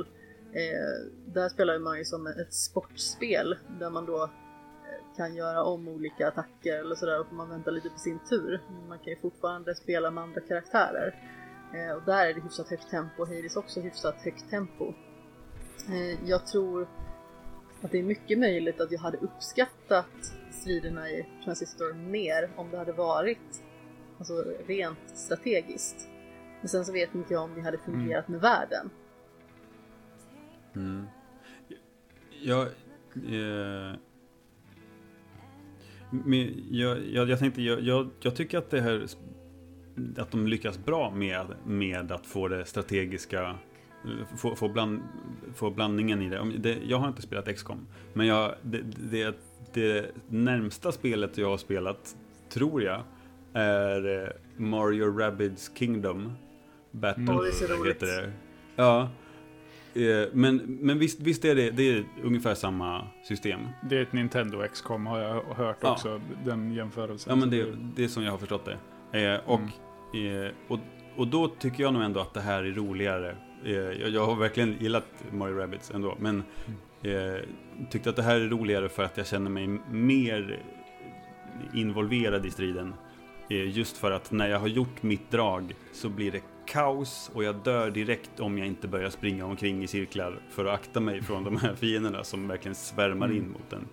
Eh, där spelar man ju som ett sportspel där man då kan göra om olika attacker eller sådär och man väntar lite på sin tur. Men man kan ju fortfarande spela med andra karaktärer. Och där är det hyfsat högt tempo, Hades också hyfsat högt tempo. Eh, jag tror att det är mycket möjligt att jag hade uppskattat striderna i Transistor mer om det hade varit alltså rent strategiskt. Men sen så vet inte jag om det hade fungerat med världen. Mm. Jag, eh, jag, jag, jag tänkte, jag, jag tycker att det här att de lyckas bra med, med att få det strategiska få, få, bland, få blandningen i det. Det. Jag har inte spelat XCOM, men jag, det, det, det närmsta spelet jag har spelat, tror jag, är eh, Mario Rabbids Kingdom Battle. Är så roligt. heter det. Ja. Eh, Men, men visst, visst är det, det är ungefär samma system. Det är ett Nintendo XCOM har jag hört Ja. också, den jämförelsen. Ja, men det, det är som jag har förstått det. Eh, och, eh, och, och då tycker jag nog ändå att det här är roligare. Eh, jag, jag har verkligen gillat Mario Rabbids ändå, men eh, tyckte att det här är roligare för att jag känner mig mer involverad i striden. Eh, just för att när jag har gjort mitt drag så blir det kaos och jag dör direkt om jag inte börjar springa omkring i cirklar för att akta mig från de här fienderna som verkligen svärmar in mot den.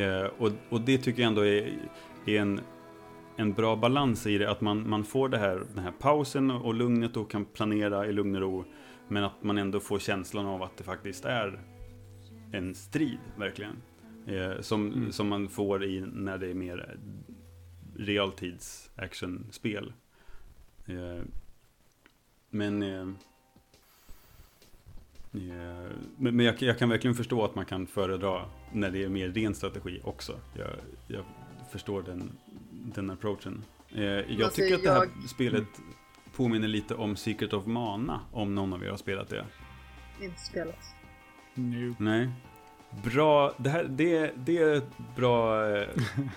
Eh, och, och det tycker jag ändå är, är en, en bra balans i det, att man, man får det här, den här pausen och lugnet och kan planera i lugn och ro, men att man ändå får känslan av att det faktiskt är en strid, verkligen. Eh, som, som man får i när det är mer realtids actionspel. Eh, men eh, eh, men, men jag, jag kan verkligen förstå att man kan föredra när det är mer ren strategi också. Jag, jag förstår den, den approachen. Eh, jag Alltså, tycker att det här jag- spelet påminner lite om Secret of Mana, om någon av er har spelat det. Inte spelat. Nu. Nej. Bra, det, här, det, det är ett bra eh,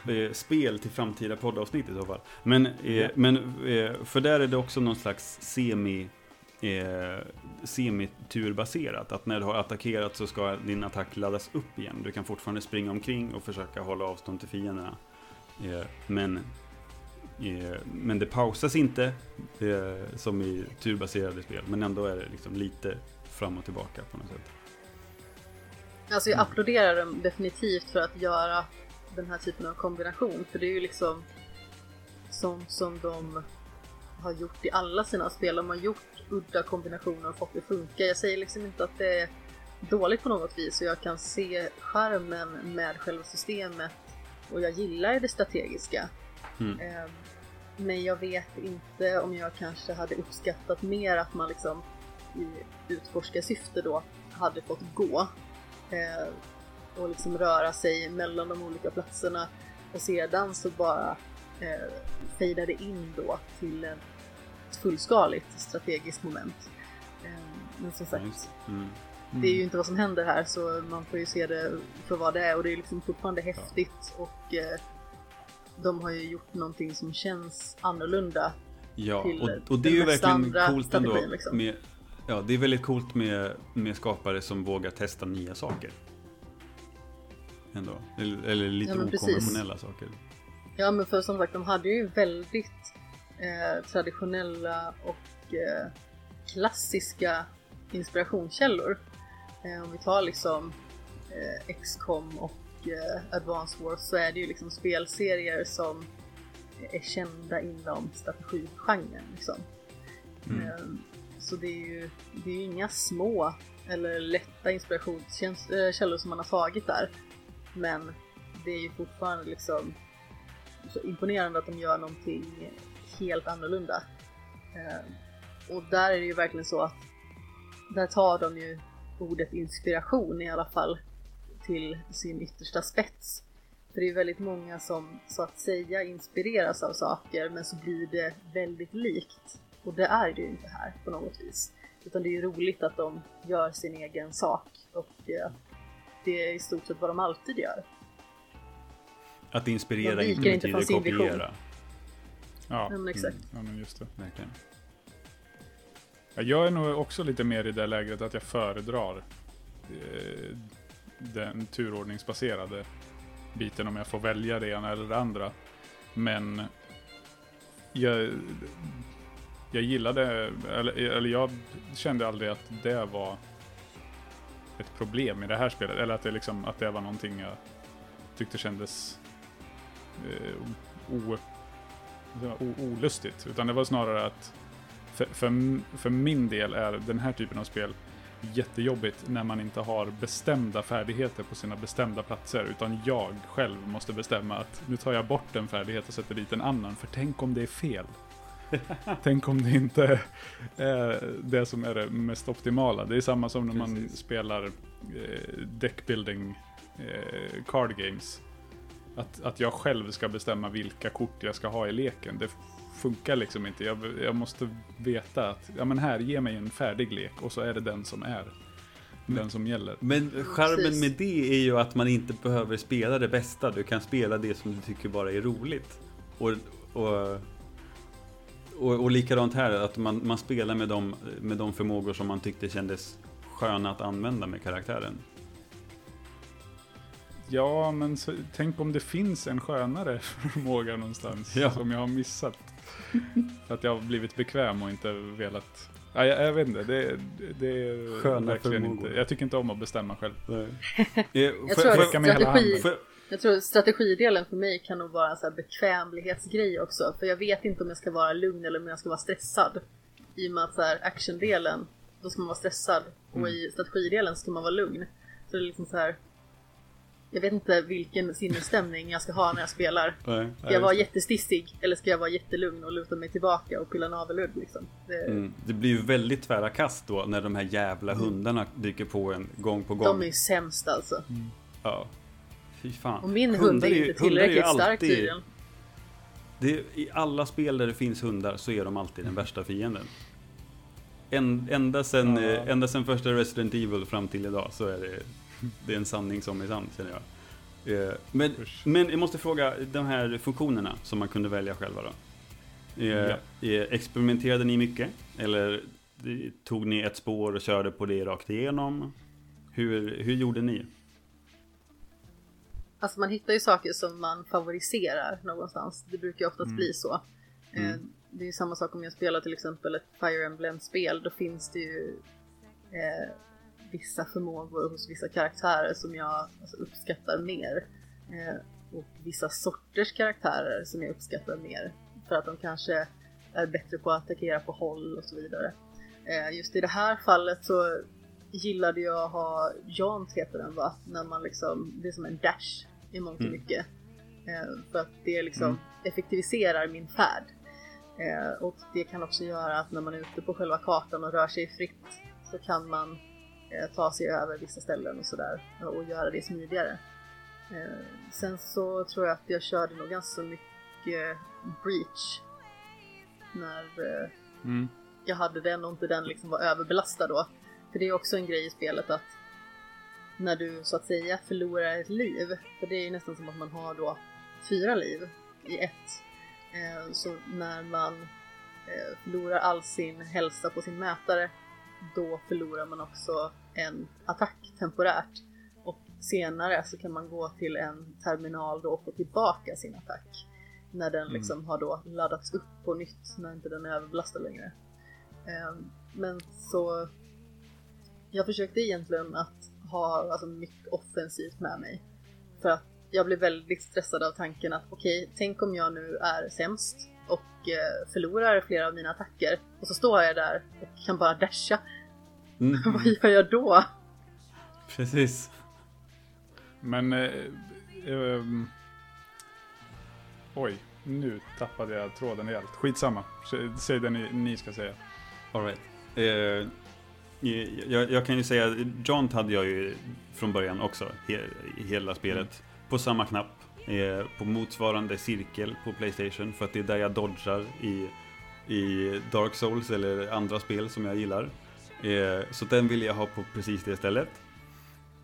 eh, spel till framtida poddavsnitt i så fall. Men, eh, men eh, för där är det också någon slags semi eh, semiturbaserat. Att när du har attackerat så ska din attack laddas upp igen. Du kan fortfarande springa omkring och försöka hålla avstånd till fienderna. Eh, men, eh, men det pausas inte eh, som i turbaserade spel. Men ändå är det liksom lite fram och tillbaka på något sätt. Alltså jag applåderar dem definitivt för att göra den här typen av kombination. För det är ju liksom sånt som de har gjort i alla sina spel. De har gjort udda kombinationer och fått det funka. Jag säger liksom inte att det är dåligt på något vis och jag kan se skärmen med själva systemet och jag gillar det strategiska. Mm. Ehm, Men jag vet inte om jag kanske hade uppskattat mer att man liksom i utforskarsyfte då hade fått gå eh, och liksom röra sig mellan de olika platserna och sedan så bara eh, fejdade in då till ett fullskaligt strategiskt moment. Eh, men som sagt, Nice. Mm. Det är ju inte vad som händer här så man får ju se det för vad det är och det är liksom fortfarande häftigt och eh, de har ju gjort någonting som känns annorlunda Ja, till och, och det är ju verkligen coolt ändå. liksom. Med, ja, det är väldigt coolt med, med skapare som vågar testa nya saker. Ändå. Eller, eller lite Ja, precis. okonventionella saker. Ja men för som sagt de hade ju väldigt eh, traditionella och eh, klassiska inspirationskällor. Eh, om vi tar liksom eh, XCOM och eh, Advanced Wars så är det ju liksom spelserier som är kända inom strategigenren. Liksom. Eh, så det är ju det är ju inga små eller lätta inspirationskällor som man har tagit där. Men det är ju fortfarande liksom så imponerande att de gör någonting helt annorlunda. Eh, och där är det ju verkligen så att där tar de ju ordet inspiration i alla fall till sin yttersta spets. För det är väldigt många som så att säga inspireras av saker men så blir det väldigt likt. Och det är det ju inte här på något vis. Utan det är ju roligt att de gör sin egen sak och eh, det är i stort sett vad de alltid gör. Att inspirera inte inte betyder vision. kopiera. Ja, men exakt. ja men just det. Verkligen. Jag är nog också lite mer i det läget att jag föredrar eh, den turordningsbaserade biten om jag får välja det ena eller det andra. Men jag, jag gillade, eller, eller jag kände aldrig att det var ett problem i det här spelet. Eller att det, liksom, att det var någonting jag tyckte kändes eh, o, o, olustigt. Utan det var snarare att för, för, för min del är den här typen av spel jättejobbigt när man inte har bestämda färdigheter på sina bestämda platser. Utan jag själv måste bestämma att nu tar jag bort en färdighet och sätter dit en annan. För tänk om det är fel. tänk om det inte är det som är det mest optimala. Det är samma som när man Precis. spelar eh, deckbuilding eh, card games. Att, att jag själv ska bestämma vilka kort jag ska ha i leken. Det funkar liksom inte. Jag, jag måste veta att, ja men här, ge mig en färdig lek och så är det den som är. Den som gäller. Men Precis. med det är ju att man inte behöver spela det bästa. Du kan spela det som du tycker bara är roligt. Och, och, och, och likadant här, att man, man spelar med de, med de förmågor som man tyckte kändes sköna att använda med karaktären. Ja, men så, tänk om det finns en skönare förmåga någonstans Ja. som jag har missat. Att jag har blivit bekväm och inte velat... Ja, jag, jag vet inte, det, det är Sköna verkligen förmågor. inte... Jag tycker inte om att bestämma själv. jag tror att Räcka med hela strategi-. Jag tror strategidelen för mig kan nog vara en här bekvämlighetsgrej också. För jag vet inte om jag ska vara lugn eller om jag ska vara stressad. I och med att så här, actiondelen, då ska man vara stressad. Och i strategidelen ska man vara lugn. Så det är liksom så här. Jag vet inte vilken sinnesstämning jag ska ha när jag spelar. Ska jag vara jättestissig eller ska jag vara jättelugn och luta mig tillbaka och pilla navelludd liksom? Det, Mm. Det blir ju väldigt tvära kast då när de här jävla hundarna dyker på en gång på gång. De är ju sämst alltså. Ja. Fy fan. Och min hund är ju- inte hundar är ju tillräckligt stark alltid- tydligen. Det är, I alla spel där det finns hundar så är de alltid den värsta fienden. En, ända, sen, Ja. eh, ända sen första Resident Evil fram till idag så är det, det är en sanning som är sann känner jag. Eh, Men, Usch. men jag måste fråga, de här funktionerna som man kunde välja själva då. Eh, Ja. eh, Experimenterade ni mycket? Eller tog ni ett spår och körde på det rakt igenom? Hur, hur gjorde ni? Alltså man hittar ju saker som man favoriserar någonstans. Det brukar ju oftast bli så. Eh, Det är ju samma sak om jag spelar till exempel ett Fire Emblem-spel. Då finns det ju eh, vissa förmågor hos vissa karaktärer som jag alltså, uppskattar mer. Eh, och vissa sorters karaktärer som jag uppskattar mer. För att de kanske är bättre på att attackera på håll och så vidare. Eh, just i det här fallet så gillade jag att ha Jaunt heter den va? När man liksom, det är som en dash i mångt och mycket. Eh, för att det liksom effektiviserar min färd. Eh, och det kan också göra att när man är ute på själva kartan och rör sig fritt så kan man ta sig över vissa ställen och sådär och göra det smidigare. Eh, sen så tror jag att jag körde nog ganska mycket Breach när eh, Mm. jag hade den och inte den liksom var överbelastad då. För det är också en grej i spelet att när du så att säga förlorar ett liv, för det är ju nästan som att man har då fyra liv i ett. Eh, Så när man eh, förlorar all sin hälsa på sin mätare, då förlorar man också en attack temporärt. Och senare så kan man gå till en terminal då och få tillbaka sin attack. När den liksom har då laddats upp på nytt, när inte den är överbelastad längre. Ehm, Men så... Jag försökte egentligen att ha alltså, mycket offensivt med mig. För att jag blev väldigt stressad av tanken att okej, tänk om jag nu är sämst och eh, förlorar flera av mina attacker och så står jag där och kan bara dasha. Mm. Vad gör jag då? Precis. Men... Eh, ehm, oj, nu tappade jag tråden helt. Skitsamma. Säg- det ni, ni ska säga. All right. Eh, jag, jag kan ju säga, Jaunt hade jag ju från början också, he, i hela spelet. På samma knapp, eh, på motsvarande cirkel på Playstation, för att det är där jag dodgar i, i Dark Souls eller andra spel som jag gillar. Eh, så den ville jag ha på precis det stället.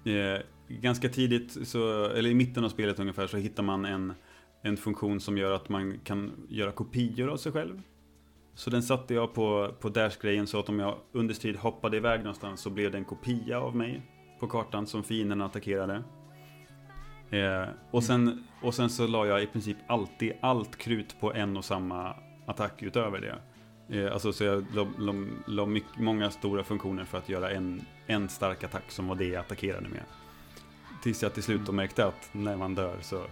Eh, ganska tidigt, så, eller i mitten av spelet ungefär, så hittar man en, en funktion som gör att man kan göra kopior av sig själv. Så den satte jag på, på dash-grejen så att om jag under strid hoppade iväg någonstans så blev det en kopia av mig på kartan som fienden attackerade. Eh, och, sen, och sen så la jag i princip alltid allt krut på en och samma attack utöver det. Eh, alltså så jag la, la, la mycket, många stora funktioner för att göra en, en stark attack som var det jag attackerade med. Tills jag till slut då märkte att när man dör så,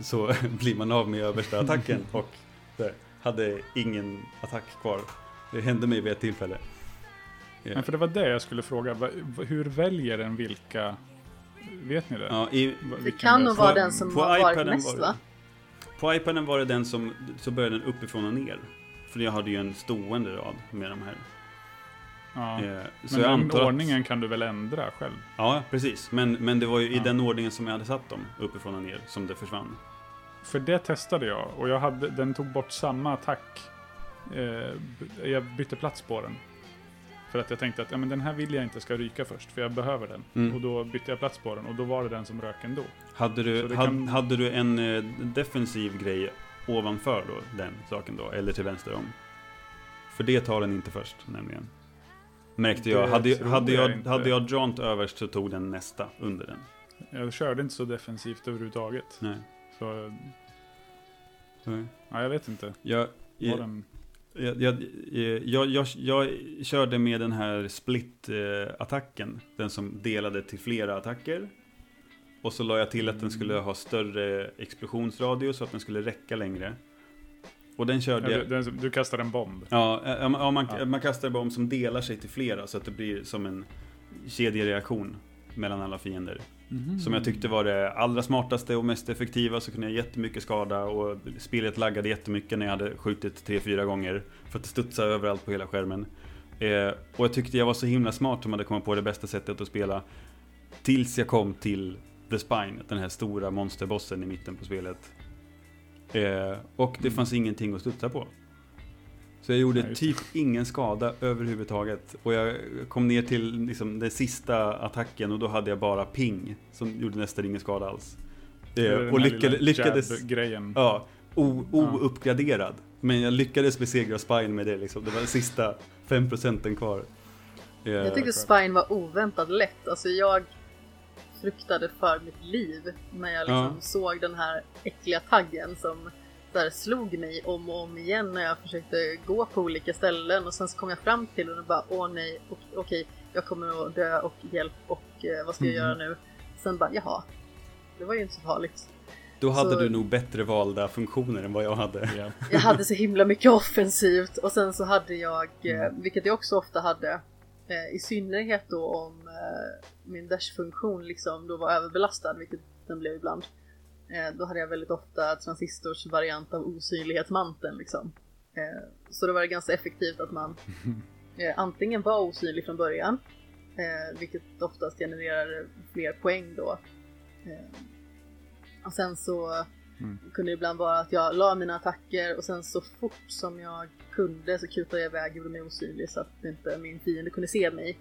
så blir man av med översta attacken och det, hade ingen attack kvar. Det hände mig vid ett tillfälle. Ja. Men för det var det jag skulle fråga. Hur väljer den vilka... Vet ni det? Ja, i, Det kan nog vara den som på har varit mest va? På iPaden var det den som, så började den uppifrån och ner. För jag hade ju en stående rad med de här. Ja. Eh, Men den antar att- ordningen kan du väl ändra själv? Ja, precis. Men, men det var ju i Ja. den ordningen som jag hade satt dem, uppifrån och ner, som det försvann. För det testade jag och jag hade, den tog bort samma attack. Eh, jag bytte plats på den. För att jag tänkte att ja, men den här vill jag inte ska ryka först, för jag behöver den. Mm. Och då bytte jag plats på den och då var det den som rök ändå. Hade du, had, kan- hade du en eh, defensiv grej ovanför då, den saken då, eller till vänster om? För det tar den inte först, nämligen. Märkte jag. Hade, tror hade, jag jag, inte. hade jag Jaunt överst så tog den nästa under den. Jag körde inte så defensivt överhuvudtaget. Nej. Så, Nej. ja, jag vet inte. Jag, Var den... jag, jag, jag, jag, jag körde med den här split-attacken. Den som delade till flera attacker. Och så la jag till att den skulle ha större explosionsradie så att den skulle räcka längre. Och den körde Ja, du, du kastar en bomb. Ja, ja, man- ja, man, Ja. man kastar bomb som delar sig till flera så att det blir som en kedjereaktion mellan alla fiender. Som jag tyckte var det allra smartaste och mest effektiva så kunde jag jättemycket skada och spelet laggade jättemycket när jag hade skjutit 3-4 gånger för att det studsade överallt på hela skärmen. Eh, och jag tyckte jag var så himla smart som hade kommit på det bästa sättet att spela tills jag kom till The Spine, den här stora monsterbossen i mitten på spelet. Eh, och det fanns ingenting att studsa på. Så jag gjorde typ ingen skada överhuvudtaget. Och jag kom ner till liksom, den sista attacken och då hade jag bara ping. Som gjorde nästan ingen skada alls. Eh, och lyckades, lyckades jab-grejen. ja, o- Ja. ouppgraderad. Men jag lyckades besegra Spine med det liksom. Det var den sista 5% kvar. Eh, Jag tyckte Spine var oväntat lätt. Alltså jag fruktade för mitt liv när jag liksom Ja. såg den här äckliga taggen som där slog mig om och om igen när jag försökte gå på olika ställen och sen så kom jag fram till den och bara åh nej, ok- okej, jag kommer att dö och hjälp och eh, vad ska jag Mhm. göra nu? Sen bara jaha, det var ju inte så farligt. Då hade så- du nog bättre valda funktioner än vad jag hade. Ja. Jag hade så himla mycket offensivt och sen så hade jag, eh, vilket jag också ofta hade, eh, i synnerhet då om eh, min dash-funktion liksom då var överbelastad, vilket den blev ibland. Eh, då hade jag väldigt ofta transistors variant av osynlighetsmanteln liksom. Eh, så då var det ganska effektivt att man eh, antingen var osynlig från början, vilket oftast genererar fler poäng då. Och sen så kunde det ibland vara att jag la mina attacker och sen så fort som jag kunde så kutade jag iväg och gjorde mig osynlig så att inte min fiende kunde se mig.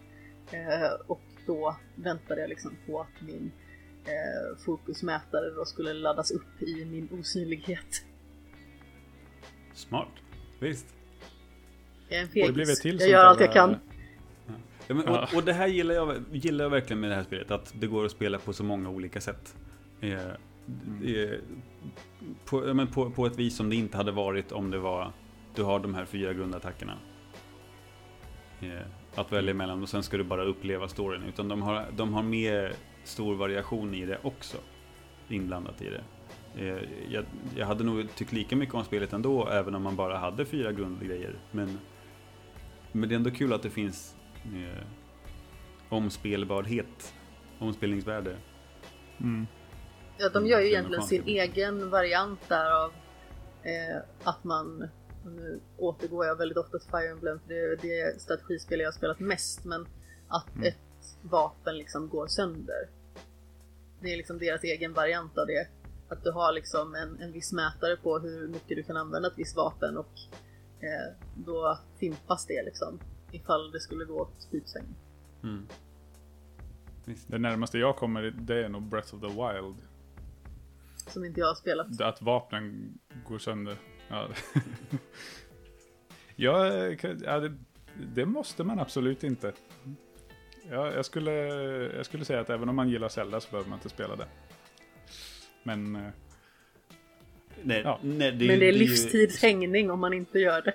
Och då väntade jag liksom på att min eh, fokusmätare då skulle laddas upp i min osynlighet. Smart. Visst. Jag är en Och det blev ett fegis. till Jag gör allt jag kan. Ja, men, och, och det här gillar jag, gillar jag verkligen med det här spelet, att det går att spela på så många olika sätt. Eh, eh, på, men på, på ett vis som det inte hade varit om det var, du har de här fyra grundattackerna. Eh, att välja mellan och sen ska du bara uppleva storyn. Utan de har, de har med stor variation i det också. Inblandat i det. Eh, jag, jag hade nog tyckt lika mycket om spelet ändå, även om man bara hade fyra grundgrejer. Men, men det är ändå kul att det finns eh, omspelbarhet, omspelningsvärde. Mm. Ja, de gör ju egentligen sin egen variant där av eh, att man, nu återgår jag väldigt ofta till Fire Emblem för det är det strategispel jag har spelat mest, men att Mm. ett vapen liksom går sönder. Det är liksom deras egen variant av det. Att du har liksom en, en viss mätare på hur mycket du kan använda ett visst vapen och eh, då fimpas det liksom ifall det skulle gå åt pipsvängen. Mm. Det närmaste jag kommer det är nog Breath of the Wild. Som inte jag har spelat. Att vapnen går sönder. Ja, ja, ja det, det måste man absolut inte. Ja, jag, skulle, jag skulle säga att även om man gillar Zelda så behöver man inte spela det. Men eh, Nej, Ja. nej, Men det är ju- livstids hängning om man inte gör det.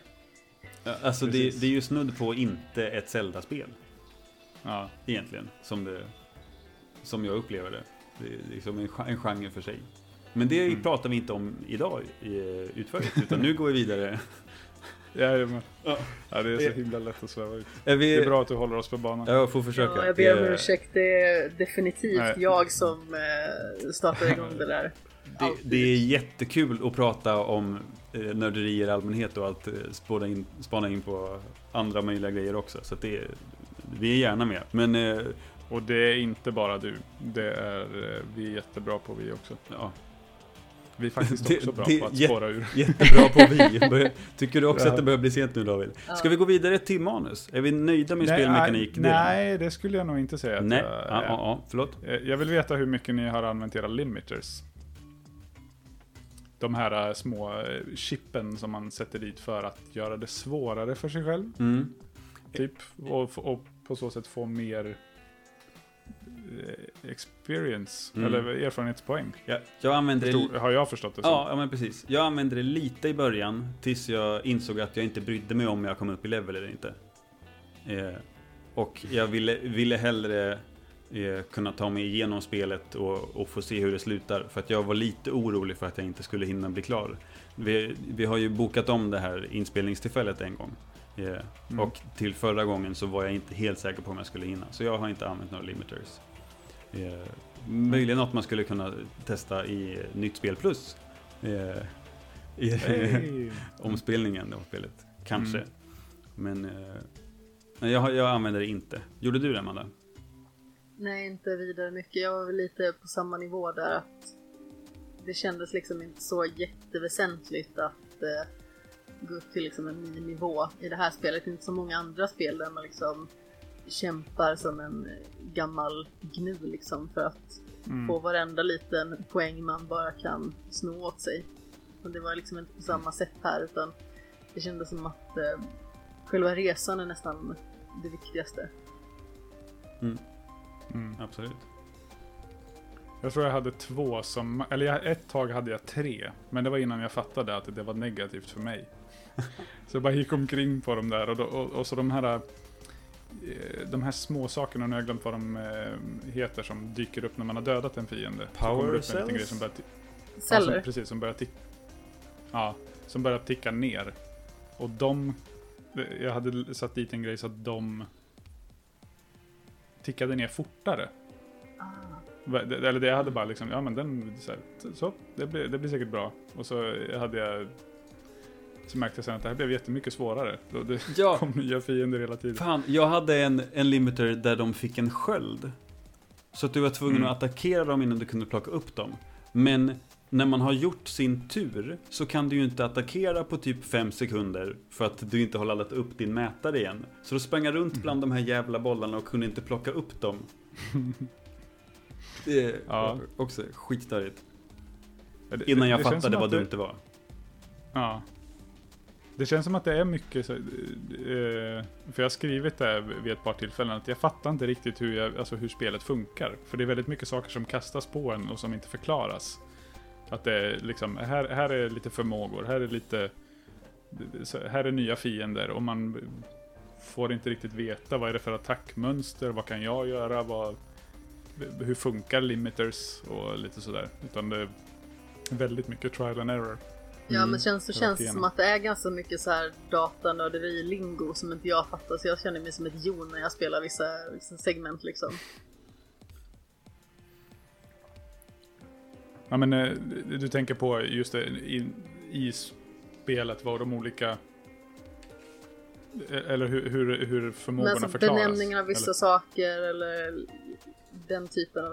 Alltså det, det är ju snudd på inte ett Zelda-spel. ja, Egentligen. Som, det, som jag upplever det. Det är liksom en, en genre för sig. Men det Mm. pratar vi inte om idag utförligt. Utan nu går vi vidare. Jajamän. Ja. ja, det är så himla lätt att sväva ut. Är vi, Det är bra att du håller oss på banan. Jag får försöka. Ja, jag ber om ursäkt, det är definitivt Nej. jag som eh, startar igång det där. Det, det är jättekul att prata om eh, nörderier i allmänhet och att eh, spåna in, spana in på andra möjliga grejer också. Så att det, vi är gärna med. Men eh, Och det är inte bara du. Det är vi är jättebra på vi också. ja, Vi är faktiskt Det- också bra det- på att spåra ur. jättebra på vi. Tycker du också att det börjar bli sent nu David? Ska vi gå vidare till manus? Är vi nöjda med spelmekanik? Nej, nej, det skulle jag nog inte säga att Nej, jag ja, är. ja, ja, förlåt. Eh, Jag vill veta hur mycket ni har använt era limiters. De här eh, små eh, chippen som man sätter dit för att göra det svårare för sig själv. Mm. Typ. Och, och på så sätt få mer experience. Mm. Eller erfarenhetspoäng. Jag, jag använder det... Har jag förstått det som. Ja, ja, men precis. Jag använde det lite i början tills jag insåg att jag inte brydde mig om jag kom upp i level eller inte. Eh, och jag ville, ville hellre eh, kunna ta mig igenom spelet och, och få se hur det slutar. För att jag var lite orolig för att jag inte skulle hinna bli klar. Vi, vi har ju bokat om det här inspelningstillfället en gång. Eh, Mm. Och till förra gången så var jag inte helt säker på om jag skulle hinna. Så jag har inte använt några limiters. Eh, möjligen något man skulle kunna testa i Nytt Spel Plus. Eh, i Hey. omspelningen av spelet. Kanske. Mm. Men eh, jag, jag använder det inte. Gjorde du det Amanda? Nej, inte vidare mycket. Jag var väl lite på samma nivå där att det kändes liksom inte så jätteväsentligt att eh, gå upp till liksom en ny nivå i det här spelet. Inte som många andra spel där man liksom kämpar som en gammal gnu liksom för att Mm. få varenda liten poäng man bara kan sno åt sig. Och det var liksom inte på samma sätt här utan det kändes som att eh, själva resan är nästan det viktigaste. Mm. Absolut. Jag tror jag hade två som, eller jag, ett tag hade jag tre. Men det var innan jag fattade att det var negativt för mig. så jag bara gick omkring på dem där och, då, och, och så de här de här små sakerna, nu har jag glömt vad de eh, heter, som dyker upp när man har dödat en fiende. Power cells? grej som börjar, ti- ja, Celler. som, precis, som börjar ticka. Ja, som börjar ticka ner. Och de, jag hade satt dit en grej så att de tickade ner fortare. Ah. Eller det jag hade bara liksom, ja men den, så, här, så det, blir, det blir säkert bra. Och så hade jag, så märkte jag sen att det här blev jättemycket svårare. Det Ja. kom nya fiender hela tiden. Fan, jag hade en, en limiter där de fick en sköld. Så att du var tvungen Mm. att attackera dem innan du kunde plocka upp dem. Men när man har gjort sin tur så kan du ju inte attackera på typ 5 sekunder för att du inte har laddat upp din mätare igen. Så då sprang jag runt bland de här jävla bollarna och kunde inte plocka upp dem. Det är Ja. också skitstörigt. Det- Innan det- jag det känns fattade vad det- dumt det var. Ja. Det känns som att det är mycket så, eh, för jag har skrivit det vid ett par tillfällen, att jag fattar inte riktigt hur, jag, alltså hur spelet funkar. För det är väldigt mycket saker som kastas på en och som inte förklaras. Att det är liksom, här, här är lite förmågor, här är lite, här är nya fiender och man får inte riktigt veta vad är det för attackmönster, vad kan jag göra, vad, hur funkar limiters och lite sådär. Utan det är väldigt mycket trial and error. Ja men känns, det rakt känns som att det är ganska mycket så här datanörderi-lingo som inte jag fattar så jag känner mig som ett jon när jag spelar vissa, vissa segment liksom. Ja men eh, du tänker på just det, i, i spelet var de olika eh, eller hur, hur, hur Men förmågorna alltså förklaras? benämningen av vissa eller? saker eller den typen av...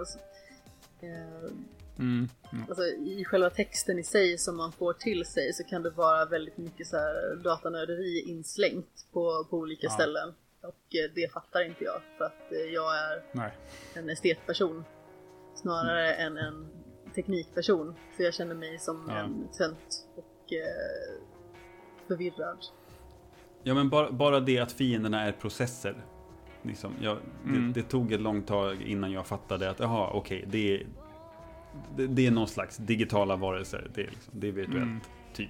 Eh, Mm, mm. alltså i själva texten i sig som man får till sig så kan det vara väldigt mycket så här datanörderi inslängt på, på olika Ja. ställen. Och eh, det fattar inte jag för att eh, jag är Nej. en estetperson snarare än en teknikperson. Så jag känner mig som Ja. en tönt och eh, förvirrad. Ja men bara, bara det att fienderna är processer. Liksom, jag, Mm. det, det tog ett långt tag innan jag fattade att jaha, okej, det, är- det, det är någon slags digitala varelser. Det är, liksom, det är virtuellt, Mm. typ.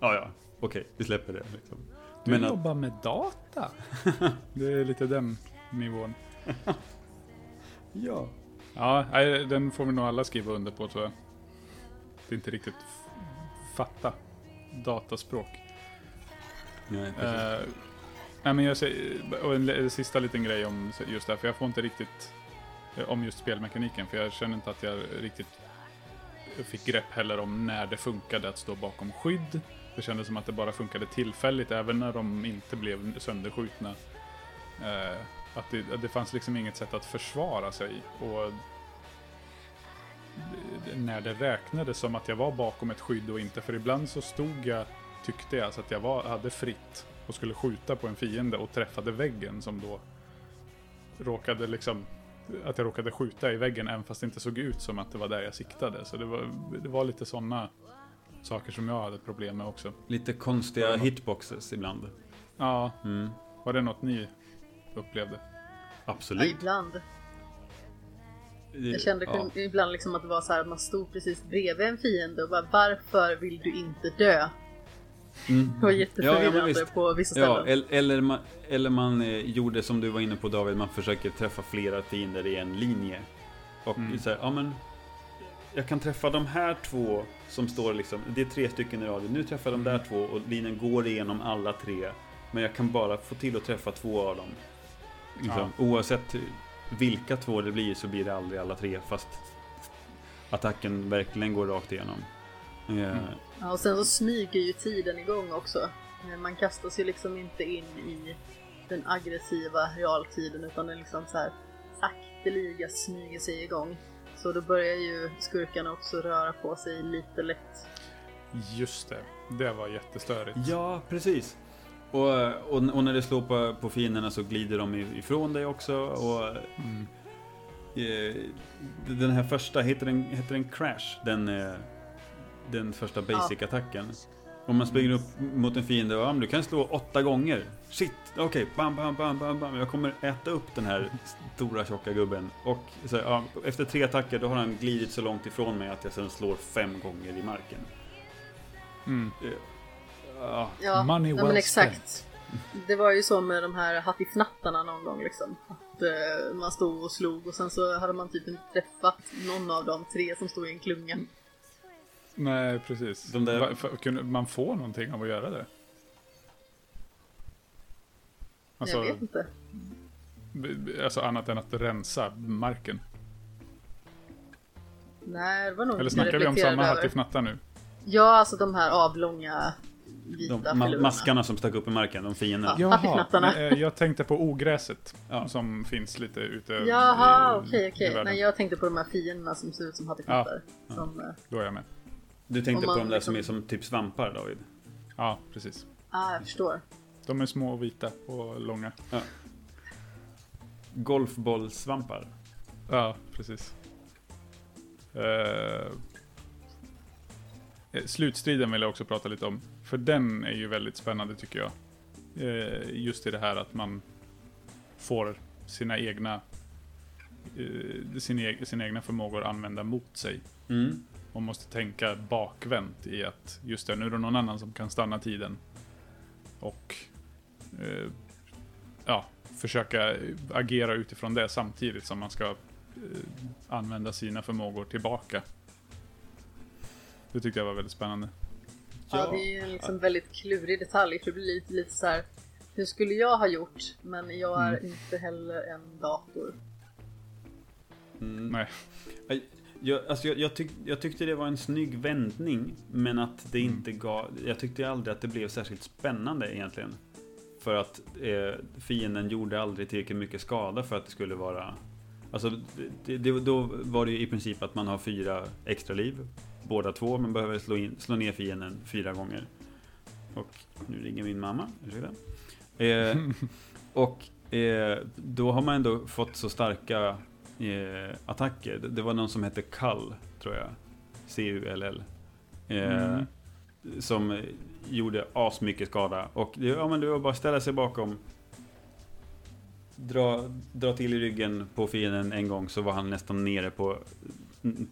Ja, ja, okej, vi släpper det. Liksom. Du Men att, jobbar med data? det är lite den nivån. ja. Ja, den får vi nog alla skriva under på tror jag. Det är inte riktigt fatta dataspråk. Nej, precis. Uh, nej, men jag säger, och en, sista liten grej om just det här, för jag får inte riktigt eh, Eh, om just spelmekaniken, för jag känner inte att jag riktigt fick grepp heller om när det funkade att stå bakom skydd. Det kändes som att det bara funkade tillfälligt, även när de inte blev sönderskjutna. Eh, att det, att det fanns liksom inget sätt att försvara sig. Och när det räknades som att jag var bakom ett skydd och inte, för ibland så stod jag, tyckte jag, så att jag var, hade fritt och skulle skjuta på en fiende och träffade väggen som då råkade liksom, att jag råkade skjuta i väggen även fast det inte såg ut som att det var där jag siktade. Så det var, det var lite sådana saker som jag hade problem med också. Lite konstiga hitboxes ibland. Ja, Mm. var det något ni upplevde? Ja, Absolut. ibland. Jag kände ja. ibland liksom att det var så här att man stod precis bredvid en fiende och bara varför vill du inte dö? Mm. Det var Ja, ja, jätteförvirrande visst. på vissa Ja, ställen. el- eller man, eller man eh, gjorde som du var inne på David, man försöker träffa flera fiender i en linje. Och Mm. så här, ja men jag kan träffa de här två som står liksom, det är tre stycken i raden. Nu träffar jag de där två och linjen går igenom alla tre. Men jag kan bara få till att träffa två av dem. Liksom, Oavsett vilka två det blir så blir det aldrig alla tre fast attacken verkligen går rakt igenom. Ja, och sen så smyger ju tiden igång också. Man kastar sig liksom inte in i den aggressiva realtiden utan den liksom så här sakteliga smyger sig igång. Så då börjar ju skurkarna också röra på sig lite lätt. Just det, det var jättestörigt. Ja, precis. Och, och, och när det slår på, på fienderna så glider de ifrån dig också. Och, Mm. eh, den här första, heter den, heter den Crash? Den, eh, den första basic-attacken. Om man springer upp mot en fiende och ja, du kan slå åtta gånger. Shit, okej, bam, bam, bam, bam, bam. Jag kommer äta upp den här stora tjocka gubben. Och så, ja, efter tre attacker då har han glidit så långt ifrån mig att jag sen slår fem gånger i marken. Mm. Ja, Ja, Money ja well men exakt. Det var ju så med de här hattifnattarna någon gång liksom. Att eh, man stod och slog och sen så hade man typ inte träffat någon av de tre som stod i en klunga. Nej, precis. De där- Va- för- Kunde man få någonting av att göra det? Alltså, jag vet inte. alltså annat än att rensa marken. Nej, det var nog Eller snackar vi om samma över. hattifnatta nu? Ja, alltså de här avlånga vita de ma- maskarna som stack upp i marken, de fienderna. Ja. hattifnattarna. nej, eh, jag tänkte på ogräset Ja. som finns lite ute Jaha, i, okej okej. Nej, jag tänkte på de här fienderna som ser ut som hattifnattar. Som, eh, Då är jag med. Du tänkte man på de där som är liksom- som typ svampar, David? Ja, precis. ah, jag förstår. De är små och vita och långa. Golfbollsvampar. Ja, precis. Eh, Slutstriden vill jag också prata lite om. För den är ju väldigt spännande tycker jag. Eh, Just i det här att man får sina egna sin, eg- sina egna förmågor använda mot sig. Mm. Man måste tänka bakvänt i att just det, nu är det någon annan som kan stanna tiden. Och eh, ja, försöka agera utifrån det samtidigt som man ska eh, använda sina förmågor tillbaka. Det tyckte jag var väldigt spännande. Ja, det är ju en liksom väldigt klurig detalj för det blir lite, lite så här. Hur skulle jag ha gjort? Men jag är Mm. inte heller en dator. Mm. Nej. Jag, alltså jag, jag, tyck, jag tyckte det var en snygg vändning, men att det inte gav... Jag tyckte aldrig att det blev särskilt spännande egentligen. För att eh, fienden gjorde aldrig tillräckligt mycket skada för att det skulle vara... Alltså, det, det, då var det ju i princip att man har fyra extra liv. Båda två, man behöver slå, in, slå ner fienden fyra gånger. Och nu ringer min mamma, ursäkta. Eh, och eh, då har man ändå fått så starka eh, attacker. Det, var någon som hette Kull, tror jag. C-U-L-L. Eh, Mm. Som gjorde asmycket skada. Och det, ja, men det var bara att ställa sig bakom. Dra, dra till i ryggen på fienden en gång så var han nästan nere på,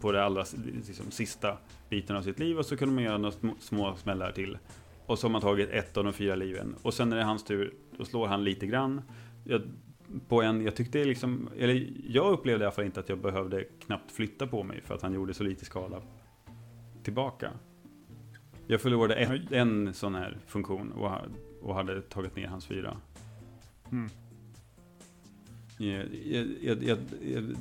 på det allra liksom, sista biten av sitt liv. Och så kunde man göra några små, små smällar till. Och så har man tagit ett av de fyra liven. Och sen när det är hans tur, då slår han lite grann. Jag, på en, jag tyckte liksom, eller jag upplevde i alla fall inte att jag behövde knappt flytta på mig för att han gjorde så lite skada tillbaka. Jag förlorade ett, en sån här funktion och, och hade tagit ner hans fyra. Mm. Jag, jag, jag, jag,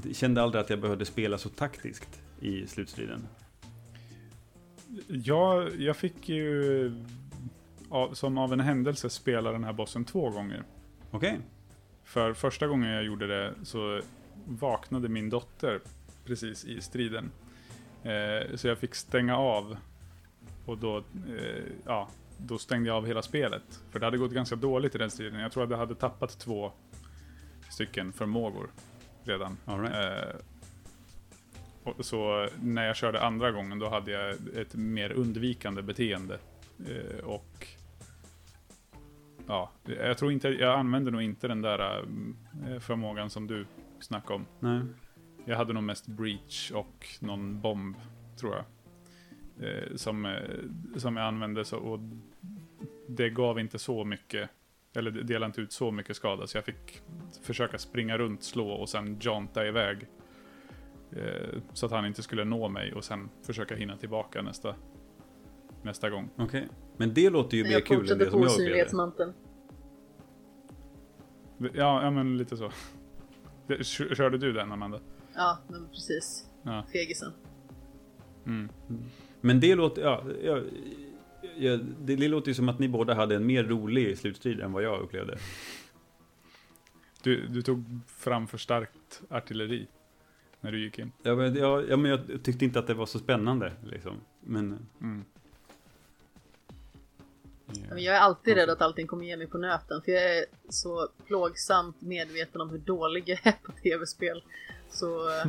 jag kände aldrig att jag behövde spela så taktiskt i slutstriden. Ja, jag fick ju av- som av en händelse spela den här bossen två gånger. Okej. För första gången jag gjorde det så vaknade min dotter precis i striden. Eh, så jag fick stänga av. Och då, eh, ja, då stängde jag av hela spelet. För det hade gått ganska dåligt i den striden. Jag tror att jag hade tappat två stycken förmågor redan. Right. Eh, och så när jag körde andra gången då hade jag ett mer undvikande beteende. Eh, och ja, jag tror inte, jag använde nog inte den där eh, förmågan som du snackade om. Nej. Jag hade nog mest breach och någon bomb, tror jag. Eh, som, eh, som jag använde så, och det gav inte så mycket, eller delade inte ut så mycket skada, så jag fick försöka springa runt, slå och sen janta iväg. Eh, så att han inte skulle nå mig och sen försöka hinna tillbaka nästa, nästa gång. Okej. Men det låter ju mer jag kul än det som jag upplevde. Ja, ja men lite så. Körde du den Amanda? Ja, men precis. Ja. Fegisen. Mm. Men det låter, ja, ja, ja, det, det låter ju som att ni båda hade en mer rolig slutstrid än vad jag upplevde. Du, du tog fram för starkt artilleri när du gick in. Ja, men, ja, ja, men jag tyckte inte att det var så spännande. Liksom. Men, Mm. Ja, jag är alltid rädd att allting kommer ge mig på nöten. För jag är så plågsamt medveten om hur dålig jag är på tv-spel. Så eh,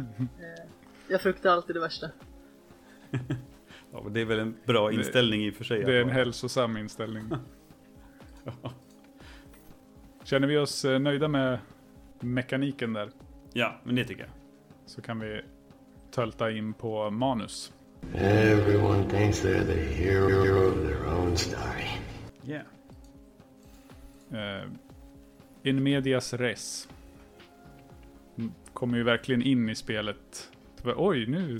jag fruktar alltid det värsta. ja, det är väl en bra Det- inställning i och för sig. Det är en hälsosam inställning. Känner vi oss eh, nöjda med mekaniken där Ja, men det tycker jag. så kan vi tölta in på manus. Everyone thinks they're the hero of their own story. Yeah. Eh, in medias res. Mm, Kommer ju verkligen in i spelet. Oj, nu,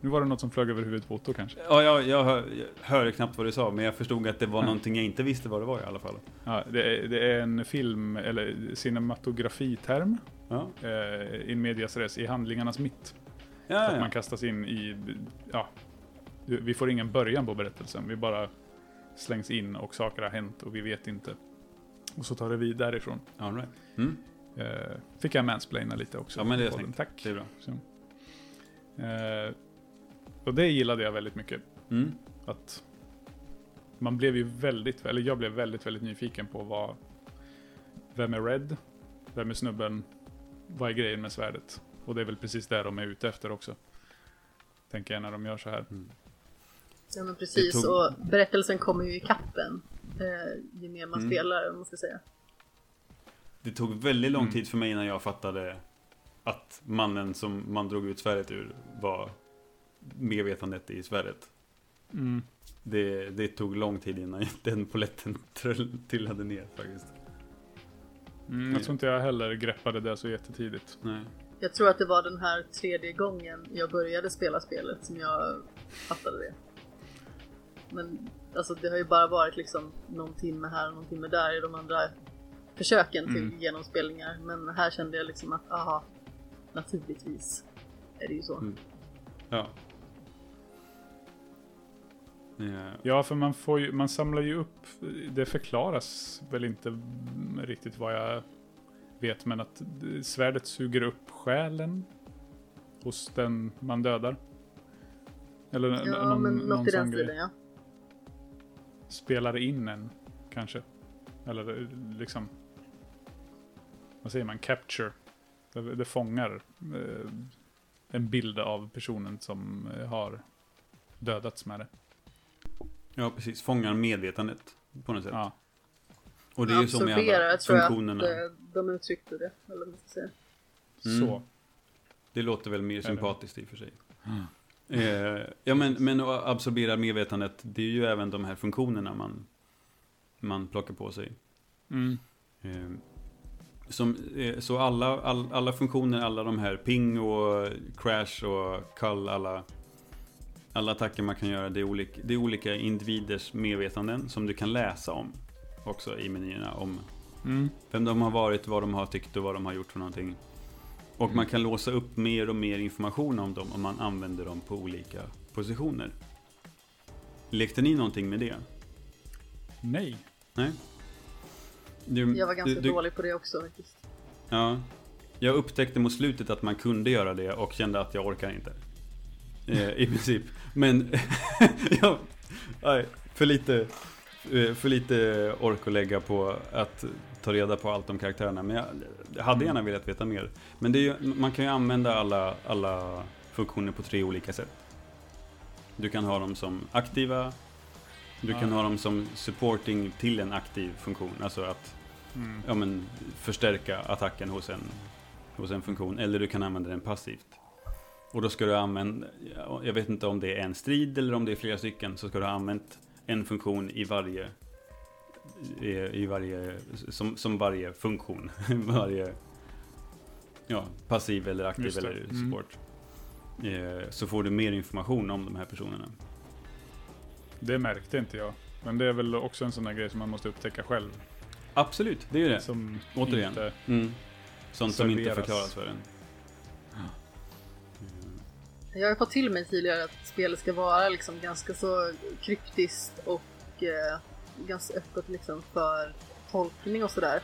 nu var det något som flög över huvudet på Otto kanske. Ja, jag, jag, hör, jag hörde knappt vad du sa, men jag förstod att det var någonting jag inte visste vad det var i alla fall. Ja, det, är, det är en film, eller cinematografiterm. Ja, Eh, in medias res, i handlingarnas mitt. Ja, Så att ja. man kastas in i, ja, vi får ingen början på berättelsen. Vi bara slängs in och saker har hänt och vi vet inte. Och så tar det vi därifrån. All right. mm. Eh, fick jag mansplaina lite också. Ja, men det är snyggt. Tack. Det är bra. Så. Eh, och det gillade jag väldigt mycket. Mm. Att man blev ju väldigt, eller jag blev väldigt, väldigt nyfiken på vad, vem är Red? Vem är snubben? Vad är grejen med svärdet? Och det är väl precis det de är ute efter också. Tänker jag när de gör så här. Ja men precis, tog- och berättelsen kommer ju i kappen eh, ju mer man Mm. spelar, om man ska säga. Det tog väldigt lång Mm. tid för mig innan jag fattade att mannen som man drog ut svärdet ur var medvetandet i svärdet. Mm. Det, det tog lång tid innan den poletten trillade ner faktiskt. Mm, jag tror inte jag heller greppade det så jättetidigt. Nej. Jag tror att det var den här tredje gången jag började spela spelet som jag fattade det. Men alltså det har ju bara varit liksom någon timme här och någon timme där i de andra försöken till Mm. genomspelningar. Men här kände jag liksom att aha, naturligtvis är det ju så. Mm. Ja. Ja. Ja, för man, får ju, man samlar ju upp, det förklaras väl inte riktigt vad jag vet, men att svärdet suger upp själen hos den man dödar. Eller Ja, någon, men någon något i den stilen ja. Spelar in en, kanske. Eller eh, liksom, vad säger man, capture. Det, det fångar eh, en bild av personen som eh, har dödats med det. ja, precis. Fångar medvetandet på något sätt. Ja. Och det är ju som i alla Absorberar tror jag funktionerna. att eh, de uttryckte det. Eller vad säga. Mm. Så. Det låter väl mer sympatiskt i och för sig. Eh, ja men, men att absorbera medvetandet, det är ju även de här funktionerna man, man plockar på sig. Mm. Eh, som, eh, så alla, all, alla funktioner, alla de här ping och crash och call, alla, alla attacker man kan göra, det är, olika, det är olika individers medvetanden som du kan läsa om också i menyerna. Om Mm. vem de har varit, vad de har tyckt och vad de har gjort för någonting. Och man kan låsa upp mer och mer information om dem om man använder dem på olika positioner. Lekte ni någonting med det? Nej. Nej? Du, Jag var ganska du- du- dålig på det också faktiskt. Ja. Jag upptäckte mot slutet att man kunde göra det och kände att jag orkar inte. Eh, I princip. Men, ja, nej, för lite, för lite ork att lägga på att ta reda på allt om karaktärerna. Men jag, hade gärna velat veta mer. Men ju, man kan ju använda alla, alla funktioner på tre olika sätt. Du kan ha dem som aktiva. Du kan ha dem som supporting till en aktiv funktion. Alltså att Mm. ja, men, förstärka attacken hos en, hos en funktion. Eller du kan använda den passivt. Och då ska du använda, ja, jag vet inte om det är en strid eller om det är flera stycken, så ska du ha använt en funktion i varje, i, varje, som, som varje funktion. varje, ja, passiv eller aktiv eller Mm. support. Eh, så får du mer information om de här personerna. Det märkte inte jag. Men det är väl också en sån där grej som man måste upptäcka själv. Absolut, det är ju det. Som Återigen. Inte, Mm. Sånt som inte förklaras för en. Jag har fått till mig tidigare att spelet ska vara liksom ganska så kryptiskt och eh, ganska öppet liksom för tolkning och sådär.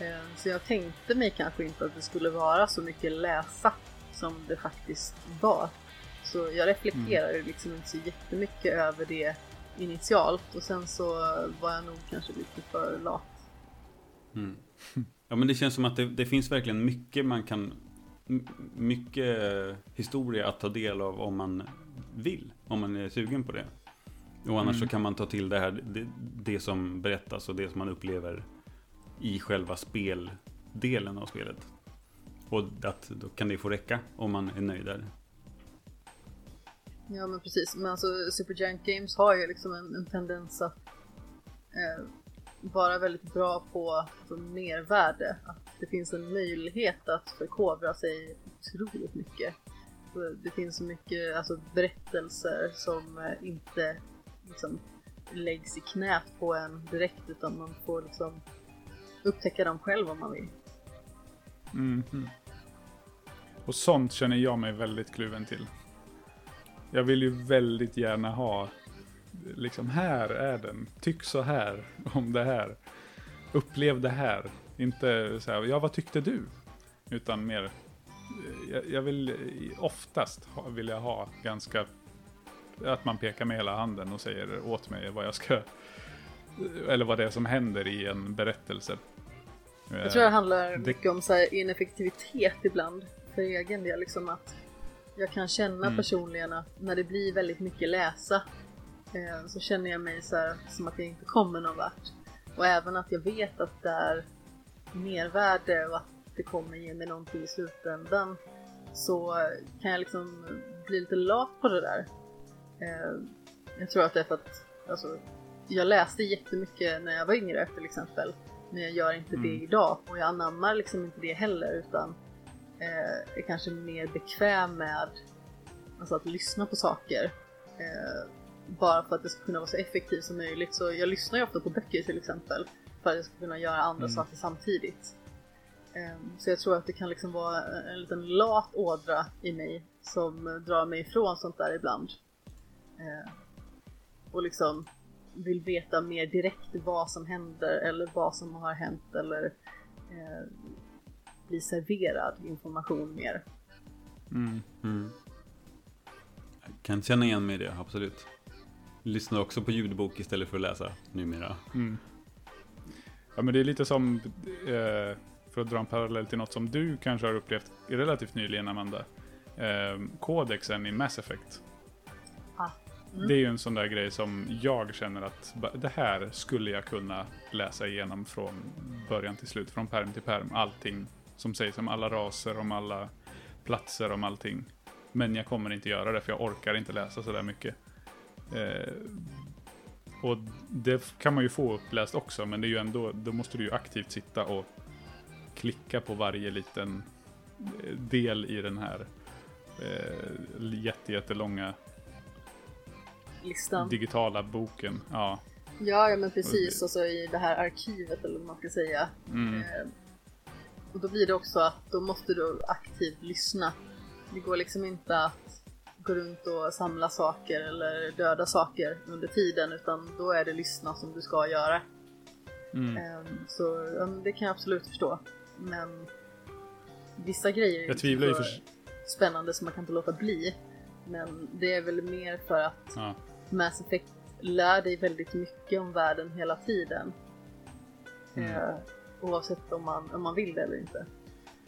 Eh, så jag tänkte mig kanske inte att det skulle vara så mycket läsa som det faktiskt var. Så jag reflekterade liksom inte så jättemycket över det initialt och sen så var jag nog kanske lite för lat. Mm. Ja men det känns som att det, det finns verkligen mycket man kan Mycket historia att ta del av om man vill Om man är sugen på det. Och annars Mm. så kan man ta till det här det, det som berättas och det som man upplever I själva speldelen av spelet. Och att då kan det få räcka om man är nöjd där. Ja men precis, men alltså Supergiant Games har ju liksom en, en tendens att eh, vara väldigt bra på alltså, mervärde. Att det finns en möjlighet att förkovra sig otroligt mycket. Det finns så mycket alltså, berättelser som eh, inte liksom, läggs i knät på en direkt utan man får liksom upptäcka dem själv om man vill. Mhm. Och sånt känner jag mig väldigt kluven till. Jag vill ju väldigt gärna ha, liksom här är den, tyck så här om det här. Upplev det här. Inte så här, ja vad tyckte du? Utan mer, eh, jag, jag vill eh, oftast vill jag ha ganska, att man pekar med hela handen och säger åt mig vad jag ska, eller vad det är som händer i en berättelse. Jag tror det handlar det- mycket om så här ineffektivitet ibland för egen del. Liksom att jag kan känna Mm. personligen att när det blir väldigt mycket läsa eh, så känner jag mig så här, som att jag inte kommer någon vart. Och även att jag vet att det är mervärde och att det kommer ge mig någonting i slutändan så kan jag liksom bli lite lat på det där. Eh, jag tror att det är för att alltså, jag läste jättemycket när jag var yngre till exempel. Men jag gör inte det idag och jag anammar liksom inte det heller utan eh, är kanske mer bekväm med alltså, att lyssna på saker. Eh, bara för att det ska kunna vara så effektivt som möjligt. Så jag lyssnar ju ofta på böcker till exempel. För att jag ska kunna göra andra saker samtidigt. Ehm, Så jag tror att det kan liksom vara en liten lat ådra i mig som drar mig ifrån sånt där ibland. Ehm, Och liksom vill veta mer direkt vad som händer eller vad som har hänt eller eh, bli serverad information mer. Mm. Jag kan känna igen mig i det, absolut. Lyssnar också på ljudbok istället för att läsa numera. Ja, men det är lite som, eh, för att dra en parallell till något som du kanske har upplevt relativt nyligen, Amanda. Eh, kodexen i Mass Effect. Ah, Det är ju en sån där grej som jag känner att det här skulle jag kunna läsa igenom från början till slut, från perm till perm. Allting som sägs om alla raser, om alla platser, om allting. Men jag kommer inte göra det för jag orkar inte läsa så där mycket. Eh, och det kan man ju få uppläst också, men det är ju ändå, då måste du ju aktivt sitta och klicka på varje liten eh, del i den här eh, jätte, jättelånga listan. digitala boken. Ja, Ja, ja men precis. Och så i det här arkivet eller vad man ska säga. mm, Eh, Och då blir det också att då måste du aktivt lyssna. Det går liksom inte att gå runt och samla saker eller döda saker under tiden utan då är det lyssna som du ska göra. mm. Eh, Så det kan jag absolut förstå. Men vissa grejer är Jag tvivlar så för... spännande som man kan inte låta bli. Men det är väl mer för att Ja, Mass Effect lär dig väldigt mycket om världen hela tiden. Mm. Eh, oavsett om man, om man vill det eller inte.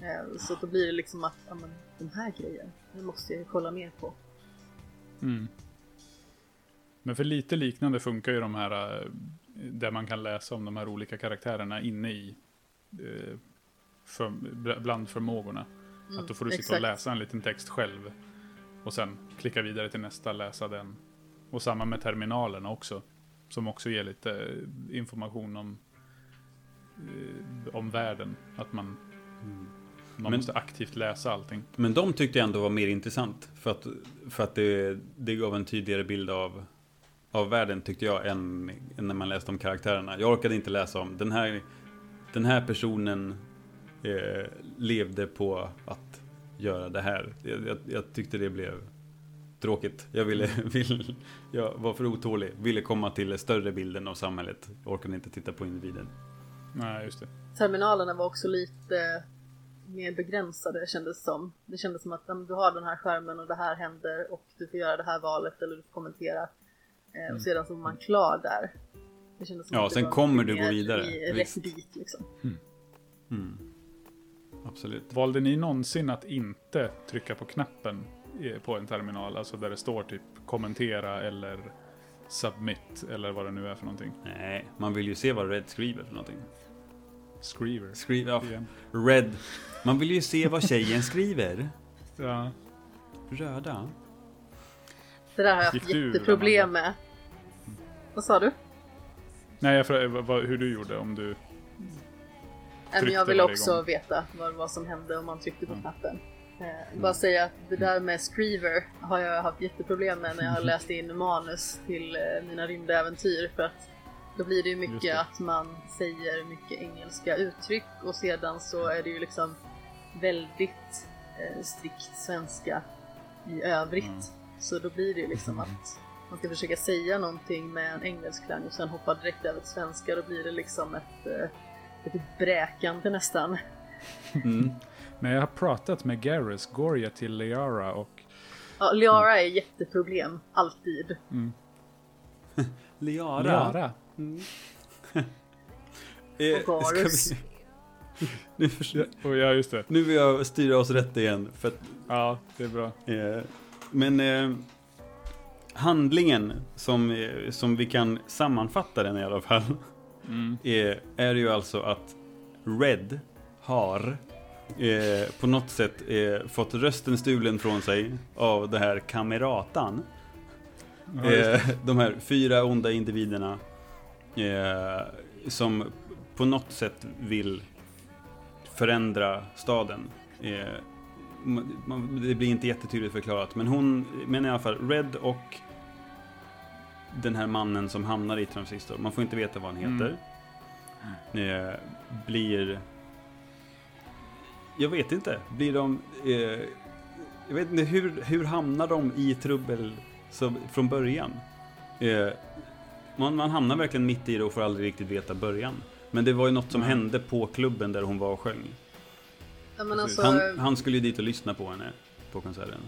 Eh, så då blir det liksom att, ja men den här grejen, den måste jag ju kolla mer på. Mm. Men för lite liknande funkar ju de här, eh, där man kan läsa om de här olika karaktärerna inne i eh, för, bl- bland förmågorna. att då får du sitta och exakt. läsa en liten text själv. Och sen klicka vidare till nästa, läsa den. Och samma med terminalerna också. Som också ger lite eh, information om, om världen. Att man, man Men- måste aktivt läsa allting. Men de tyckte jag ändå var mer intressant. För att, för att det, det gav en tydligare bild av, av världen tyckte jag än, än när man läste om karaktärerna. Jag orkade inte läsa om den här, den här personen eh, levde på att göra det här. Jag, jag, jag tyckte det blev tråkigt. Jag ville, vill, jag var för otålig. Ville komma till större bilden av samhället. Jag orkade inte titta på individen. Nej, just det. Terminalerna var också lite mer begränsade kändes det som. Det kändes som att ja, du har den här skärmen och det här händer och du får göra det här valet eller du får kommentera. Eh, och sedan så var man klar där. Det kändes som Ja, att sen kommer du gå vidare. I rätt dit liksom. Absolut. Valde ni någonsin att inte trycka på knappen på en terminal? Alltså där det står typ kommentera eller submit eller vad det nu är för någonting. Nej, man vill ju se vad Red skriver för någonting. Skriver. Skriv, ja, Igen. Red. Man vill ju se vad tjejen skriver. Ja. Röda. Det där har jag Gick haft du, jätteproblem med. Vad sa du? Nej, jag frågade hur du gjorde om du... Men jag vill också gång. veta vad, vad som hände om man tryckte Mm. på knappen. Eh, bara säga att det där med Screever har jag haft jätteproblem med när jag har läst in manus till eh, mina rymdäventyr. För att då blir det ju mycket det. att man säger mycket engelska uttryck och sedan så är det ju liksom väldigt eh, strikt svenska i övrigt. Mm. Så då blir det ju liksom att man ska försöka säga någonting med en engelsk klang och sen hoppa direkt över till svenska. Då blir det liksom ett, eh, ett bräkande nästan. När jag har pratat med Garrus går jag till Leara och... Ja, Liara är jätteproblem, alltid. Liara. Leara? Eh, vi... nu, förs- Och ja, just det. nu vill jag styra oss rätt igen. För att, Ja, det är bra. eh, men... Eh, handlingen som, eh, som vi kan sammanfatta den i alla fall. Är, är ju alltså att Red har eh, på något sätt eh, fått rösten stulen från sig av det här kameratan. Eh, de här fyra onda individerna eh, som på något sätt vill förändra staden. Eh, man- det blir inte jättetydligt förklarat, men hon, men i alla fall Red och den här mannen som hamnar i Transistor, man får inte veta vad han heter, eh, blir... Jag vet inte, blir de... Eh, jag vet inte, hur, hur hamnar de i trubbel så, från början? Eh, man, man hamnar verkligen mitt i det och får aldrig riktigt veta början. Men det var ju något som hände på klubben där hon var och sjöng. Ja, men alltså, han, han skulle ju dit och lyssna på henne på konserten.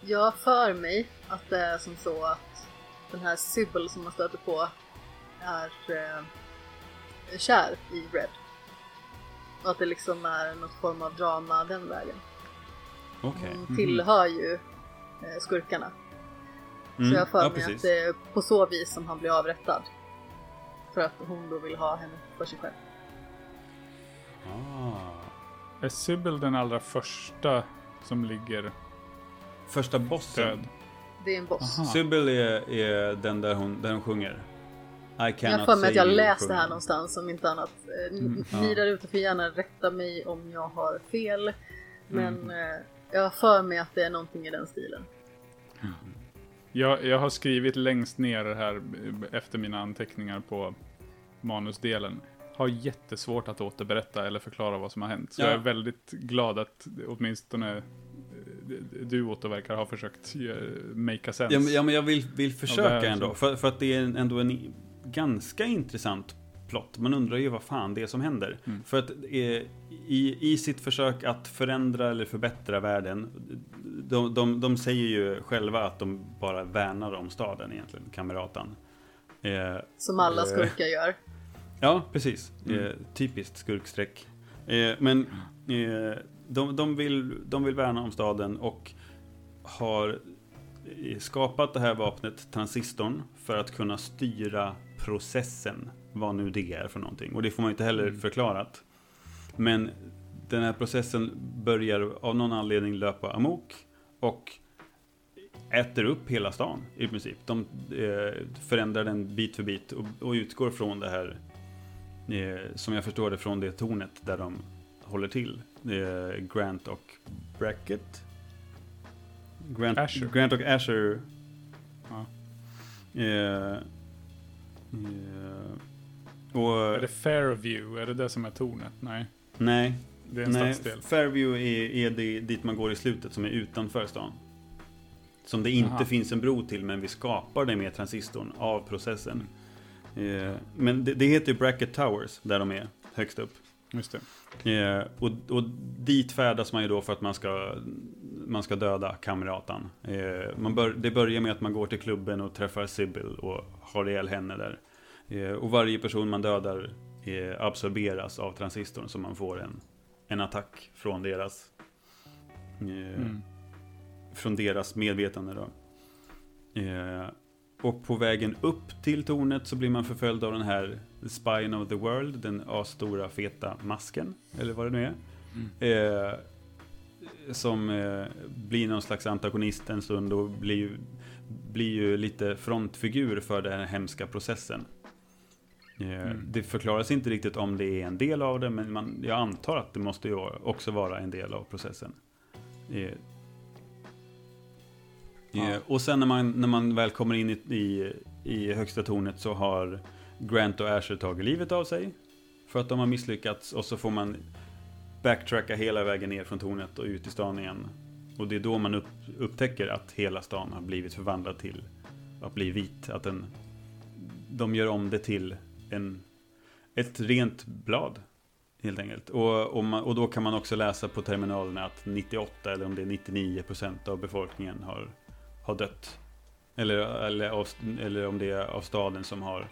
Jag för mig att det är som så att den här Sybil som man stöter på är eh, kär i Red. Och att det liksom är något form av drama den vägen. Okej. Hon tillhör ju eh, skurkarna. Mm, Så jag har för ja, mig precis. att det är på så vis som han blir avrättad. För att hon då vill ha henne för sig själv. Ah. Är Sybil den allra första som ligger Första bossen. död? Det är en boss. Aha. Sybil är, är den där hon, där hon sjunger. I Jag har för mig att jag save you, läst det här någonstans om inte annat. Eh, Mm, ja. Ni där ute får gärna rätta mig om jag har fel. Men Mm. eh, jag har för mig att det är någonting i den stilen. Jag, jag har skrivit längst ner här efter mina anteckningar på manusdelen. Har jättesvårt att återberätta eller förklara vad som har hänt. Så Ja. jag är väldigt glad att åtminstone eh, du Otto verkar ha försökt eh, make a sense. Ja, men, ja, men jag vill, vill försöka ändå. För, för att det är ändå en ganska intressant plott. Man undrar ju vad fan det är som händer. Mm. För att eh, i, i sitt försök att förändra eller förbättra världen. De, de, de säger ju själva att de bara värnar om staden egentligen, kameratan. Eh, Som alla Eh. skurkar gör. Ja, precis. Mm. Eh, typiskt skurkstreck. Eh, men eh, de, de, vill, de vill värna om staden och har eh, skapat det här vapnet, transistorn, för att kunna styra processen, vad nu det är för någonting. Och det får man inte heller förklarat. Men den här processen börjar av någon anledning löpa amok och äter upp hela stan i princip. De eh, förändrar den bit för bit och, och utgår från det här, eh, som jag förstår det, från det tornet där de håller till. Eh, Grant och Brackett. Grant, Asher. Grant och Asher. Ja. Och, Är det Fairview? Är det det som är tornet? Nej, nej, det är en nej stadsdel. Fairview är, är det, dit man går i slutet, som är utanför stan. Som det inte Aha. finns en bro till, men vi skapar det med transistorn av processen. Eh, men det, det heter Bracket Towers, där de är högst upp. Just det. Eh, och, och dit färdas man ju då för att man ska, man ska döda kamratan. Eh, man bör, det börjar med att man går till klubben och träffar Sybil och har ihjäl henne där. Eh, och varje person man dödar eh, absorberas av transistorn så man får en, en attack från deras eh, Mm. från deras medvetande då. Och på vägen upp till tornet så blir man förföljd av den här The Spine of the World, den asstora feta masken, eller vad det nu är. Eh, som eh, blir någon slags antagonist en stund och blir ju, blir ju lite frontfigur för den här hemska processen. Eh, Det förklaras inte riktigt om det är en del av det, men man, jag antar att det måste ju också vara en del av processen. Eh, Ja. Eh, Och sen när man, när man väl kommer in i, i, i högsta tornet så har Grant och Asher tagit livet av sig. För att de har misslyckats och så får man backtracka hela vägen ner från tornet och ut i stan igen. Och det är då man upp, upptäcker att hela stan har blivit förvandlad till att bli vit. Att den, de gör om det till en, ett rent blad. Helt enkelt. Och, och, man, och då kan man också läsa på terminalerna att 98 eller om det är 99% av befolkningen har, har dött. Eller, eller, av, eller om det är av staden som har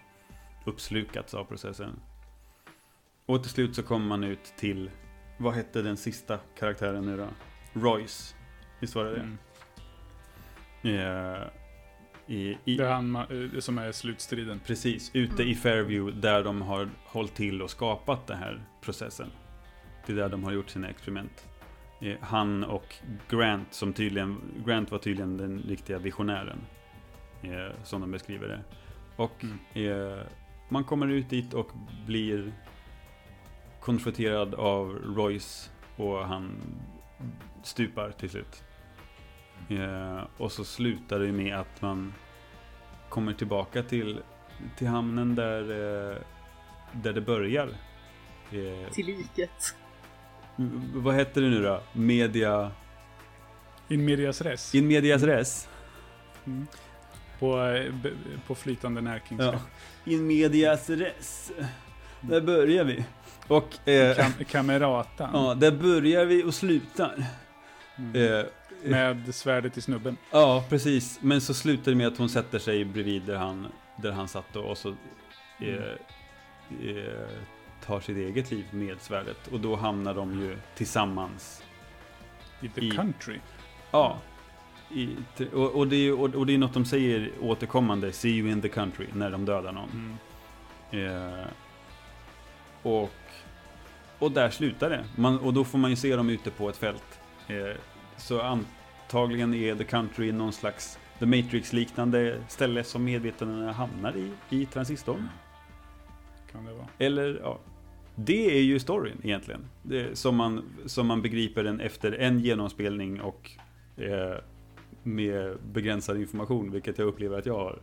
uppslukats av processen. Och till slut så kommer man ut till, vad hette den sista karaktären nu då? Royce. Visst var det det? Mm. Eh, i, i, Det är han eh, som är slutstriden. Precis, ute i Fairview där de har hållit till och skapat den här processen. Det är där de har gjort sina experiment. Eh, Han och Grant, som tydligen, Grant var tydligen den riktiga visionären. eh, Som de beskriver det. Och eh, man kommer ut dit och blir konfronterad av Royce och han stupar till slut. Eh, och så slutar det med att man kommer tillbaka till, till hamnen där, eh, där det börjar. Eh, Till liket. vad heter det nu då? Media... In medias res. In medias res? På, eh, på flytande närkingska. Ja. In medias res. Där börjar vi. Och... Eh, Kam- kameratan. ja, där börjar vi och slutar. Eh, Med svärdet i snubben. Ja, precis. Men så slutar det med att hon sätter sig bredvid där han, där han satt och, och så eh, eh, tar sitt eget liv med svärdet. Och då hamnar de ju tillsammans. I the I- country. Ja. I, och, och, det är, och, och det är något de säger återkommande, see you in the country, när de dödar någon. Eh, och, och där slutar det. Man, och då får man ju se dem ute på ett fält. Eh, så antagligen är the country någon slags The Matrix-liknande ställe som medvetandena hamnar i, i transistorn. Kan det vara. Eller, ja. Det är ju storyn egentligen. Det, som, man, som man begriper den efter en genomspelning och eh, med begränsad information, vilket jag upplever att jag har.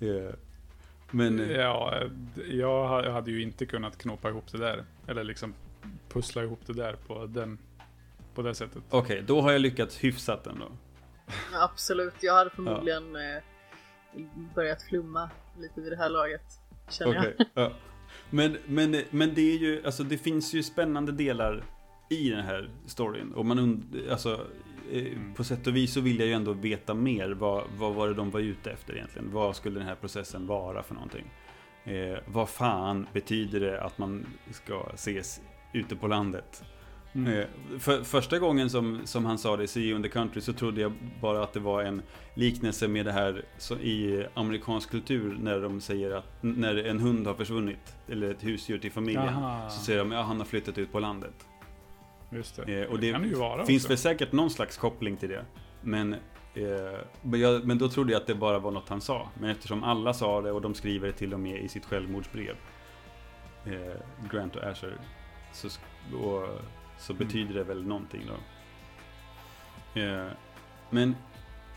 Eh, men... eh, Ja, jag hade ju inte kunnat knåpa ihop det där. Eller liksom pussla ihop det där på, den, på det sättet. Okej, då har jag lyckats hyfsat ändå. Absolut, jag hade förmodligen eh, börjat flumma lite vid det här laget. Känner jag. Okej, ja. men, men, men det är ju, alltså det finns ju spännande delar i den här storyn. Och man und- alltså, eh, på sätt och vis så vill jag ju ändå veta mer. Vad, vad var det de var ute efter egentligen? Vad skulle den här processen vara för någonting? Eh, vad fan betyder det att man ska ses ute på landet? Mm. Eh, för, första gången som, som han sa det, See you in the country, så trodde jag bara att det var en liknelse med det här i amerikansk kultur när de säger att när en hund har försvunnit, eller ett husdjur till familjen, Jaha. så säger de att ja, han har flyttat ut på landet. Just det. Eh, och det det det finns också. väl säkert någon slags koppling till det. Men, eh, men, jag, men då trodde jag att det bara var något han sa. Men eftersom alla sa det och de skriver det till och med i sitt självmordsbrev, eh, Grant och Asher, så, och, så Mm. betyder det väl någonting då. Eh, men,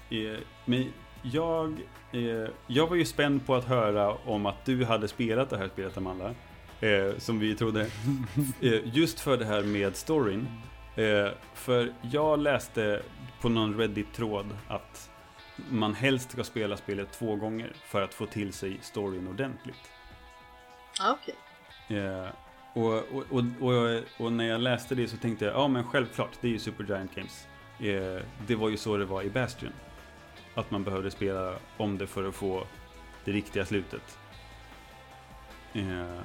eh, men jag, eh, jag var ju spänd på att höra om att du hade spelat det här spelet Amanda. Eh, som vi trodde. Eh, just för det här med storyn. Eh, för jag läste på någon Reddit-tråd att man helst ska spela spelet två gånger för att få till sig storyn ordentligt. Ah, Okej. Och, och, och, och, och när jag läste det så tänkte jag, ja men självklart, det är ju Supergiant Games. Eh, det var ju så det var i Bastion. Att man behövde spela om det för att få det riktiga slutet. Eh,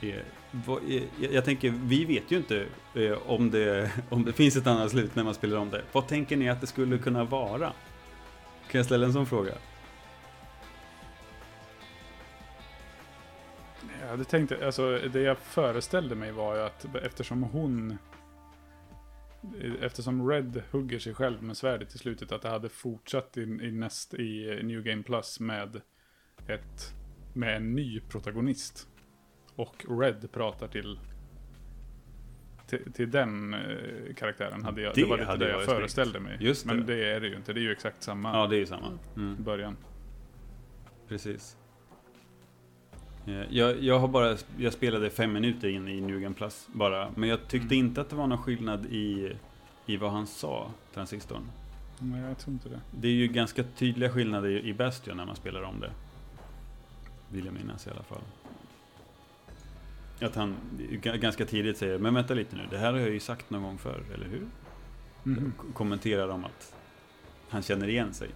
eh, vad, eh, jag, jag tänker, vi vet ju inte eh, om, det, om det finns ett annat slut när man spelar om det. Vad tänker ni att det skulle kunna vara? Kan jag ställa en sån fråga? Jag hade tänkt, alltså det jag föreställde mig var ju att eftersom hon Eftersom Red hugger sig själv med svärdet i slutet att det hade fortsatt i, i, näst, i New Game Plus med ett med en ny protagonist. Och Red pratar till till, till den eh, karaktären hade jag, det, Det var lite det jag föreställde snyggt. mig. Just Men det. det är det ju inte, det är ju exakt samma Ja, det är ju samma. Mm. början. Precis. Eh, Jag, jag har bara, jag spelade fem minuter in i Game Plus bara, men jag tyckte Mm. inte att det var någon skillnad i, i vad han sa, transistorn. Nej, jag tror inte det. Det är ju ganska tydliga skillnader i Bastion när man spelar om det. Vill jag minnas i alla fall. Att han ganska tidigt säger, men vänta lite nu, det här har jag ju sagt någon gång förr, eller hur? K- Kommenterar om att han känner igen sig.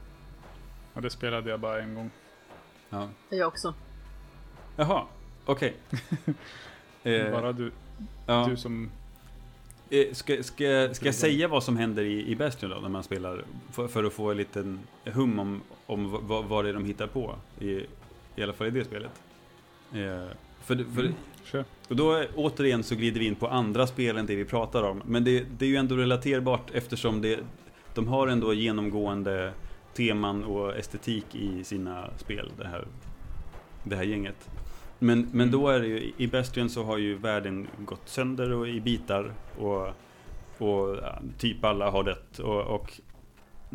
Ja, det spelade jag bara en gång. Ja. Jag också. Jaha, okej. Eh, Bara du, ja. du som... Eh, Ska, ska, ska jag säga vad som händer i, i Bastion då, när man spelar? För, för att få en liten hum om, om vad, vad det är de hittar på. I, I alla fall i det spelet. Eh, för, för, Mm. Och då återigen så glider vi in på andra spel än det vi pratar om. Men det, det är ju ändå relaterbart eftersom det, de har ändå genomgående teman och estetik i sina spel, det här, det här gänget. Men, men då är det ju, i Bastion så har ju världen gått sönder och i bitar och, och typ alla har dött och, och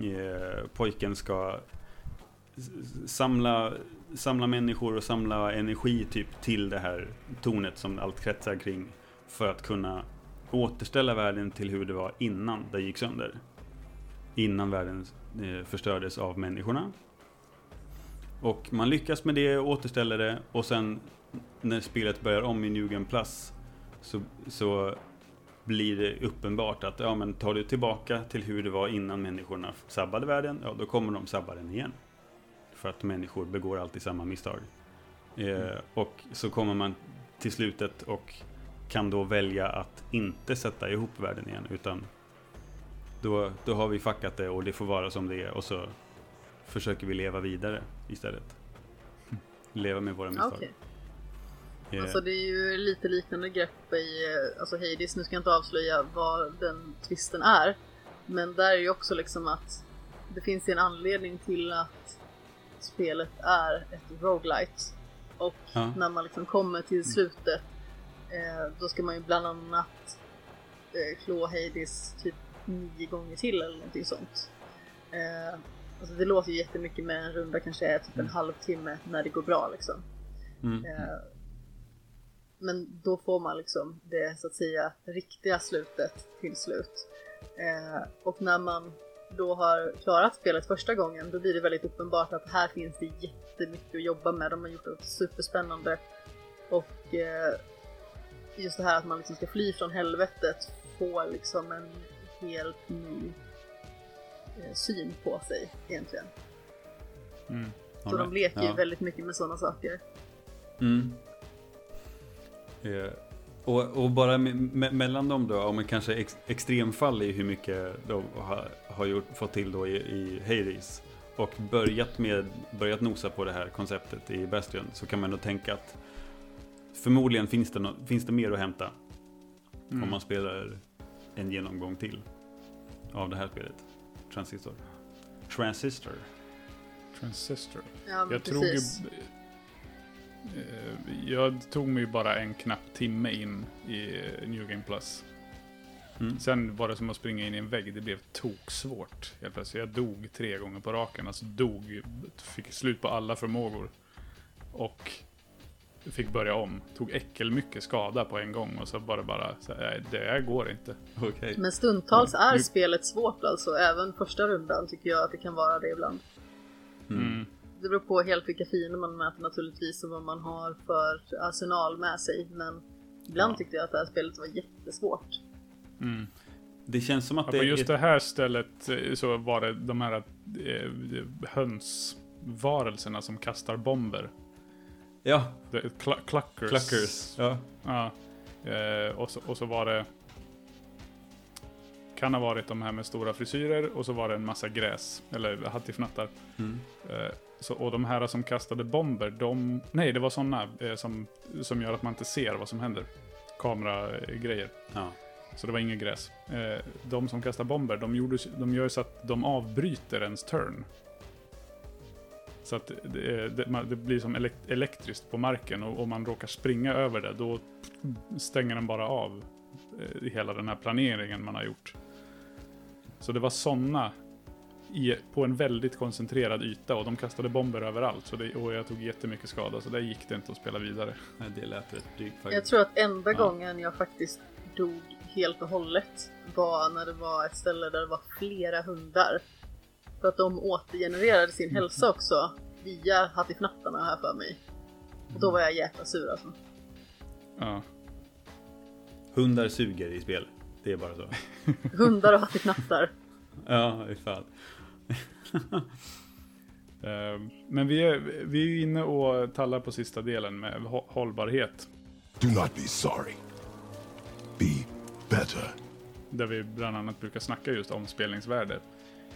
eh, pojken ska samla, samla människor och samla energi typ till det här tornet som allt kretsar kring för att kunna återställa världen till hur det var innan det gick sönder. Innan världen eh, förstördes av människorna. Och man lyckas med det, återställer det och sen när spelet börjar om i New Game Plus så, så blir det uppenbart att ja, men tar du tillbaka till hur det var innan människorna sabbade världen, ja då kommer de sabba den igen. För att människor begår alltid samma misstag. Eh, och så kommer man till slutet och kan då välja att inte sätta ihop världen igen utan då, då har vi fuckat det och det får vara som det är och så försöker vi leva vidare istället. Leva med våra misstag. Okej. Eh, Alltså det är ju lite liknande grepp i eh, alltså Hades. Nu ska jag inte avslöja vad den twisten är. Men där är ju också liksom att det finns en anledning till att spelet är ett roguelite. Och Ja. när man liksom kommer till slutet eh, då ska man ju bland annat eh, klå Hades typ nio gånger till eller någonting sånt. Eh, alltså det låter ju jättemycket med en runda kanske är typ en halvtimme när det går bra liksom. mm. Eh, Men då får man liksom det så att säga riktiga slutet till slut. Eh, och när man då har klarat spelet första gången då blir det väldigt uppenbart att här finns det jättemycket att jobba med. De har gjort det superspännande. Och eh, just det här att man liksom ska fly från helvetet får liksom en helt ny eh, syn på sig egentligen. Mm. Så de leker ju Ja. väldigt mycket med sådana saker. Mm. Eh, och, och bara me, me, mellan dem då, om en kanske ex, extremfall i hur mycket de har, har gjort, fått till då i, i Hades och börjat, med, börjat nosa på det här konceptet i Bastion så kan man då tänka att förmodligen finns det, no, finns det mer att hämta Mm. om man spelar en genomgång till av det här spelet. Transistor. Transistor. Transistor. Ja, Jag tror precis. eh, Jag tog mig bara en knapp timme in i eh, New Game Plus. Mm. Sen var det som att springa in i en vägg. Det blev toksvårt. Helt plötsligt. Jag dog tre gånger på raken. Alltså dog. Fick slut på alla förmågor. Och fick börja om. Tog äckelmycket skada på en gång. Och så bara bara, så här, det här går inte. Okej. Men stundtals är Nu- spelet svårt alltså. Även första rundan tycker jag att det kan vara det ibland. Mm. Det beror på helt vilka fiender man möter naturligtvis och vad man har för arsenal med sig. Men ibland Ja. tyckte jag att det här spelet var jättesvårt. Mm. Det känns som att Ja, det på är just ett- det här stället eh, så var det de här eh, hönsvarelserna som kastar bomber. Ja, The cl- cluckers. Cluckers. Ja. Ja. Eh, och, så, och så var det... Kan ha varit de här med stora frisyrer och så var det en massa gräs. Eller hattifnattar. Mm. Eh, så, och de här som kastade bomber, de... Nej, det var sådana eh, som, som gör att man inte ser vad som händer. Kameragrejer. ja. Så det var inget gräs. Eh, de som kastar bomber, de, gjorde, de gör så att de avbryter ens turn. Så att det, det, man- det blir som elek, elektriskt på marken och om man råkar springa över det, då stänger den bara av eh, hela den här planeringen man har gjort. Så det var sådana på en väldigt koncentrerad yta och de kastade bomber överallt. Så det, och jag tog jättemycket skada, så där gick det inte att spela vidare. Nej, Det lät rätt drygt Jag faktiskt. tror att enda Ja. gången jag faktiskt dog helt och hållet var när det var ett ställe där det var flera hundar. För att de återgenererade sin hälsa också via hattifnattarna här för mig. Och då var jag jäkla sur alltså. Ja. Hundar suger i spel. Det är bara så. Hundar och hattifnattar. Ja, i fan. Eh, Men vi är, vi är ju inne och tallar på sista delen med hå- hållbarhet. Do not be sorry. Be better. Där vi bland annat brukar snacka just om spelningsvärde.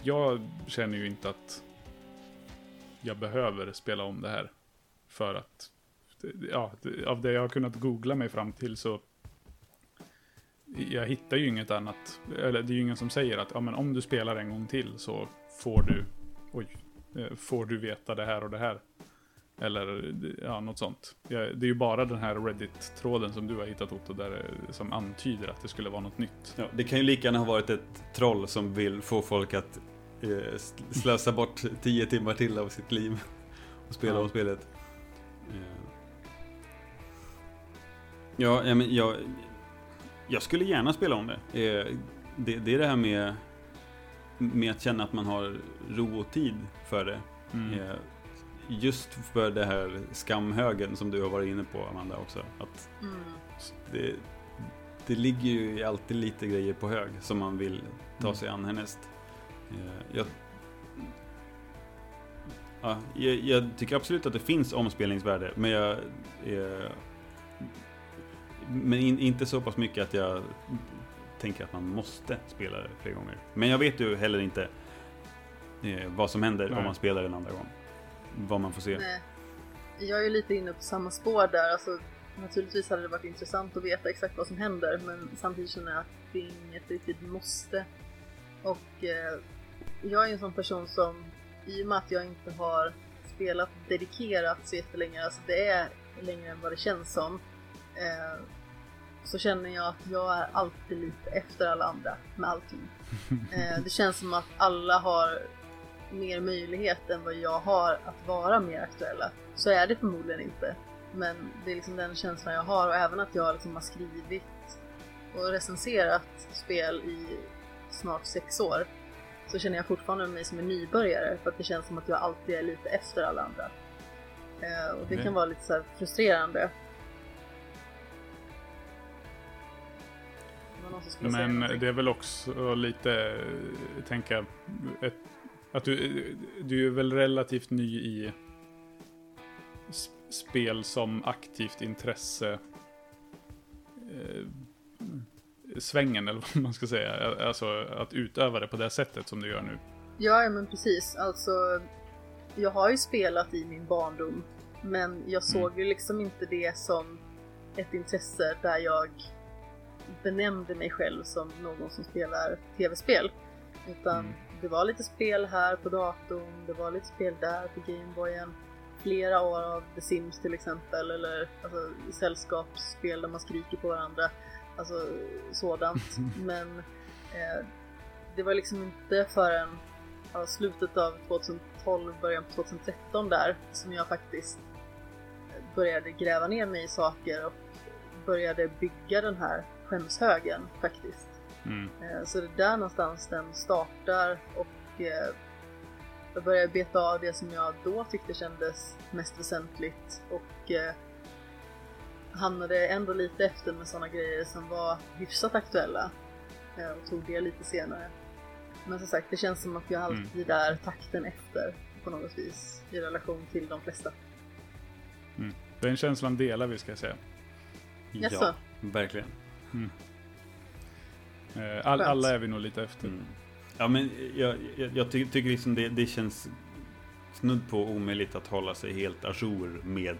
Jag känner ju inte att jag behöver spela om det här. För att, ja, av det jag har kunnat googla mig fram till så jag hittar ju inget annat, eller det är ju ingen som säger att ja, men om du spelar en gång till så får du, oj, eh, får du veta det här och det här. Eller ja, något sånt. Det är ju bara den här Reddit-tråden som du har hittat Otto, där, det- som antyder att det skulle vara något nytt. Ja, det kan ju lika gärna ha varit ett troll som vill få folk att eh, sl- slösa bort 10 timmar till av sitt liv och spela Ja. om spelet. Eh. Ja, ja, men jag, jag skulle gärna spela om det. Eh, det. Det är det här med, med att känna att man har ro och tid för det. Mm. Eh, Just för det här skamhögen som du har varit inne på Amanda också. Att Mm. det, det ligger ju alltid lite grejer på hög som man vill ta Mm. sig an härnäst. Eh, Jag, ja, jag, jag tycker absolut att det finns omspelningsvärde, men jag... Eh, men in, inte så pass mycket att jag tänker att man måste spela det fler gånger. Men jag vet ju heller inte eh, vad som händer Nej. om man spelar en andra gång. Vad man får se. Nej. Jag är ju lite inne på samma spår där. Alltså, naturligtvis hade det varit intressant att veta exakt vad som händer, men samtidigt känner jag att det är inget riktigt måste. Och eh, jag är en sån person som, i och med att jag inte har spelat dedikerat så jättelänge, alltså det är längre än vad det känns som, eh, så känner jag att jag är alltid lite efter alla andra med allting. Eh, det känns som att alla har mer möjlighet än vad jag har att vara mer aktuella. Så är det förmodligen inte. Men det är liksom den känslan jag har och även att jag liksom har skrivit och recenserat spel i snart sex år så känner jag fortfarande mig som en nybörjare för att det känns som att jag alltid är lite efter alla andra. Eh, och det Okej. kan vara lite så frustrerande. Men det är väl också lite, eh, tänka, ett, att du, du är väl relativt ny i spel som aktivt intresse eh, svängen eller vad man ska säga. Alltså att utöva det på det sättet som du gör nu. Ja, men precis. Alltså, jag har ju spelat i min barndom, men jag såg ju liksom inte det som ett intresse där jag benämnde mig själv som någon som spelar tv-spel. Utan Mm. det var lite spel här på datorn, det var lite spel där på Gameboyen. Flera år av The Sims till exempel, eller alltså, sällskapsspel där man skriker på varandra. Alltså sådant. Men eh, det var liksom inte förrän ja, slutet av 2012, början på 2013 där som jag faktiskt började gräva ner mig i saker och började bygga den här skämshögen faktiskt. Mm. Eh, Så det är där någonstans den startar och eh, jag började beta av det som jag då tyckte kändes mest väsentligt och eh, hamnade ändå lite efter med sådana grejer som var hyfsat aktuella och tog det lite senare. Men som sagt, det känns som att jag alltid är takten efter på något vis i relation till de flesta. Den känslan delar vi ska jag säga. Jaså? Ja, verkligen. Eh, All, alla är vi nog lite efter. Mm. Ja, men jag, jag, jag ty tycker liksom det, det känns snudd på omöjligt att hålla sig helt ajour med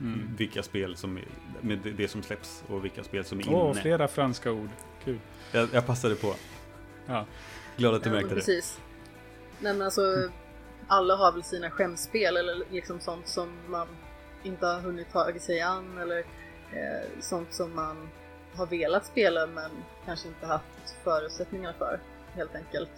Mm. vilka spel som är, med det- det som släpps och vilka spel som är Åh, inne. flera franska ord. Kul. Jag, jag passade på. Ja. Glad att du Ja, märkte det. precis. Nej men alltså, alla har väl sina skämspel eller liksom sånt som man inte har hunnit ta sig an eller eh, sånt som man har velat spela men kanske inte haft förutsättningar för helt enkelt.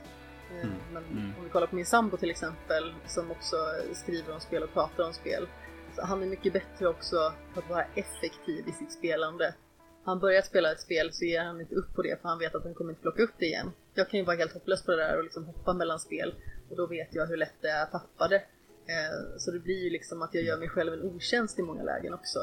Eh, Mm. Men Mm. om vi kollar på min sambo till exempel som också skriver om spel och pratar om spel. Så han är mycket bättre också på att vara effektiv i sitt spelande. Han börjar spela ett spel så ger han inte upp på det för han vet att han kommer inte plocka upp det igen. Jag kan ju vara helt hopplös på det där och liksom hoppa mellan spel och då vet jag hur lätt det är att tappa det. Eh, Så det blir ju liksom att jag gör mig själv en otjänst i många lägen också.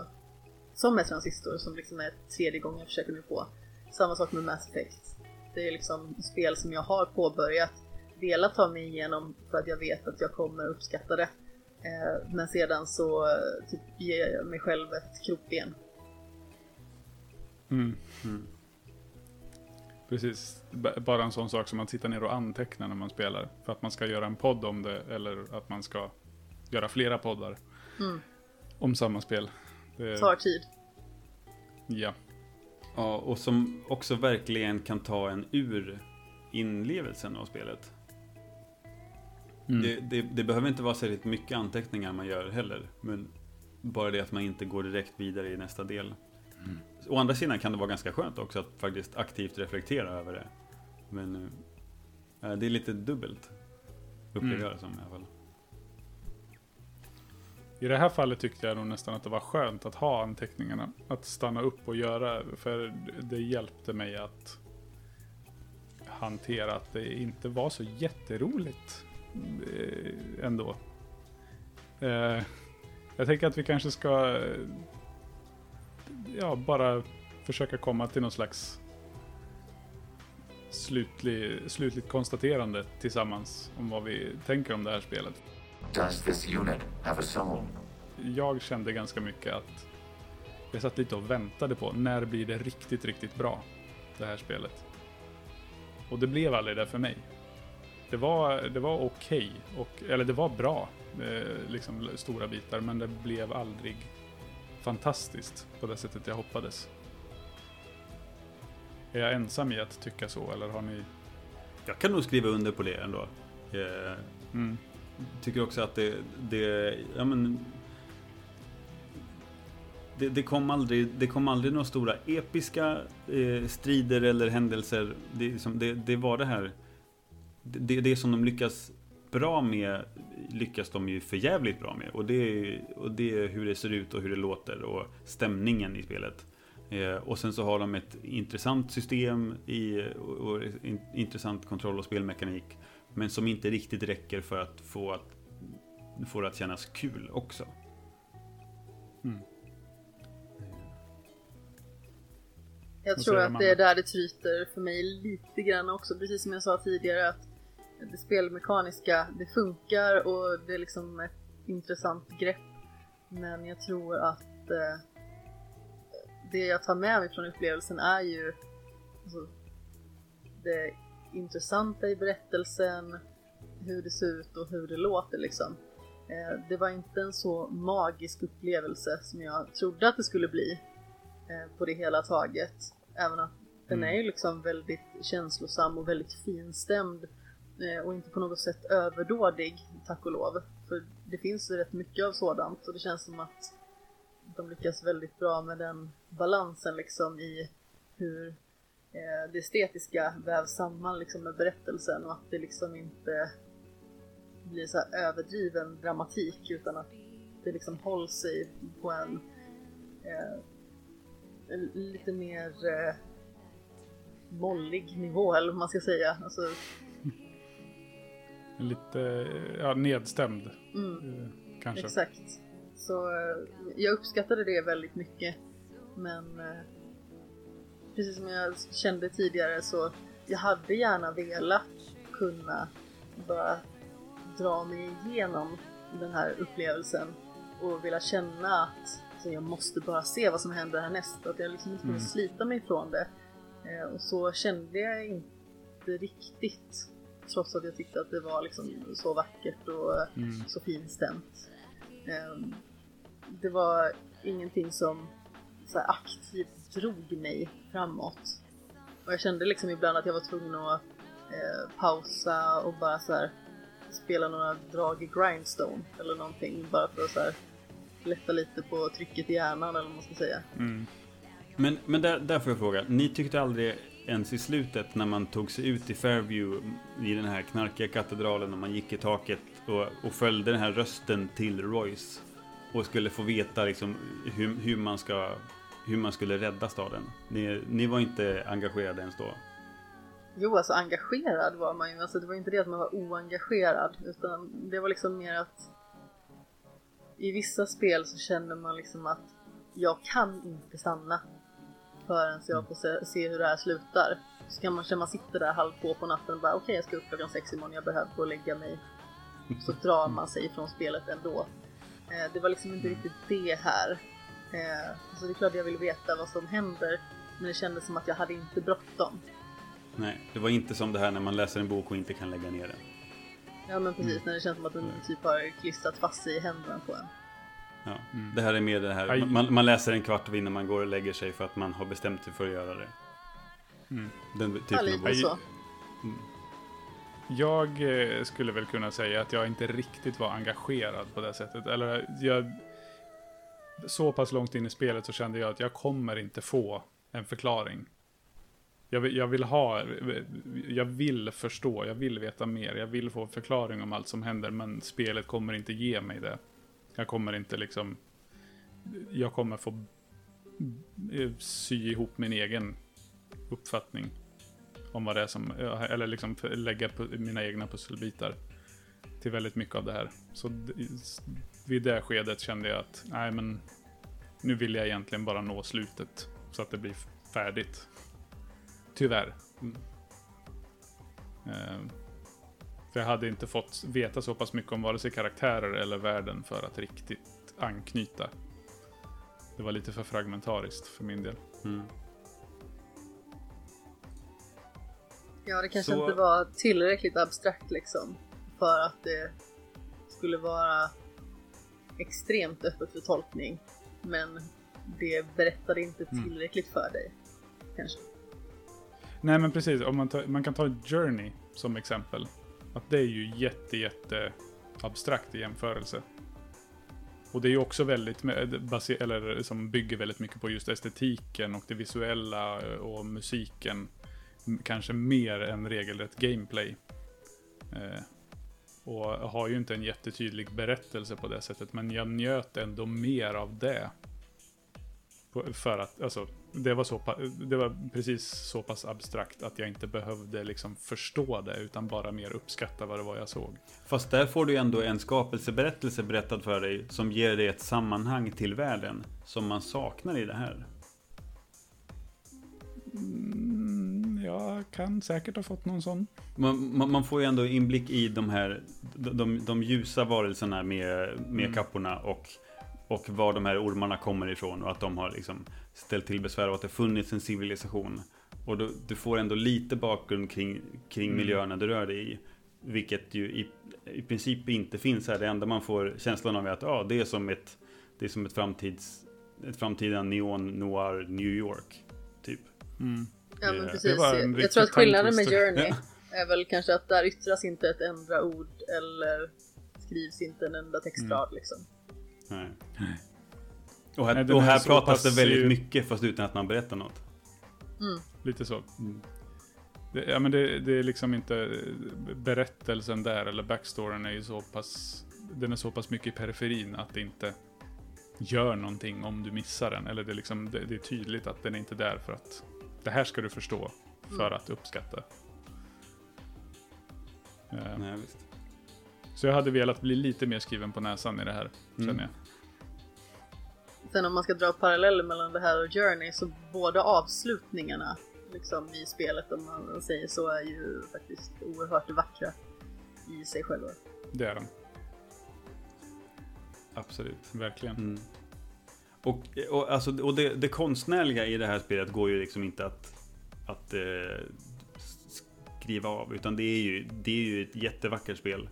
Som med Transistor som liksom är tredje gången jag försöker mig på. Samma sak med Mass Effect. Det är liksom spel som jag har påbörjat, velat ta mig igenom för att jag vet att jag kommer uppskatta det. Eh, Men sedan så eh, typ ger jag mig själv ett krokben. Mm. Mm. Precis. B- Bara en sån sak som att sitta ner och anteckna när man spelar. För att man ska göra en podd om det eller att man ska göra flera poddar om samma spel. Det, Tar tid. ja. Ja, och som också verkligen kan ta en ur inlevelsen av spelet. Mm. Det, det, det behöver inte vara särskilt mycket anteckningar man gör heller. Men bara det att man inte går direkt vidare i nästa del. Å andra sidan kan det vara ganska skönt också att faktiskt aktivt reflektera över det. Men eh, det är lite dubbelt. Upplever Mm. jag det som i alla fall. I det här fallet tyckte jag nog nästan att det var skönt att ha anteckningarna. Att stanna upp och göra, för det hjälpte mig att hantera att det inte var så jätteroligt eh, ändå. Eh, jag tänker att vi kanske ska ja, bara försöka komma till någon slags slutlig, slutligt konstaterande tillsammans om vad vi tänker om det här spelet. Does this unit have a soul? jag kände ganska mycket att jag satt lite och väntade på när blir det riktigt, riktigt bra, det här spelet. Och det blev aldrig det för mig. Det var, det var okej, och eller det var bra, eh, liksom stora bitar, men det blev aldrig fantastiskt på det sättet jag hoppades. Är jag ensam i att tycka så, eller har ni... Jag kan nog skriva under på det ändå. Eh, Mm tycker också att det, det, ja men det, det, kom aldrig, det kom aldrig några stora episka eh, strider eller händelser. Det, liksom, det, det var det här, det, det som de lyckas bra med, lyckas de ju förjävligt bra med. Och det, är, och det är hur det ser ut och hur det låter och stämningen i spelet. Eh, och sen så har de ett intressant system i, och, och intressant kontroll och spelmekanik. Men som inte riktigt räcker för att få, att, få det att kännas kul också. Jag Vad tror att det är där det tryter för mig lite grann också. Precis som jag sa tidigare att det spelmekaniska, det funkar och det är liksom ett intressant grepp. Men jag tror att eh, det jag tar med mig från upplevelsen är ju alltså, det intressanta i berättelsen, hur det ser ut och hur det låter liksom. Eh, det var inte en så magisk upplevelse som jag trodde att det skulle bli eh, på det hela taget. Även att den är ju liksom väldigt känslosam och väldigt finstämd eh, och inte på något sätt överdådig, tack och lov. För det finns ju rätt mycket av sådant och det känns som att de lyckas väldigt bra med den balansen liksom i hur eh, det estetiska vävs samman liksom med berättelsen och att det liksom inte blir så här överdriven dramatik utan att det liksom håller sig på en eh, lite mer eh, mollig nivå eller vad man ska säga. Alltså, Lite ja, nedstämd, mm, eh, kanske. exakt. Så eh, jag uppskattade det väldigt mycket. Men eh, precis som jag kände tidigare så jag hade gärna velat kunna bara dra mig igenom den här upplevelsen och vilja känna att så jag måste bara se vad som händer härnäst. Att jag liksom inte kunde Mm. slita mig ifrån det. Eh, och så kände jag inte riktigt. Trots att jag tyckte att det var liksom så vackert och Mm. så finstämt. Ehm, det var ingenting som så aktivt drog mig framåt. Och jag kände liksom ibland att jag var tvungen att eh, pausa och bara så här spela några drag i grindstone eller någonting bara för att så här lätta lite på trycket i hjärnan eller vad man ska säga. Mm. Men, men där, där får jag fråga, ni tyckte aldrig ens i slutet när man tog sig ut i Fairview mm, i den här knarkiga katedralen och man gick i taket och, och följde den här rösten till Royce och skulle få veta liksom hur, hur, man, ska, hur man skulle rädda staden. Ni, ni var inte engagerade ens då? Jo, alltså engagerad var man ju. Alltså, det var inte det att man var oengagerad utan det var liksom mer att i vissa spel så känner man liksom att jag kan inte stanna förrän jag får se, se hur det här slutar. Så kan man känna man sitter där halv två på natten och bara okej jag ska upp klockan sex imorgon, jag behöver gå och lägga mig. Så drar man sig från spelet ändå. Eh, det var liksom inte riktigt det här. Eh, så det är klart jag vill veta vad som händer men det kändes som att jag hade inte bråttom. Nej, det var inte som det här när man läser en bok och inte kan lägga ner den. Ja men precis, när det känns som att den typ har klistrat fast sig i händerna på en. Ja. Det här är mer det här, man, man läser en kvart innan man går och lägger sig för att man har bestämt sig för att göra det. Mm. Den Ja, typen av lite bok. Aj. så. Jag eh, skulle väl kunna säga att jag inte riktigt var engagerad på det sättet. Eller jag... Så pass långt in i spelet så kände jag att jag kommer inte få en förklaring. Jag vill, jag vill ha, jag vill förstå, jag vill veta mer, jag vill få en förklaring om allt som händer, men spelet kommer inte ge mig det. Jag kommer inte liksom, jag kommer få eh, sy ihop min egen uppfattning om vad det är som, eller liksom lägga mina egna pusselbitar till väldigt mycket av det här. Så vid det skedet kände jag att, nej men, nu vill jag egentligen bara nå slutet så att det blir färdigt. Tyvärr. Mm. Eh, för jag hade inte fått veta så pass mycket om vare sig karaktärer eller världen för att riktigt anknyta. Det var lite för fragmentariskt för min del. Mm. Ja, det kanske Så- inte var tillräckligt abstrakt liksom. För att det skulle vara extremt öppet för tolkning. Men det berättade inte Mm. tillräckligt för dig. Kanske. Nej men precis, om man, tar, man kan ta Journey som exempel. Att det är ju jätte, jätte abstrakt i jämförelse. Och det är ju också väldigt, baser, eller som bygger väldigt mycket på just estetiken och det visuella eh, och musiken. Kanske mer än regelrätt gameplay. Och har ju inte en jättetydlig berättelse på det sättet, men jag njöt ändå mer av det. För att, alltså, det var, så, det var precis så pass abstrakt att jag inte behövde liksom förstå det, utan bara mer uppskatta vad det var jag såg. Fast där får du ändå en skapelseberättelse berättad för dig som ger dig ett sammanhang till världen som man saknar i det här. Mm, jag kan säkert ha fått någon sån. Man, man, man får ju ändå inblick i de här de, de, de ljusa varelserna med, med Mm. kapporna och, och var de här ormarna kommer ifrån och att de har liksom ställt till besvär och att det funnits en civilisation. Och då, du får ändå lite bakgrund kring, kring Mm. miljöerna du rör dig i. Vilket ju i, i princip inte finns här. Det enda man får känslan av är att ah, det är som ett, det är som ett, framtids, ett framtida neon noir New York. Typ. Mm. Ja men det precis. var en Jag, jag tror att skillnaden med. Journey är väl kanske att där yttras inte ett enda ord eller skrivs inte en enda textrad liksom. Nej. Och här, Nej, och är här pratas det väldigt ju- mycket fast utan att man berättar något. Lite så. Mm. Det, ja, men det, det är liksom inte berättelsen där, eller backstoryn är ju så pass, den är så pass mycket i periferin att det inte gör någonting om du missar den. Eller det är, liksom, det, det är tydligt att den är inte där för att det här ska du förstå för att uppskatta. Eh, Nej, visst. Så jag hade velat bli lite mer skriven på näsan i det här, Mm. känner jag. Sen om man ska dra paralleller mellan det här och Journey så båda avslutningarna liksom i spelet om man säger så är ju faktiskt oerhört vackra i sig själva. Det är den, Absolut. verkligen. Mm. Och, och, alltså, och det, det konstnärliga i det här spelet går ju liksom inte att, att eh, skriva av. Utan det är, ju, det är ju ett jättevackert spel.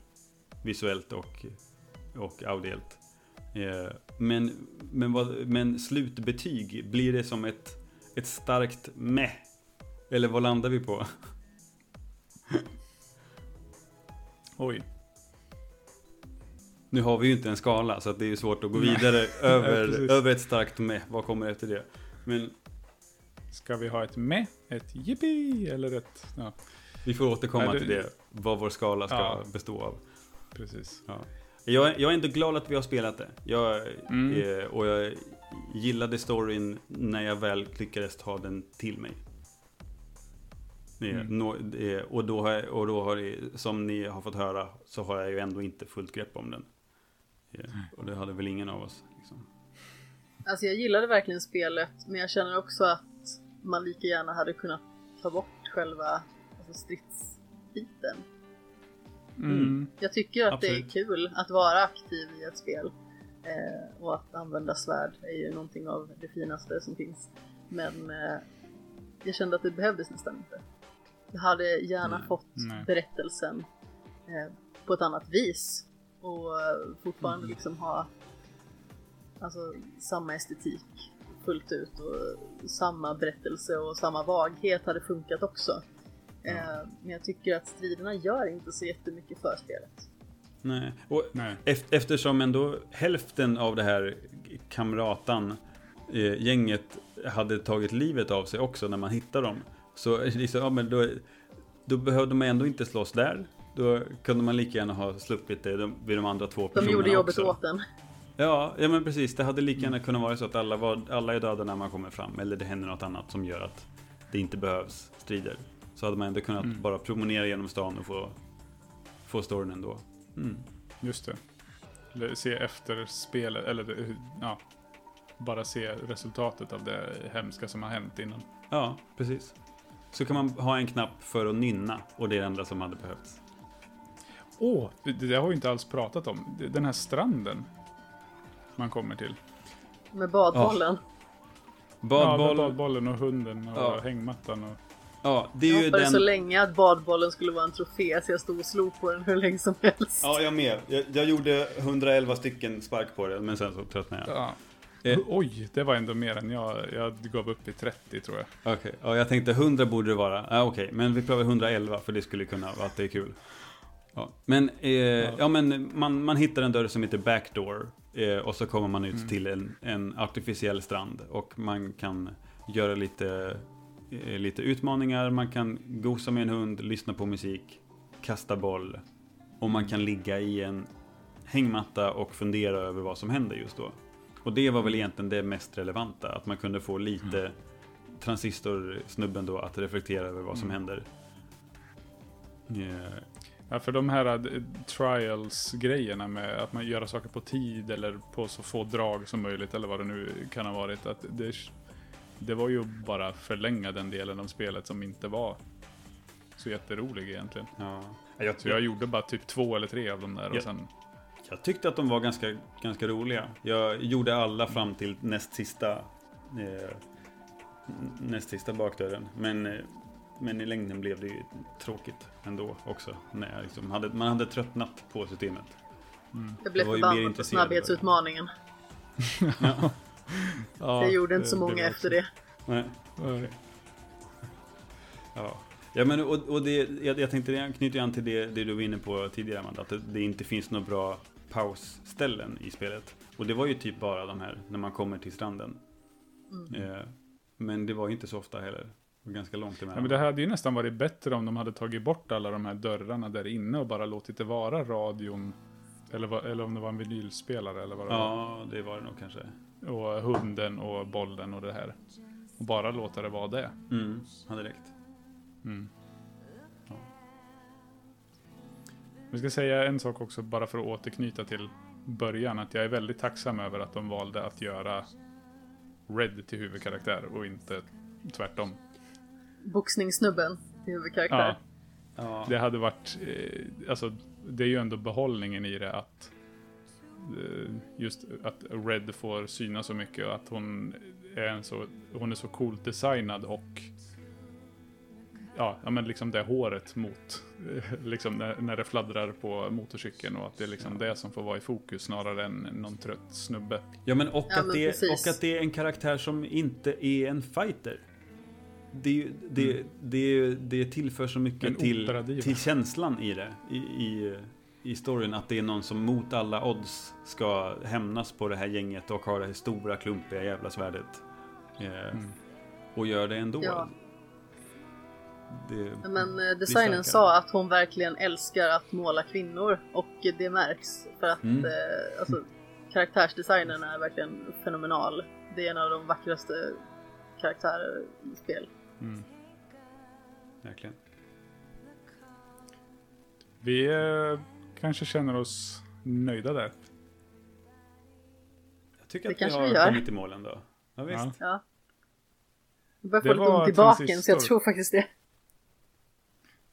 Visuellt och, och audiellt. Eh, men, men, vad, men slutbetyg, blir det som ett, ett starkt meh? Eller vad landar vi på? Oj. Nu har vi ju inte en skala så det är ju svårt att gå vidare över, över ett starkt meh. Vad kommer efter det? Men Ska vi ha ett med, ett jippi eller ett... Ja, Vi får återkomma Nej, det- till det, vad vår skala ska Ja. bestå av. precis. Ja. Jag, är- jag är ändå glad att vi har spelat det. Jag, Mm. eh, och jag gillade storyn när jag väl lyckades ta den till mig. Mm. nå- eh, och då, har jag, och då har som ni har fått höra, så har jag ju ändå inte fullt grepp om den. Och det hade väl ingen av oss. Liksom. Alltså jag gillade verkligen spelet men jag känner också att man lika gärna hade kunnat ta bort själva alltså stridsbiten. Mm. Jag tycker att det Absolut. är kul att vara aktiv i ett spel. Eh, och att använda svärd är ju någonting av det finaste som finns. Men eh, jag kände att det behövdes nästan inte. Jag hade gärna Nej. fått Nej. berättelsen eh, på ett annat vis. Och fortfarande liksom ha alltså, samma estetik fullt ut och samma berättelse och samma vaghet hade funkat också. Eh, men jag tycker att striderna gör inte så jättemycket för spelet. Nej, och Nej. eft- eftersom ändå hälften av det här kamratan eh, gänget hade tagit livet av sig också när man hittar dem. Så liksom, ja, men då, då behövde man ändå inte slåss där. Då kunde man lika gärna ha sluppit det de- vid de andra två De personerna gjorde jobbet också. åt en. Ja, ja men precis. Det hade lika gärna kunnat vara så att alla, var, alla är döda när man kommer fram. Eller det händer något annat som gör att det inte behövs strider. Så hade man ändå kunnat Mm. bara promenera genom stan och få, få storyn ändå. Mm. Just det. Eller se efter spelet, eller ja, bara se resultatet av det hemska som har hänt innan. Ja, precis. Så kan man ha en knapp för att nynna och det är det enda som hade behövts. Åh, det, det har vi inte alls pratat om. Den här stranden man kommer till. Med badbollen. Ja, Badboll, med ja, badbollen och hunden och Ja. hängmattan. Och... det är Jag ju hoppades så den... länge att badbollen skulle vara en trofé så jag stod och slog på den hur länge som helst. Ja, jag med. Jag, jag gjorde 111 stycken spark på det, men sen så tröttnade jag. Ja. Eh. Oj, det var ändå mer än jag. Jag gav upp i 30 tror jag. Okej, ja, jag tänkte 100 borde det vara. Ja, Okej, men vi prövar 111 för det skulle kunna vara att det är kul. Ja, men, eh, ja. men man, man hittar en dörr som heter Backdoor. Eh, och så kommer man ut till en, en artificiell strand. Och man kan göra lite, eh, lite utmaningar. Man kan gosa med en hund, lyssna på musik, kasta boll. Och man kan ligga i en hängmatta och fundera över vad som händer just då. Och det var väl egentligen det mest relevanta. Att man kunde få lite transistorsnubben då att reflektera över vad som händer. Ja, för de här eh, trials-grejerna med att man gör saker på tid eller på så få drag som möjligt eller vad det nu kan ha varit. Att det, det var ju bara förlänga den delen av spelet som inte var så jätterolig egentligen. ja. jag, Så jag gjorde bara typ två eller tre av dem där och sen... jag tyckte att de var ganska, ganska roliga. Jag gjorde alla fram till näst sista, eh, näst sista bakdörren. Men, eh, men i längden blev det ju tråkigt ändå också. När jag liksom hade, man hade tröttnat på systemet. Jag blev Jag mer förbannad på det. snabbhetsutmaningen. Ja. Ja, Jag gjorde inte så det många blev efter det. Nej. Nej. Ja, ja men och, och det, jag, jag tänkte det knyter an till det, det du var inne på tidigare Amanda, att det, det inte finns några bra pausställen i spelet. Och det var ju typ bara de här när man kommer till stranden. Eh, men det var ju inte så ofta heller. Ganska långt Ja, emellan. men det hade ju nästan varit bättre om de hade tagit bort alla de här dörrarna där inne och bara låtit det vara radion. Eller, eller om det var en vinylspelare eller vad det var. Ja, det var det nog kanske. Och hunden och bollen och det här. Och bara låta det vara det. Mm, hade räckt. Mm. Vi ska säga en sak också bara för att återknyta till början. Att jag är väldigt tacksam över att de valde att göra Red till huvudkaraktär och inte tvärtom. Boxningssnubben till huvudkaraktär. Ja, Ja, det hade varit, eh, alltså det är ju ändå behållningen i det att eh, just att Red får syna så mycket och att hon är en så, hon är så coolt designad och ja, men liksom det håret mot, liksom när, när det fladdrar på motorcykeln och att det är liksom det som får vara i fokus snarare än någon trött snubbe. ja men, och, Ja, att men det, precis. och att det är en karaktär som inte är en fighter. Det, är ju- det, det, tillför så mycket En till, till känslan i det. I, i, I storyn att det är någon som mot alla odds ska hämnas på det här gänget och har det här stora klumpiga jävla svärdet. Eh, Mm. Och gör det ändå. Ja. Det, Men eh, starkare. sa att hon verkligen älskar att måla kvinnor och det märks för att Mm. eh, alltså, karaktärsdesignen är verkligen fenomenal. Det är en av de vackraste karaktärer i spel. Mm. Verkligen. Vi eh, kanske känner oss nöjda där. Jag tycker Det att vi har vi gör. kommit i mål ändå. Ja, visst. Ja. Ja. Jag börjar få lite ont i baken så jag tror faktiskt det.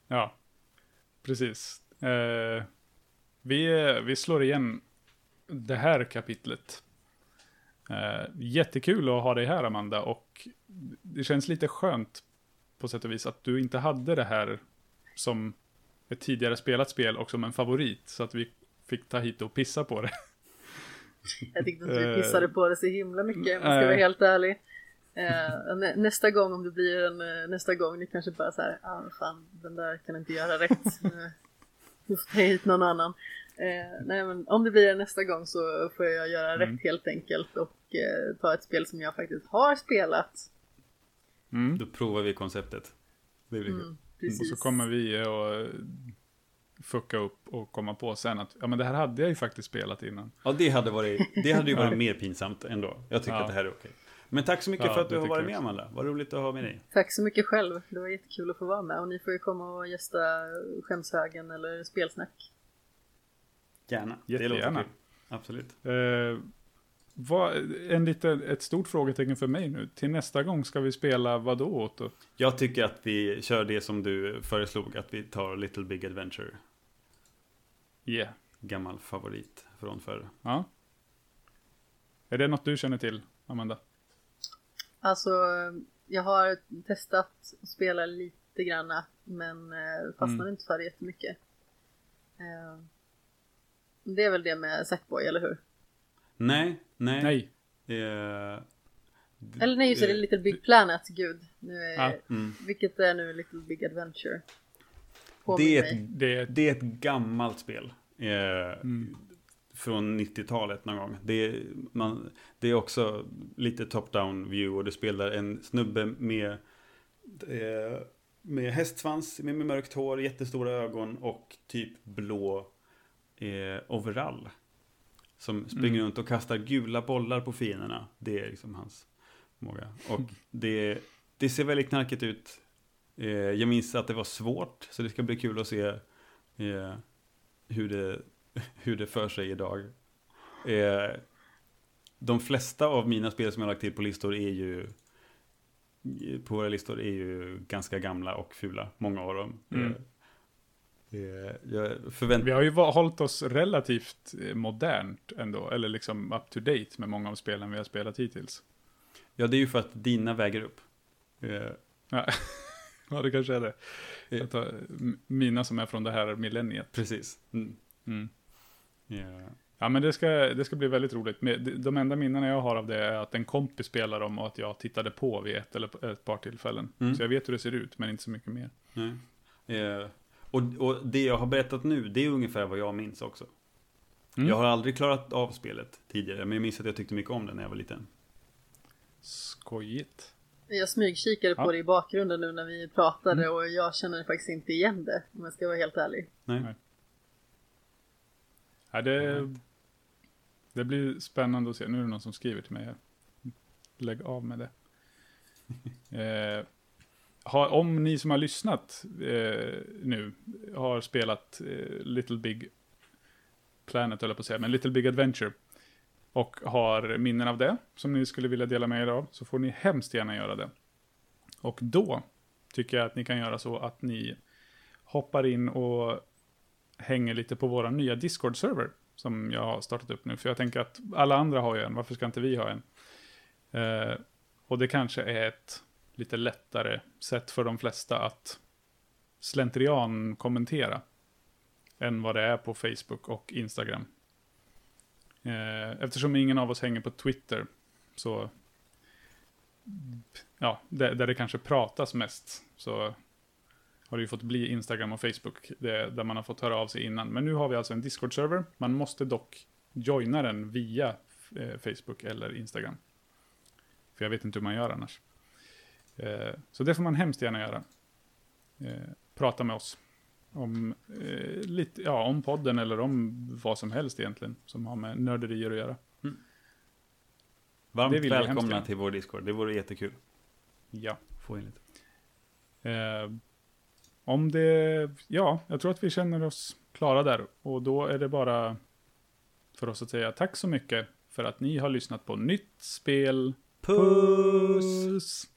Ja, precis. Eh, vi, vi slår igen det här kapitlet. Eh, jättekul att ha dig här Amanda och det känns lite skönt på sätt och vis att du inte hade det här som ett tidigare spelat spel och som en favorit. Så att vi fick ta hit och pissa på det. Jag tyckte inte vi Eh, pissade på det så himla mycket om jag ska vara helt ärlig. Eh, nä, nästa gång om det blir en nästa gång ni kanske bara så här, ah fan den där kan inte göra rätt. Nu får jag hit någon annan. Eh, nej men om det blir en nästa gång så får jag göra Mm. rätt helt enkelt och eh, ta ett spel som jag faktiskt har spelat. Mm. Då provar vi konceptet. Det blir. Mm, Och precis. så kommer vi att fucka upp och komma på sen att ja men det här hade jag ju faktiskt spelat innan. Ja, det hade, varit, det hade ju varit mer pinsamt ändå. Jag tycker Ja. att det här är okej. Men tack så mycket Ja, för att det du har varit med. Amanda. Vad roligt att ha med dig. Tack så mycket själv. Det var jättekul att få vara med och ni får ju komma och gästa Skämshögen eller Spelsnack. Gärna. Det Jättegärna. låter kul. Absolut. Eh, vad, en lite, ett stort frågetecken för mig nu. Till nästa gång ska vi spela vad då Otto? Jag tycker att vi kör det som du föreslog. Att vi tar Little Big Adventure. Yeah. Gammal favorit från förr. Ja. Är det något du känner till, Amanda? Alltså, jag har testat att spela lite granna men eh, fastnade Mm. inte för det jättemycket. Eh, det är väl det med Sackboy, eller hur? Nej, nej. Nej. Eh, Eller nej, just det, det är Little Big Planet, gud. Nu är, Ja, mm. Vilket är nu Little Big Adventure? Det är, ett, Det är, det är ett gammalt spel. Eh, Mm. Från 90-talet någon gång. Det är, man, det är också lite top-down view och du spelar en snubbe med, eh, med hästsvans, med, med mörkt hår, jättestora ögon och typ blå eh, overall. Som springer Mm. runt och kastar gula bollar på fienderna. Det är liksom hans förmåga. Och det, det ser väldigt knarkigt ut. Eh, jag minns att det var svårt, så det ska bli kul att se eh, hur, det, hur det för sig idag. Eh, de flesta av mina spel som jag lagt till på listor är ju på våra listor är ju ganska gamla och fula, många av dem. Mm. Eh, eh, jag förväntar vi har ju hållit oss relativt eh, modernt ändå, eller liksom up to date med många av spelen vi har spelat hittills. Ja, det är ju för att dina väger upp. Eh, Ja, det kanske är det. Jag tar mina som är från det här millenniet. precis. Mm. Mm. Ja. Ja, men det ska, det ska bli väldigt roligt. De- enda minnen jag har av det är att en kompis spelar dem och att jag tittade på vid ett eller ett par tillfällen. Mm. Så jag vet hur det ser ut, men inte så mycket mer. Nej. Och, och det jag har berättat nu, det är ungefär vad jag minns också. Mm. Jag har aldrig klarat av spelet tidigare, men jag minns att jag tyckte mycket om det när jag var liten. Skojigt. Jag smygkikade på Ja. det i bakgrunden nu när vi pratade Mm. och jag känner faktiskt inte igen det om jag ska vara helt ärlig. Nej. Nej. Ja, det, det blir spännande att se. Nu är det någon som skriver till mig här. Lägg av med det. eh, har, om ni som har lyssnat eh, nu har spelat eh, Little Big Planet, eller på att säga, men Little Big Adventure och har minnen av det som ni skulle vilja dela med er av så får ni hemskt gärna göra det. Och då tycker jag att ni kan göra så att ni hoppar in och hänger lite på våra nya Discord-server som jag har startat upp nu. För jag tänker att alla andra har ju en, varför ska inte vi ha en? Eh, och det kanske är ett lite lättare sätt för de flesta att slentrian kommentera än vad det är på Facebook och Instagram. Eh, eftersom ingen av oss hänger på Twitter så ja, där, där det kanske pratas mest så har det ju fått bli Instagram och Facebook det, där man har fått höra av sig innan. Men nu har vi alltså en Discord-server. Man måste dock joina den via eh, Facebook eller Instagram. För jag vet inte hur man gör annars. Eh, så det får man hemskt gärna göra. Eh, prata med oss. Om, eh, lite, ja, om podden eller om vad som helst egentligen. Som har med nörderier att göra. Varmt vi hemskt välkomna till vår Discord, det vore jättekul. Ja. Få in lite. Eh, om det, ja, jag tror att vi känner oss klara där. Och då är det bara för oss att säga tack så mycket för att ni har lyssnat på nytt spel. Puss! Oj!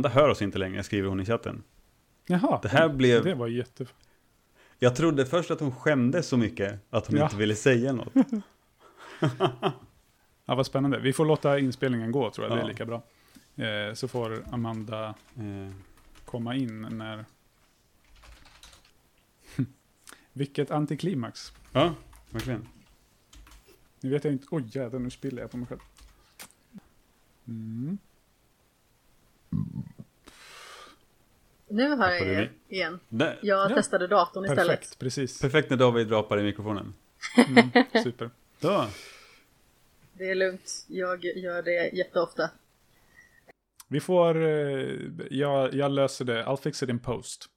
Amanda hör oss inte längre, skriver hon i chatten. Jaha, Det här blev... det var jätte... Jag trodde först att hon skämdes så mycket att hon Ja. inte ville säga något. Ja, vad spännande. Vi får låta inspelningen gå tror jag, det Ja. är lika bra. Eh, så får Amanda Eh, komma in när... Vilket antiklimax. ja, verkligen. Nu vet jag inte... Oj jävlar, nu spiller jag på mig själv. Mm. Nu hör jag er igen. Jag Ja. testade datorn istället. Perfekt, precis. Perfekt när David rapar i mikrofonen. Mm, super. Så. Det är lugnt. Jag gör det jätteofta. Vi får... Eh, jag, jag löser det. I'll fix it in post.